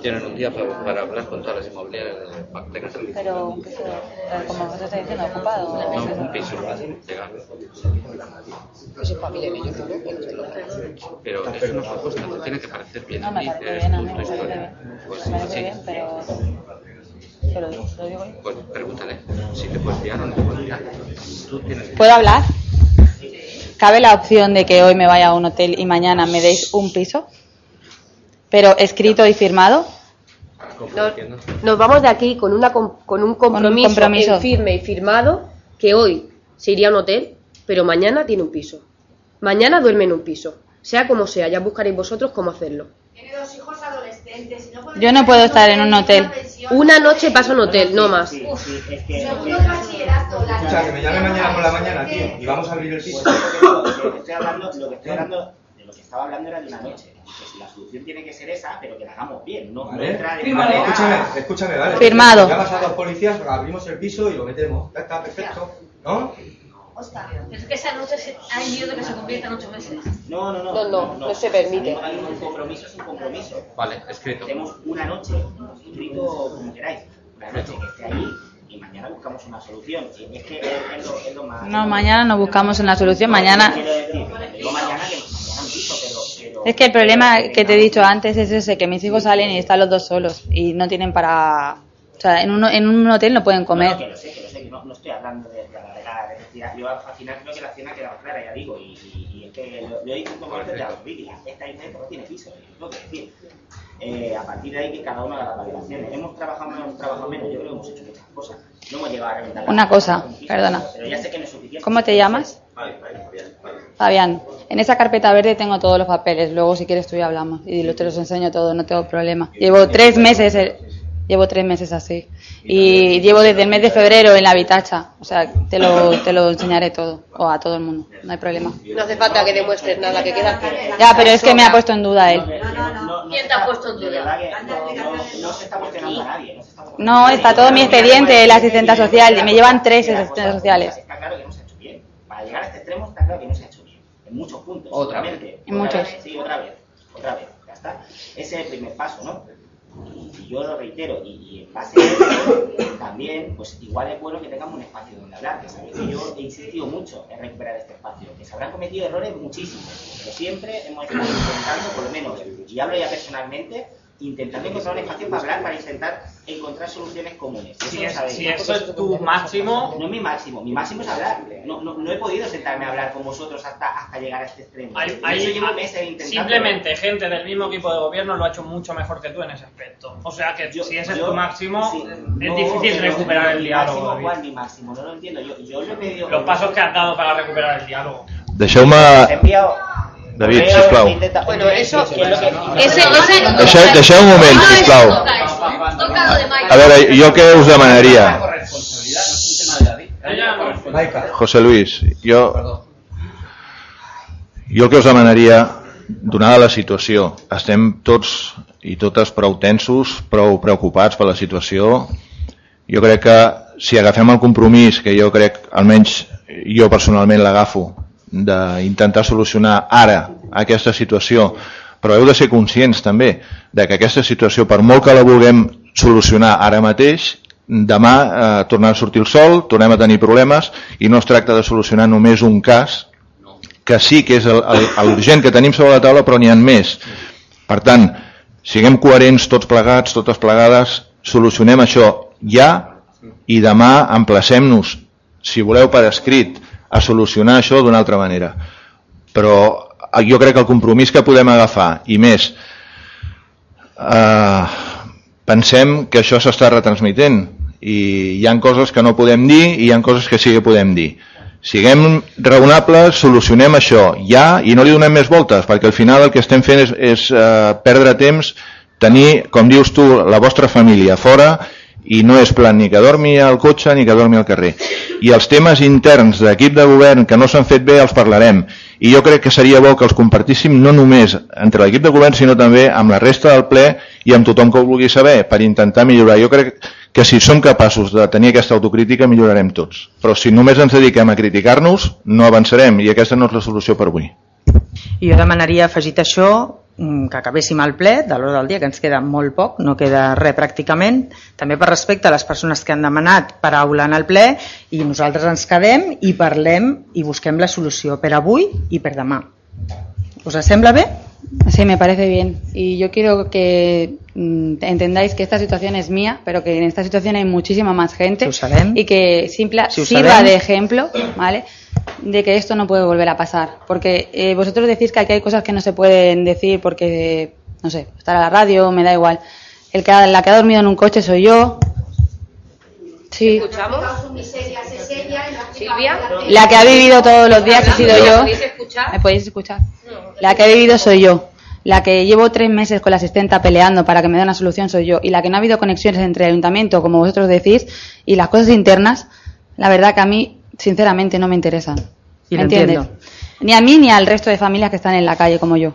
Tienen un día para, para hablar con todas las inmobiliarias de Pacteca Pero, un piso, como vos estáis diciendo, ocupado. No, un piso, legal. Eso es familia de ellos, ¿no? Pero es una propuesta, te tiene que parecer bien. No, a me parece bien, a mí me parece bien. Pues Me parece sí, bien, pero... Pero lo digo yo. pues pregúntale si te puedes fiar o no te puedes fiar. Tú tienes ¿Puedo hablar? ¿Cabe la opción de que hoy me vaya a un hotel y mañana me deis un piso? Pero escrito y firmado. Nos, nos vamos de aquí con, una, com- con un compromiso, compromiso. en firme y firmado que hoy se iría a un hotel, pero mañana tiene un piso. Mañana duerme en un piso. Sea como sea, ya buscaréis vosotros cómo hacerlo. Tiene dos hijos adolescentes. no Yo no puedo estar en un hotel. Una noche paso en hotel, no más. Escucha, que me llame mañana por la mañana, tío, y vamos a abrir el piso. Lo que estoy hablando, lo que estoy hablando, lo que estaba hablando era de una noche. Que si la solución tiene que ser esa, pero que la hagamos bien, no, no ¿Vale? entrar en Firmado. manera- Escúchame, escúchame, vale. Firmado. Llamas a dos policías, abrimos el piso y lo metemos. Ya está, perfecto. ¿No? Es que esa noche se- hay miedo de que se convierta en ocho meses. No, no, no. No, no, no se permite. Hay un compromiso, es un compromiso. Vale, escrito. Hacemos una noche, escrito como queráis, una noche que esté ahí y mañana buscamos una solución. Y es que es, lo, es lo más... No, mañana no buscamos una solución, mañana... Quiero decir, digo mañana que mañana un piso, pero... pero Es que el problema que te he dicho antes es ese, que mis hijos salen y están los dos solos y no tienen para... O sea, en un, en un hotel no pueden No, comer. que lo sé, que lo sé, que no, no estoy hablando de, decir, yo al final creo que la cena ha quedado clara, ya digo, y, y, y es que lo, lo he dicho en momentos de los vídeos, esta isla no tiene piso, es lo que decir. Eh, a partir de ahí que cada uno haga las validaciones. Hemos trabajado más, hemos trabajado menos, yo creo que hemos hecho muchas cosas. No hemos llegado a reventar la Una cosa, perdona. Pero ya sé que no es suficiente. ¿Cómo te llamas? Fabián. Fabián, en esa carpeta verde tengo todos los papeles, luego si quieres tú y hablamos y te los enseño todo, no tengo problema. Llevo tres meses, eh, llevo tres meses así y llevo desde el mes de febrero en la habitacha, o sea, te lo, te lo enseñaré todo, o a todo el mundo, no hay problema. No hace falta que demuestres nada, que queda Ya, pero es que me ha puesto en duda él. ¿Quién te ha puesto en duda? no, se está cuestionando a nadie. No está todo mi expediente la asistenta social, y me llevan tres asistentes sociales. Está claro que no se ha hecho bien. Para llegar a este extremo está claro que no se ha hecho bien. En muchos puntos. Otra vez. En muchos. Sí, otra vez. Otra vez. Ya está. Ese es el primer paso, ¿no? Y, yo lo reitero. Y, y en base a eso, también, pues igual es bueno que tengamos un espacio donde hablar. Que sabéis que yo he insistido mucho en recuperar este espacio. Que se habrán cometido errores muchísimos. Pero siempre hemos estado intentando, por lo menos, y hablo ya personalmente, intentando encontrar un espacio para hablar, para intentar encontrar soluciones comunes. Si Eso es- sabéis. si eso es tu máximo- No es mi máximo, mi máximo es hablar. No, no, no he podido sentarme a hablar con vosotros hasta, hasta llegar a este extremo. Hay- hay- eso llevo meses intentando. simplemente gente del mismo equipo de gobierno lo ha hecho mucho mejor que tú en ese aspecto. O sea que si ese es tu máximo, sí, es no, difícil recuperar el mi diálogo. Máximo. ¿Cuál mi máximo? No lo entiendo. Yo, yo lo he pedido. Los pasos que has dado para recuperar el diálogo. He enviado David, sisplau. Bueno, eso- es lo que- ese- ese- Deixeu, deixeu un moment, sisplau. De Mike. A veure, jo què us demanaria? José Luis, jo, jo el que us demanaria, donada la situació, estem tots i totes prou tensos, prou preocupats per la situació. Jo crec que si agafem el compromís, que jo crec, almenys jo personalment l'agafo, d'intentar solucionar ara aquesta situació, però heu de ser conscients també de que aquesta situació, per molt que la vulguem solucionar ara mateix, demà eh, tornarà a sortir el sol, tornem a tenir problemes i no es tracta de solucionar només un cas, que sí que és l'urgent que tenim sobre la taula, però n'hi ha més. Per tant, siguem coherents tots plegats, totes plegades, solucionem això ja i demà emplacem-nos, si voleu per escrit, a solucionar això d'una altra manera. Però eh, jo crec que el compromís que podem agafar, i més, eh, pensem que això s'està retransmitent i hi han coses que no podem dir i hi han coses que sí que podem dir. Siguem raonables, solucionem això ja i no li donem més voltes, perquè al final el que estem fent és, és eh, perdre temps, tenir, com dius tu, la vostra família fora i no és plan ni que dormi al cotxe ni que dormi al carrer. I els temes interns d'equip de govern que no s'han fet bé els parlarem. I jo crec que seria bo que els compartíssim no només entre l'equip de govern, sinó també amb la resta del ple i amb tothom que ho vulgui saber per intentar millorar. Jo crec que si som capaços de tenir aquesta autocrítica millorarem tots. Però si només ens dediquem a criticar-nos, no avançarem i aquesta no és la solució per avui. I jo demanaria afegit això que acabéssim el ple de l'hora del dia, que ens queda molt poc, no queda res pràcticament, també per respecte a les persones que han demanat paraula en el ple i nosaltres ens quedem i parlem i busquem la solució per avui i per demà. Us sembla bé? Sí, me parece bien. Y yo quiero que mm, entendáis que esta situación es mía, pero que en esta situación hay muchísima más gente. Y que simple, ho sirva de ejemplo, ¿vale? De que esto no puede volver a pasar. Porque eh, vosotros decís que aquí hay cosas que no se pueden decir porque, no sé, estar a la radio, me da igual. El que ha, la que ha dormido en un coche soy yo. Sí. ¿Escuchamos? Silvia. La que ha vivido todos los días he sido ¿Me yo. ¿Me podéis escuchar? La que ha vivido soy yo. La que llevo tres meses con la asistenta peleando para que me dé una solución soy yo. Y la que no ha habido conexiones entre el ayuntamiento, como vosotros decís, y las cosas internas, la verdad que a mí, sinceramente, no me interesan. Y ¿Me entiendes? entiendo. Ni a mí ni al resto de familias que están en la calle como yo.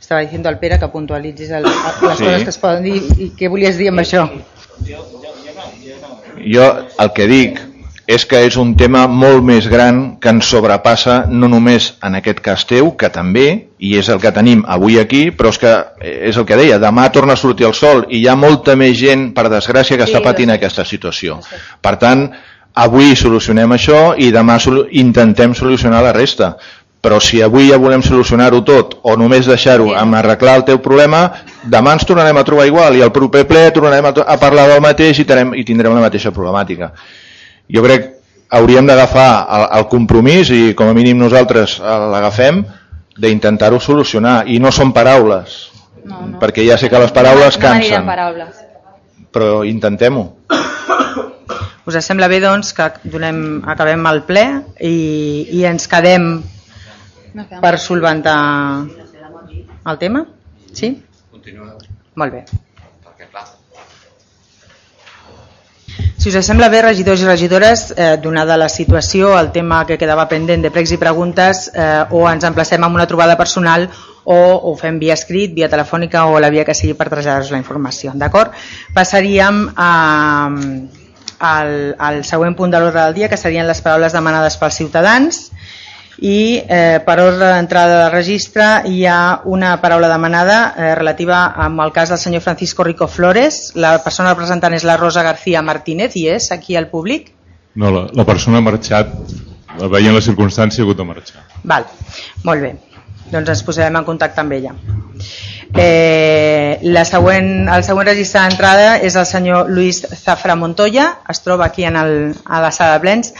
Estava dient al Pere que puntualitzis el, les Sí. coses que es poden dir i què volies dir amb això. Jo el que dic és que és un tema molt més gran que ens sobrepassa no només en aquest cas teu, que també, i és el que tenim avui aquí, però és que eh, és el que deia, demà torna a sortir el sol i hi ha molta més gent, per desgràcia, que Sí, està patint aquesta situació. Per tant, avui solucionem això i demà solu intentem solucionar la resta. Però si avui ja volem solucionar-ho tot o només deixar-ho amb arreglar el teu problema, demà ens tornarem a trobar igual i al proper ple tornarem a, a parlar del mateix i, tenem, i tindrem la mateixa problemàtica. Jo crec que hauríem d'agafar el, el compromís i com a mínim nosaltres l'agafem d'intentar-ho solucionar i no són paraules No, no. perquè ja sé que les paraules no cansen paraules. però intentem-ho <coughs> Us sembla bé, doncs, que donem, acabem el ple i, i ens quedem per solventar el tema? Sí? Molt bé. Si us sembla bé, regidors i regidores, eh, donada la situació, el tema que quedava pendent de pregs i preguntes, eh, o ens emplacem amb una trobada personal o ho fem via escrit, via telefònica o la via que sigui per traslladar-vos la informació. D'acord? Passaríem a, al, al següent punt de l'ordre del dia, que serien les paraules demanades pels ciutadans i eh, per ordre d'entrada de registre hi ha una paraula demanada eh, relativa amb el cas del senyor Francisco Rico Flores. La persona representant és la Rosa García Martínez i és aquí al públic. No, la, la persona ha marxat, veient la circumstància, ha hagut de marxar. Val, molt bé. Doncs ens posarem en contacte amb ella. Eh, la següent, el següent registre d'entrada és el senyor Luis Zafra Montoya, es troba aquí en el, a la sala de plens.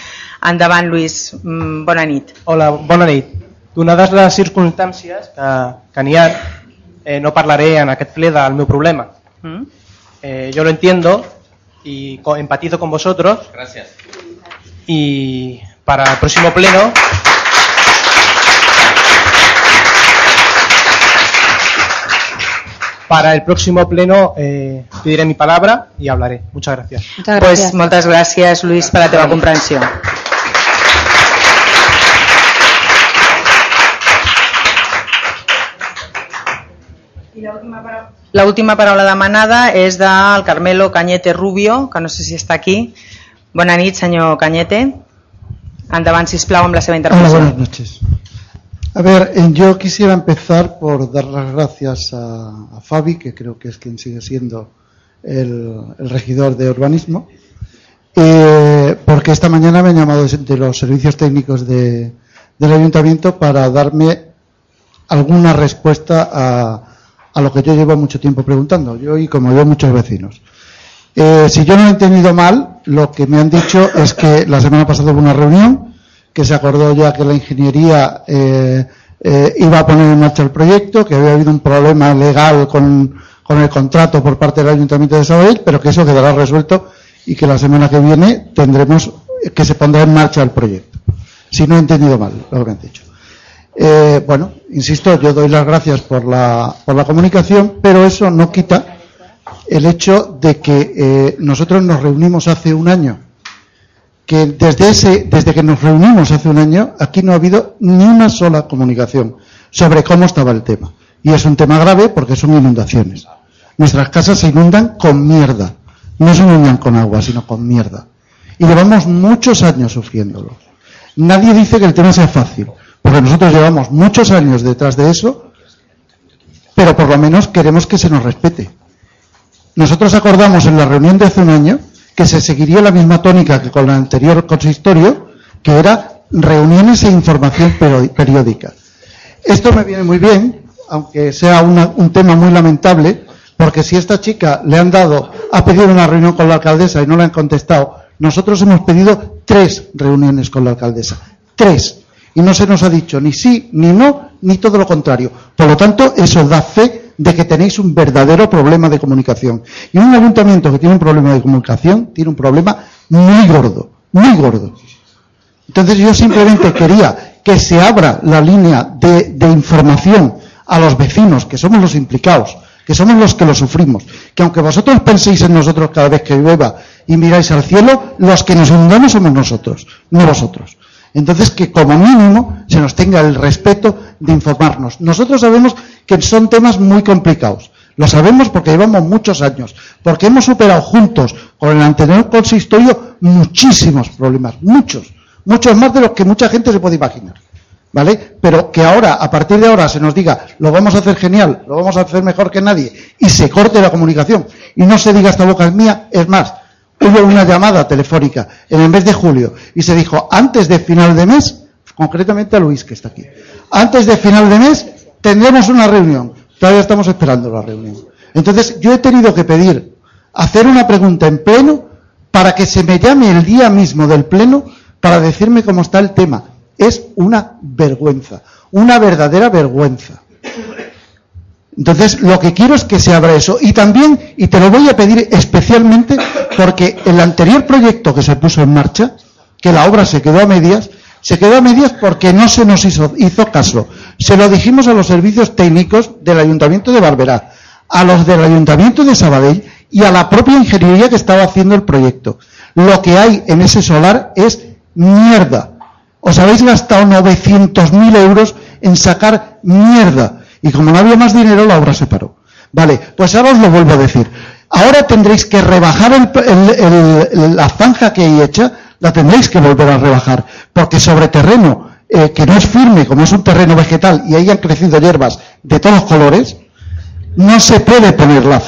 Endavant, Luis, mm, bona nit. Hola, bona nit. Donades les circumstàncies que, que n'hi ha, eh, no parlaré en aquest ple del meu problema. Mm? Eh, yo lo entiendo y empatizo con vosotros Gracias. y para el próximo pleno para el próximo pleno eh, pediré mi palabra y hablaré. Muchas gracias. Pues, moltes gràcies, Luis, per la teva comprensió. La última paraula demanada és del Carmelo Cañete Rubio, que no sé si està aquí. Bona nit, senyor Cañete. Endavant, sisplau, amb la seva Hola, intervenció. buenas noches. A ver, yo quisiera empezar por dar las gracias a, Fabi, que creo que es quien sigue siendo el, regidor de urbanismo, eh, porque esta mañana me han llamado de los servicios técnicos de- del ayuntamiento para darme alguna respuesta a, a lo que yo llevo mucho tiempo preguntando, yo y como yo muchos vecinos. Eh, si yo no he entendido mal, lo que me han dicho es que la semana pasada hubo una reunión, que se acordó ya que la ingeniería eh, eh, iba a poner en marcha el proyecto, que había habido un problema legal con, con el contrato por parte del Ayuntamiento de Sabadell, pero que eso quedará resuelto y que la semana que viene tendremos que se pondrá en marcha el proyecto. Si no he entendido mal lo que han dicho. Eh, bueno, insisto, yo doy las gracias por la, por la comunicación, pero eso no quita el hecho de que eh, nosotros nos reunimos hace un año, que desde, ese, desde que nos reunimos hace un año, aquí no ha habido ni una sola comunicación sobre cómo estaba el tema. Y es un tema grave porque son inundaciones. Nuestras casas se inundan con mierda. No se inundan con agua, sino con mierda. Y llevamos muchos años sufriéndolo. Nadie dice que el tema sea fácil, porque nosotros llevamos muchos años detrás de eso, pero por lo menos queremos que se nos respete. Nosotros acordamos en la reunión de hace un año que se seguiría la misma tónica que con el anterior consistorio, que era reuniones e información periódica. Esto me viene muy bien, aunque sea un tema muy lamentable, porque si esta chica le han dado, ha pedido una reunión con la alcaldesa y no le han contestado, nosotros hemos pedido tres reuniones con la alcaldesa. Tres. Y no se nos ha dicho ni sí, ni no, ni todo lo contrario. Por lo tanto, eso da fe de que tenéis un verdadero problema de comunicación. Y un ayuntamiento que tiene un problema de comunicación tiene un problema muy gordo, muy gordo. Entonces yo simplemente quería que se abra la línea de, de información a los vecinos, que somos los implicados, que somos los que lo sufrimos, que aunque vosotros penséis en nosotros cada vez que llueva y miráis al cielo, los que nos inundamos somos nosotros, no vosotros. Entonces, que como mínimo se nos tenga el respeto de informarnos. Nosotros sabemos que son temas muy complicados. Lo sabemos porque llevamos muchos años, porque hemos superado juntos con el anterior consistorio muchísimos problemas, muchos, muchos más de los que mucha gente se puede imaginar. ¿Vale? Pero que ahora, a partir de ahora, se nos diga, lo vamos a hacer genial, lo vamos a hacer mejor que nadie, y se corte la comunicación, y no se diga esta boca es mía, es más, hubo una llamada telefónica en el mes de julio, y se dijo, antes de final de mes, concretamente a Luis, que está aquí, antes de final de mes, tendremos una reunión. Todavía estamos esperando la reunión. Entonces, yo he tenido que pedir hacer una pregunta en pleno para que se me llame el día mismo del pleno para decirme cómo está el tema. Es una vergüenza, una verdadera vergüenza. Entonces, lo que quiero es que se abra eso. Y también, y te lo voy a pedir especialmente, porque el anterior proyecto que se puso en marcha, que la obra se quedó a medias, se quedó a medias porque no se nos hizo, caso. Se lo dijimos a los servicios técnicos del Ayuntamiento de Barberá, a los del Ayuntamiento de Sabadell y a la propia ingeniería que estaba haciendo el proyecto. Lo que hay en ese solar es mierda. Os habéis gastado 900.000 euros en sacar mierda. Y como no había más dinero, la obra se paró. Vale, pues ahora os lo vuelvo a decir. Ahora tendréis que rebajar la zanja que hay hecha la tendréis que volver a rebajar, porque sobre terreno eh, que no es firme, como es un terreno vegetal y ahí han crecido hierbas de todos colores, no se puede poner la,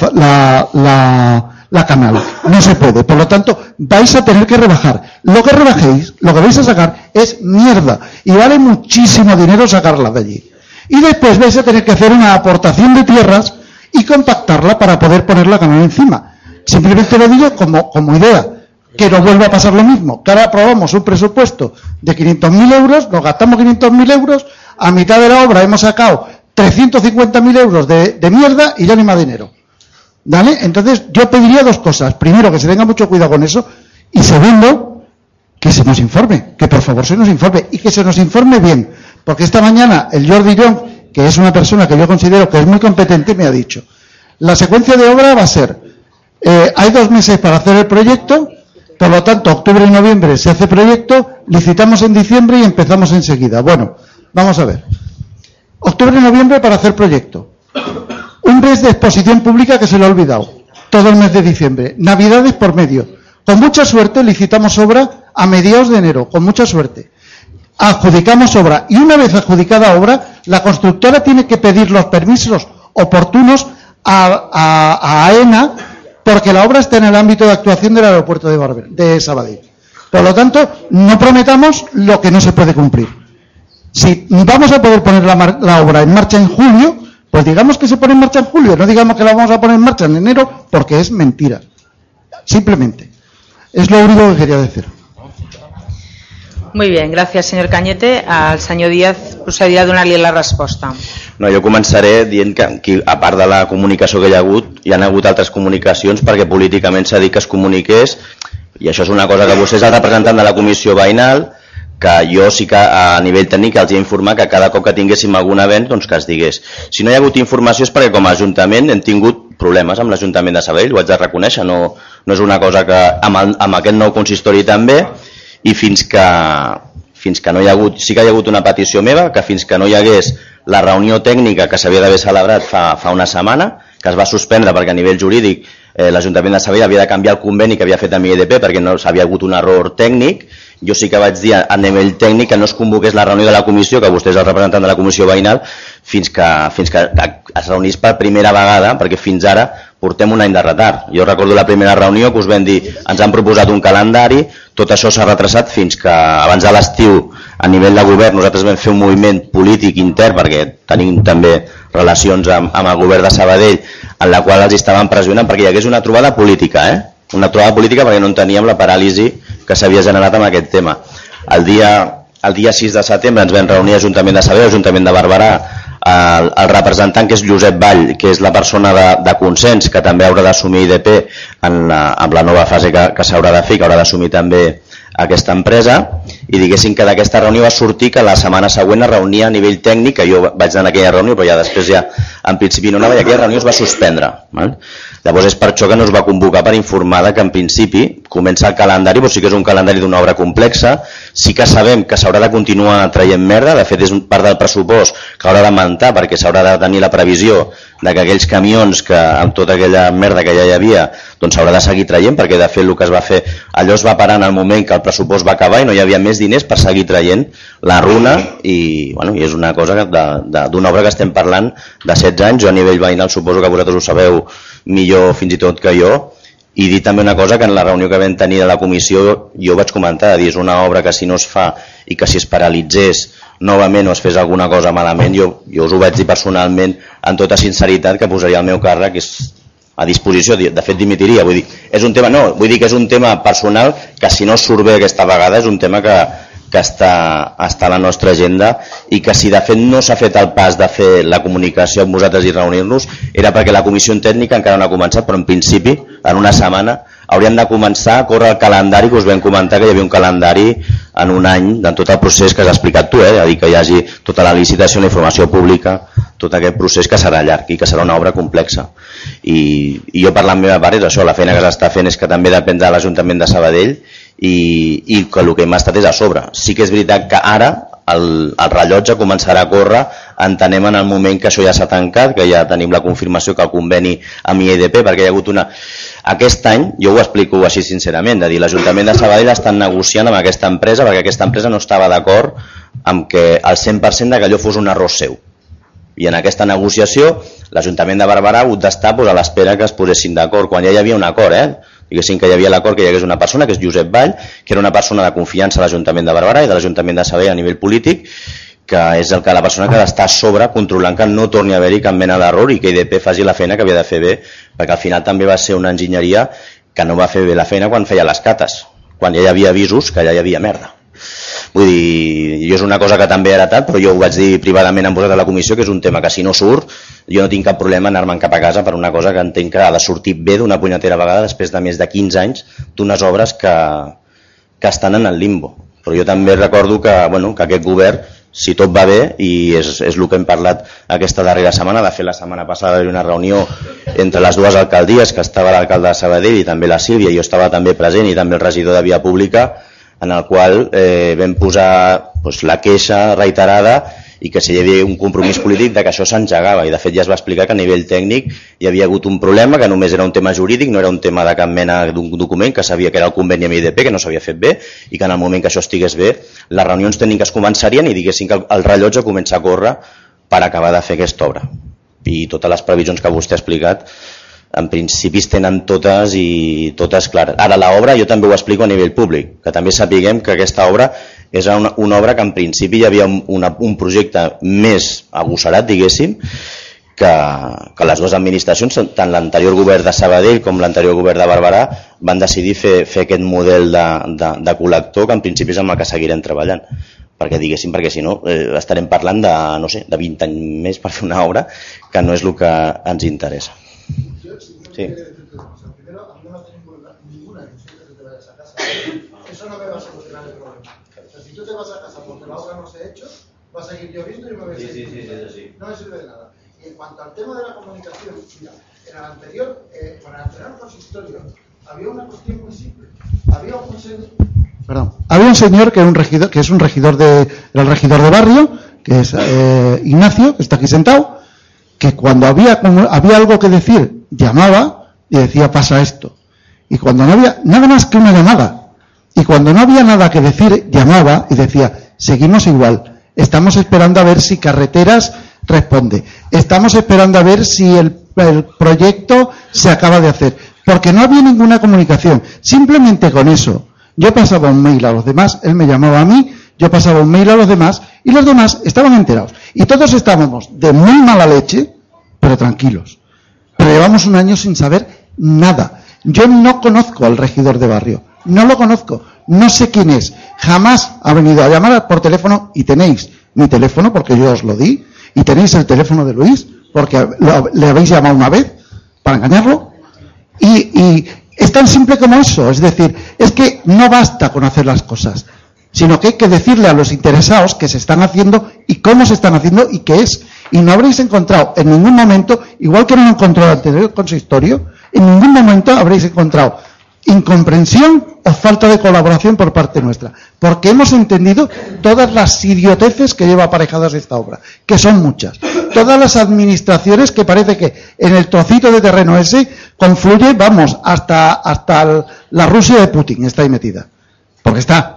la, la, canal, no se puede. Por lo tanto, vais a tener que rebajar. Lo que rebajéis, lo que vais a sacar es mierda y vale muchísimo dinero sacarla de allí. Y después vais a tener que hacer una aportación de tierras y compactarla para poder poner la canal encima. Simplemente lo digo como, como idea que no vuelva a pasar lo mismo. Que ahora aprobamos un presupuesto de 500.000 euros, nos gastamos 500.000 euros, a mitad de la obra hemos sacado 350.000 euros de, mierda y ya no hay más dinero. ¿Vale? Entonces yo pediría dos cosas. Primero, que se tenga mucho cuidado con eso. Y segundo, que se nos informe, que por favor se nos informe y que se nos informe bien. Porque esta mañana el Jordi Young, que es una persona que yo considero que es muy competente, me ha dicho, la secuencia de obra va a ser, eh, hay dos meses para hacer el proyecto, por lo tanto, octubre y noviembre se hace proyecto, licitamos en diciembre y empezamos enseguida. Bueno, vamos a ver. Octubre y noviembre para hacer proyecto. Un mes de exposición pública que se le ha olvidado. Todo el mes de diciembre. Navidades por medio. Con mucha suerte licitamos obra a mediados de enero. Con mucha suerte. Adjudicamos obra. Y una vez adjudicada obra, la constructora tiene que pedir los permisos oportunos a, AENA porque la obra está en el ámbito de actuación del aeropuerto de, Barber, de Sabadell. Por lo tanto, no prometamos lo que no se puede cumplir. Si vamos a poder poner la, obra en marcha en julio, pues digamos que se pone en marcha en julio, no digamos que la vamos a poner en marcha en enero, porque es mentira. Simplemente. Es lo único que quería decir. Muy bien, gràcies senyor Cañete. El senyor Díaz procedirà a donar-li la resposta. No, jo començaré dient que, que a part de la comunicació que hi ha hagut, hi han hagut altres comunicacions perquè políticament s'ha dit que es comuniqués i això és una cosa que vostè és el representant de la comissió veïnal que jo sí que a nivell tècnic els he informat que cada cop que tinguéssim algun event doncs que es digués. Si no hi ha hagut informació és perquè com a Ajuntament hem tingut problemes amb l'Ajuntament de Sabell, ho haig de reconèixer, no, no és una cosa que amb, el, amb aquest nou consistori també, i fins que, fins que no hi ha hagut, sí que hi ha hagut una petició meva, que fins que no hi hagués la reunió tècnica que s'havia d'haver celebrat fa, fa una setmana, que es va suspendre perquè a nivell jurídic eh, l'Ajuntament de Sabella havia de canviar el conveni que havia fet amb IEDP perquè no s'havia hagut un error tècnic, jo sí que vaig dir a nivell tècnic que no es convoqués la reunió de la comissió, que vostè és el representant de la comissió veïnal, fins que, fins que es reunís per primera vegada, perquè fins ara portem un any de retard. Jo recordo la primera reunió que us vam dir, ens han proposat un calendari, tot això s'ha retrasat fins que abans de l'estiu a nivell de govern nosaltres vam fer un moviment polític intern perquè tenim també relacions amb, amb el govern de Sabadell en la qual els estaven pressionant perquè hi hagués una trobada política, eh? una trobada política perquè no enteníem la paràlisi que s'havia generat amb aquest tema. El dia, el dia 6 de setembre ens vam reunir a Ajuntament de Sabadell, Ajuntament de Barberà, el, el representant que és Josep Vall, que és la persona de, de consens que també haurà d'assumir IDP en, en la nova fase que, que s'haurà de fer, que haurà d'assumir també aquesta empresa i diguéssim que d'aquesta reunió va sortir que la setmana següent es reunia a nivell tècnic, que jo vaig anar a aquella reunió, però ja després ja en principi no anava i aquella reunió es va suspendre. Val? Llavors és per això que no es va convocar per informar que en principi comença el calendari, però sí que és un calendari d'una obra complexa, sí que sabem que s'haurà de continuar traient merda, de fet és part del pressupost que haurà d'augmentar perquè s'haurà de tenir la previsió de que aquells camions que amb tota aquella merda que ja hi havia doncs s'haurà de seguir traient perquè de fet el que es va fer allò es va parar en el moment que el pressupost va acabar i no hi havia més diners per seguir traient la runa. I, bueno, i és una cosa d'una obra que estem parlant de 16 anys, jo a nivell veïnal suposo que vosaltres ho sabeu millor fins i tot que jo. I dir també una cosa que en la reunió que vam tenir de la comissió jo vaig comentar, dir, és una obra que si no es fa i que si es paralitzés novament o es fes alguna cosa malament, jo, jo us ho vaig dir personalment amb tota sinceritat que posaria el meu càrrec és a disposició, de fet dimitiria, vull dir, és un tema, no, vull dir que és un tema personal que si no surt bé aquesta vegada és un tema que, que està, està a la nostra agenda i que si de fet no s'ha fet el pas de fer la comunicació amb vosaltres i reunir-nos era perquè la comissió tècnica encara no ha començat, però en principi en una setmana haurien de començar a córrer el calendari que us vam comentar que hi havia un calendari en un any de tot el procés que has explicat tu, eh? dir que hi hagi tota la licitació, la informació pública, tot aquest procés que serà llarg i que serà una obra complexa. I, i jo per la meva part és això, la feina que s'està fent és que també depèn de l'Ajuntament de Sabadell i, i que el que hem estat és a sobre. Sí que és veritat que ara el, el rellotge començarà a córrer, entenem en el moment que això ja s'ha tancat, que ja tenim la confirmació que el conveni amb IEDP, perquè hi ha hagut una... Aquest any, jo ho explico així sincerament, de dir, l'Ajuntament de Sabadell estan negociant amb aquesta empresa perquè aquesta empresa no estava d'acord amb que el 100% de que allò fos un error seu. I en aquesta negociació l'Ajuntament de Barberà ha hagut d'estar pues, a l'espera que es posessin d'acord, quan ja hi havia un acord, eh? Diguéssim que hi havia l'acord que hi hagués una persona, que és Josep Vall, que era una persona de confiança a l'Ajuntament de Barberà i de l'Ajuntament de Sabadell a nivell polític, que és el que la persona que està a sobre controlant que no torni a haver-hi cap mena d'error i que IDP faci la feina que havia de fer bé, perquè al final també va ser una enginyeria que no va fer bé la feina quan feia les cates, quan ja hi havia avisos que ja hi havia merda. Vull dir, jo és una cosa que també he heretat, però jo ho vaig dir privadament amb vosaltres a la comissió, que és un tema que si no surt, jo no tinc cap problema en anar-me'n cap a casa per una cosa que entenc que ha de sortir bé d'una punyetera vegada després de més de 15 anys d'unes obres que, que estan en el limbo. Però jo també recordo que, bueno, que aquest govern, si tot va bé, i és, és el que hem parlat aquesta darrera setmana, de fer la setmana passada una reunió entre les dues alcaldies, que estava l'alcalde de Sabadell i també la Sílvia, i jo estava també present, i també el regidor de Via Pública, en el qual eh, vam posar doncs, la queixa reiterada i que si hi havia un compromís polític de que això s'engegava. I de fet ja es va explicar que a nivell tècnic hi havia hagut un problema que només era un tema jurídic, no era un tema de cap mena d'un document que sabia que era el conveni amb IDP que no s'havia fet bé i que en el moment que això estigués bé les reunions tècniques començarien i diguessin que el rellotge comença a córrer per acabar de fer aquesta obra. I totes les previsions que vostè ha explicat en principi tenen totes i totes clares. Ara, l'obra jo també ho explico a nivell públic, que també sapiguem que aquesta obra és una, una obra que en principi hi havia una, un projecte més agosserat, diguéssim, que, que les dues administracions, tant l'anterior govern de Sabadell com l'anterior govern de Barberà, van decidir fer, fer aquest model de, de, de col·lector que en principi és amb el que seguirem treballant perquè diguéssim, perquè si no eh, estarem parlant de, no sé, de 20 anys més per fer una obra que no és el que ens interessa. Sí. Primero, a mí no tengo ninguna ilusión de que te vayas a casa. Eso no me va a solucionar el problema. O sea, si tú te vas a casa porque la obra no se ha hecho, va a seguir lloviendo y me voy a Sí, seguir sí, sí, sí, sí. No me sirve de nada. Y en cuanto al tema de la comunicación, mira, en el anterior, eh, con el anterior consistorio, había una cuestión muy simple. Había un señor, perdón, había un señor que era un regidor, que es un regidor de, era el regidor de barrio, que es eh, Ignacio, que está aquí sentado, que cuando había, como había algo que decir, llamaba y decía pasa esto. Y cuando no había nada más que una llamada, y cuando no había nada que decir, llamaba y decía, seguimos igual, estamos esperando a ver si carreteras responde, estamos esperando a ver si el, proyecto se acaba de hacer, porque no había ninguna comunicación, simplemente con eso. Yo pasaba un mail a los demás, él me llamaba a mí, yo pasaba un mail a los demás y los demás estaban enterados. Y todos estábamos de muy mala leche, pero tranquilos. Pero llevamos un año sin saber nada. Yo no conozco al regidor de barrio, no lo conozco, no sé quién es. Jamás ha venido a llamar por teléfono y tenéis mi teléfono porque yo os lo di y tenéis el teléfono de Luis porque lo- le habéis llamado una vez para engañarlo y, y Es tan simple como eso, es decir, es que no basta con hacer las cosas, sino que hay que decirle a los interesados que se están haciendo y cómo se están haciendo y qué es. Y no habréis encontrado en ningún momento, igual que no encontró el anterior consistorio, en ningún momento habréis encontrado incomprensión o falta de colaboración por parte nuestra, porque hemos entendido todas las idioteces que lleva aparejadas esta obra, que son muchas. Todas las administraciones que parece que en el trocito de terreno ese confluye, vamos, hasta, hasta la Rusia de Putin está ahí metida. Porque está.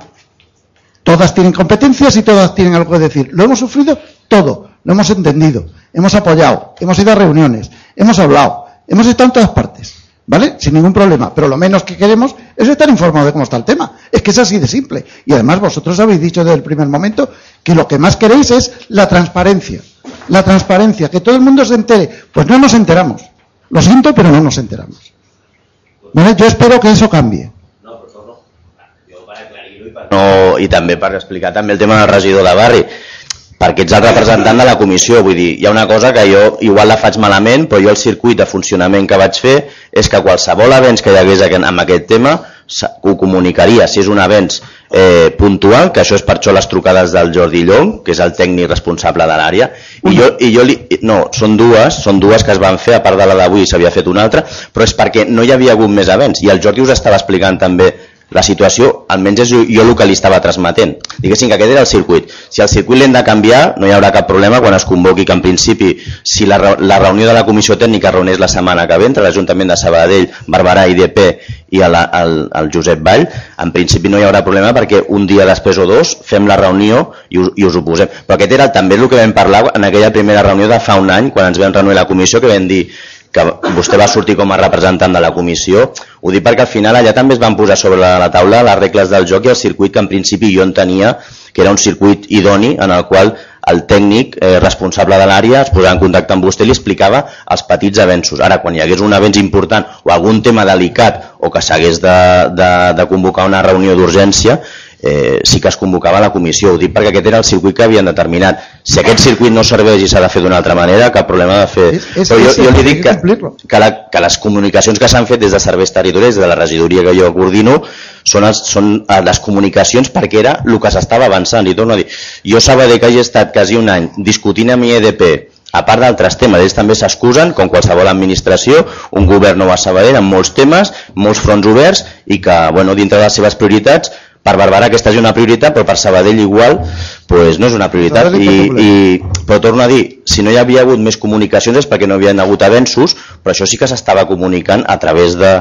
Todas tienen competencias y todas tienen algo que decir. Lo hemos sufrido todo, lo hemos entendido, hemos apoyado, hemos ido a reuniones, hemos hablado, hemos estado en todas partes. ¿Vale? Sin ningún problema. Pero lo menos que queremos es estar informados de cómo está el tema. Es que es así de simple. Y además vosotros habéis dicho desde el primer momento que lo que más queréis es la transparencia. La transparencia, que todo el mundo se entere. Pues no nos enteramos. Lo siento, pero no nos enteramos. ¿Vale? Yo espero que eso cambie. No, i també per explicar també el tema del regidor de barri perquè ets el representant de la comissió, vull dir, hi ha una cosa que jo igual la faig malament, però jo el circuit de funcionament que vaig fer és que qualsevol avenç que hi hagués amb aquest tema ho comunicaria, si és un avenç eh, puntual, que això és per això les trucades del Jordi Llong, que és el tècnic responsable de l'àrea, i jo, i jo li, no, són dues, són dues que es van fer, a part de la d'avui s'havia fet una altra, però és perquè no hi havia hagut més avenç, i el Jordi us estava explicant també la situació, almenys és jo, el que li estava transmetent. Diguéssim que aquest era el circuit. Si el circuit l'hem de canviar, no hi haurà cap problema quan es convoqui, que en principi, si la, la reunió de la comissió tècnica reuneix la setmana que ve entre l'Ajuntament de Sabadell, Barberà, IDP i el, el, el Josep Vall, en principi no hi haurà problema perquè un dia després o dos fem la reunió i us, i us ho posem. Però aquest era també el que vam parlar en aquella primera reunió de fa un any, quan ens vam reunir la comissió, que vam dir que vostè va sortir com a representant de la comissió, ho dic perquè al final allà també es van posar sobre la, la taula les regles del joc i el circuit que en principi jo entenia que era un circuit idoni en el qual el tècnic eh, responsable de l'àrea es posava en contacte amb vostè i li explicava els petits avenços. Ara, quan hi hagués un avenç important o algun tema delicat o que s'hagués de, de, de convocar una reunió d'urgència, eh, sí que es convocava la comissió. Ho dic perquè aquest era el circuit que havien determinat. Si aquest circuit no serveix i s'ha de fer d'una altra manera, cap problema de fer... És, és, Però jo, jo li dic que, que, la, que les comunicacions que s'han fet des de serveis territorials, de la regidoria que jo coordino, són, els, són eh, les comunicacions perquè era el que s'estava avançant. I torno a dir, jo Sabadell que hagi estat quasi un any discutint amb IEDP a part d'altres temes, ells també s'excusen, com qualsevol administració, un govern nou a Sabadell amb molts temes, molts fronts oberts i que, bueno, dintre de les seves prioritats per Barberà aquesta és una prioritat, però per Sabadell igual pues no és una prioritat. I, i, però torno a dir, si no hi havia hagut més comunicacions és perquè no havia hagut avenços, però això sí que s'estava comunicant a través de,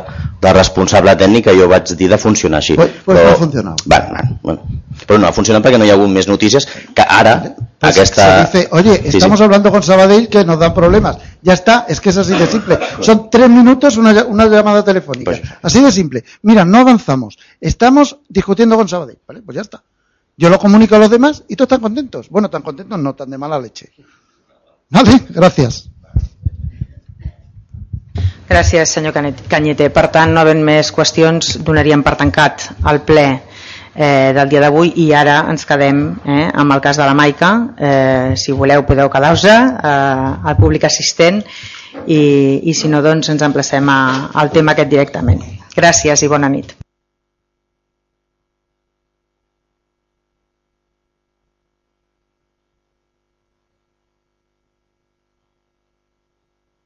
de responsable tècnic que jo vaig dir de funcionar així. Pues, pues però, no ha funcionat. Bueno, bueno, però no ha funcionat perquè no hi ha hagut més notícies que ara Pues aquesta... se dice, oye, Sí, sí. estamos hablando con Sabadell que nos dan problemas. Ya está, es que es así de simple. Son tres minutos una, una llamada telefónica. Pues así de simple. Mira, no avanzamos. Estamos discutiendo con Sabadell. ¿vale? Pues ya está. Yo lo comunico a los demás y todos están contentos. Bueno, tan contentos no, tan de mala leche. Vale, gracias. Gràcies, senyor Canyete. Per tant, no havent més qüestions, donaríem per tancat el ple eh, del dia d'avui i ara ens quedem eh, amb el cas de la Maica. Eh, si voleu podeu quedar-vos eh, al públic assistent i, i si no doncs ens emplacem a, al tema aquest directament. Gràcies i bona nit.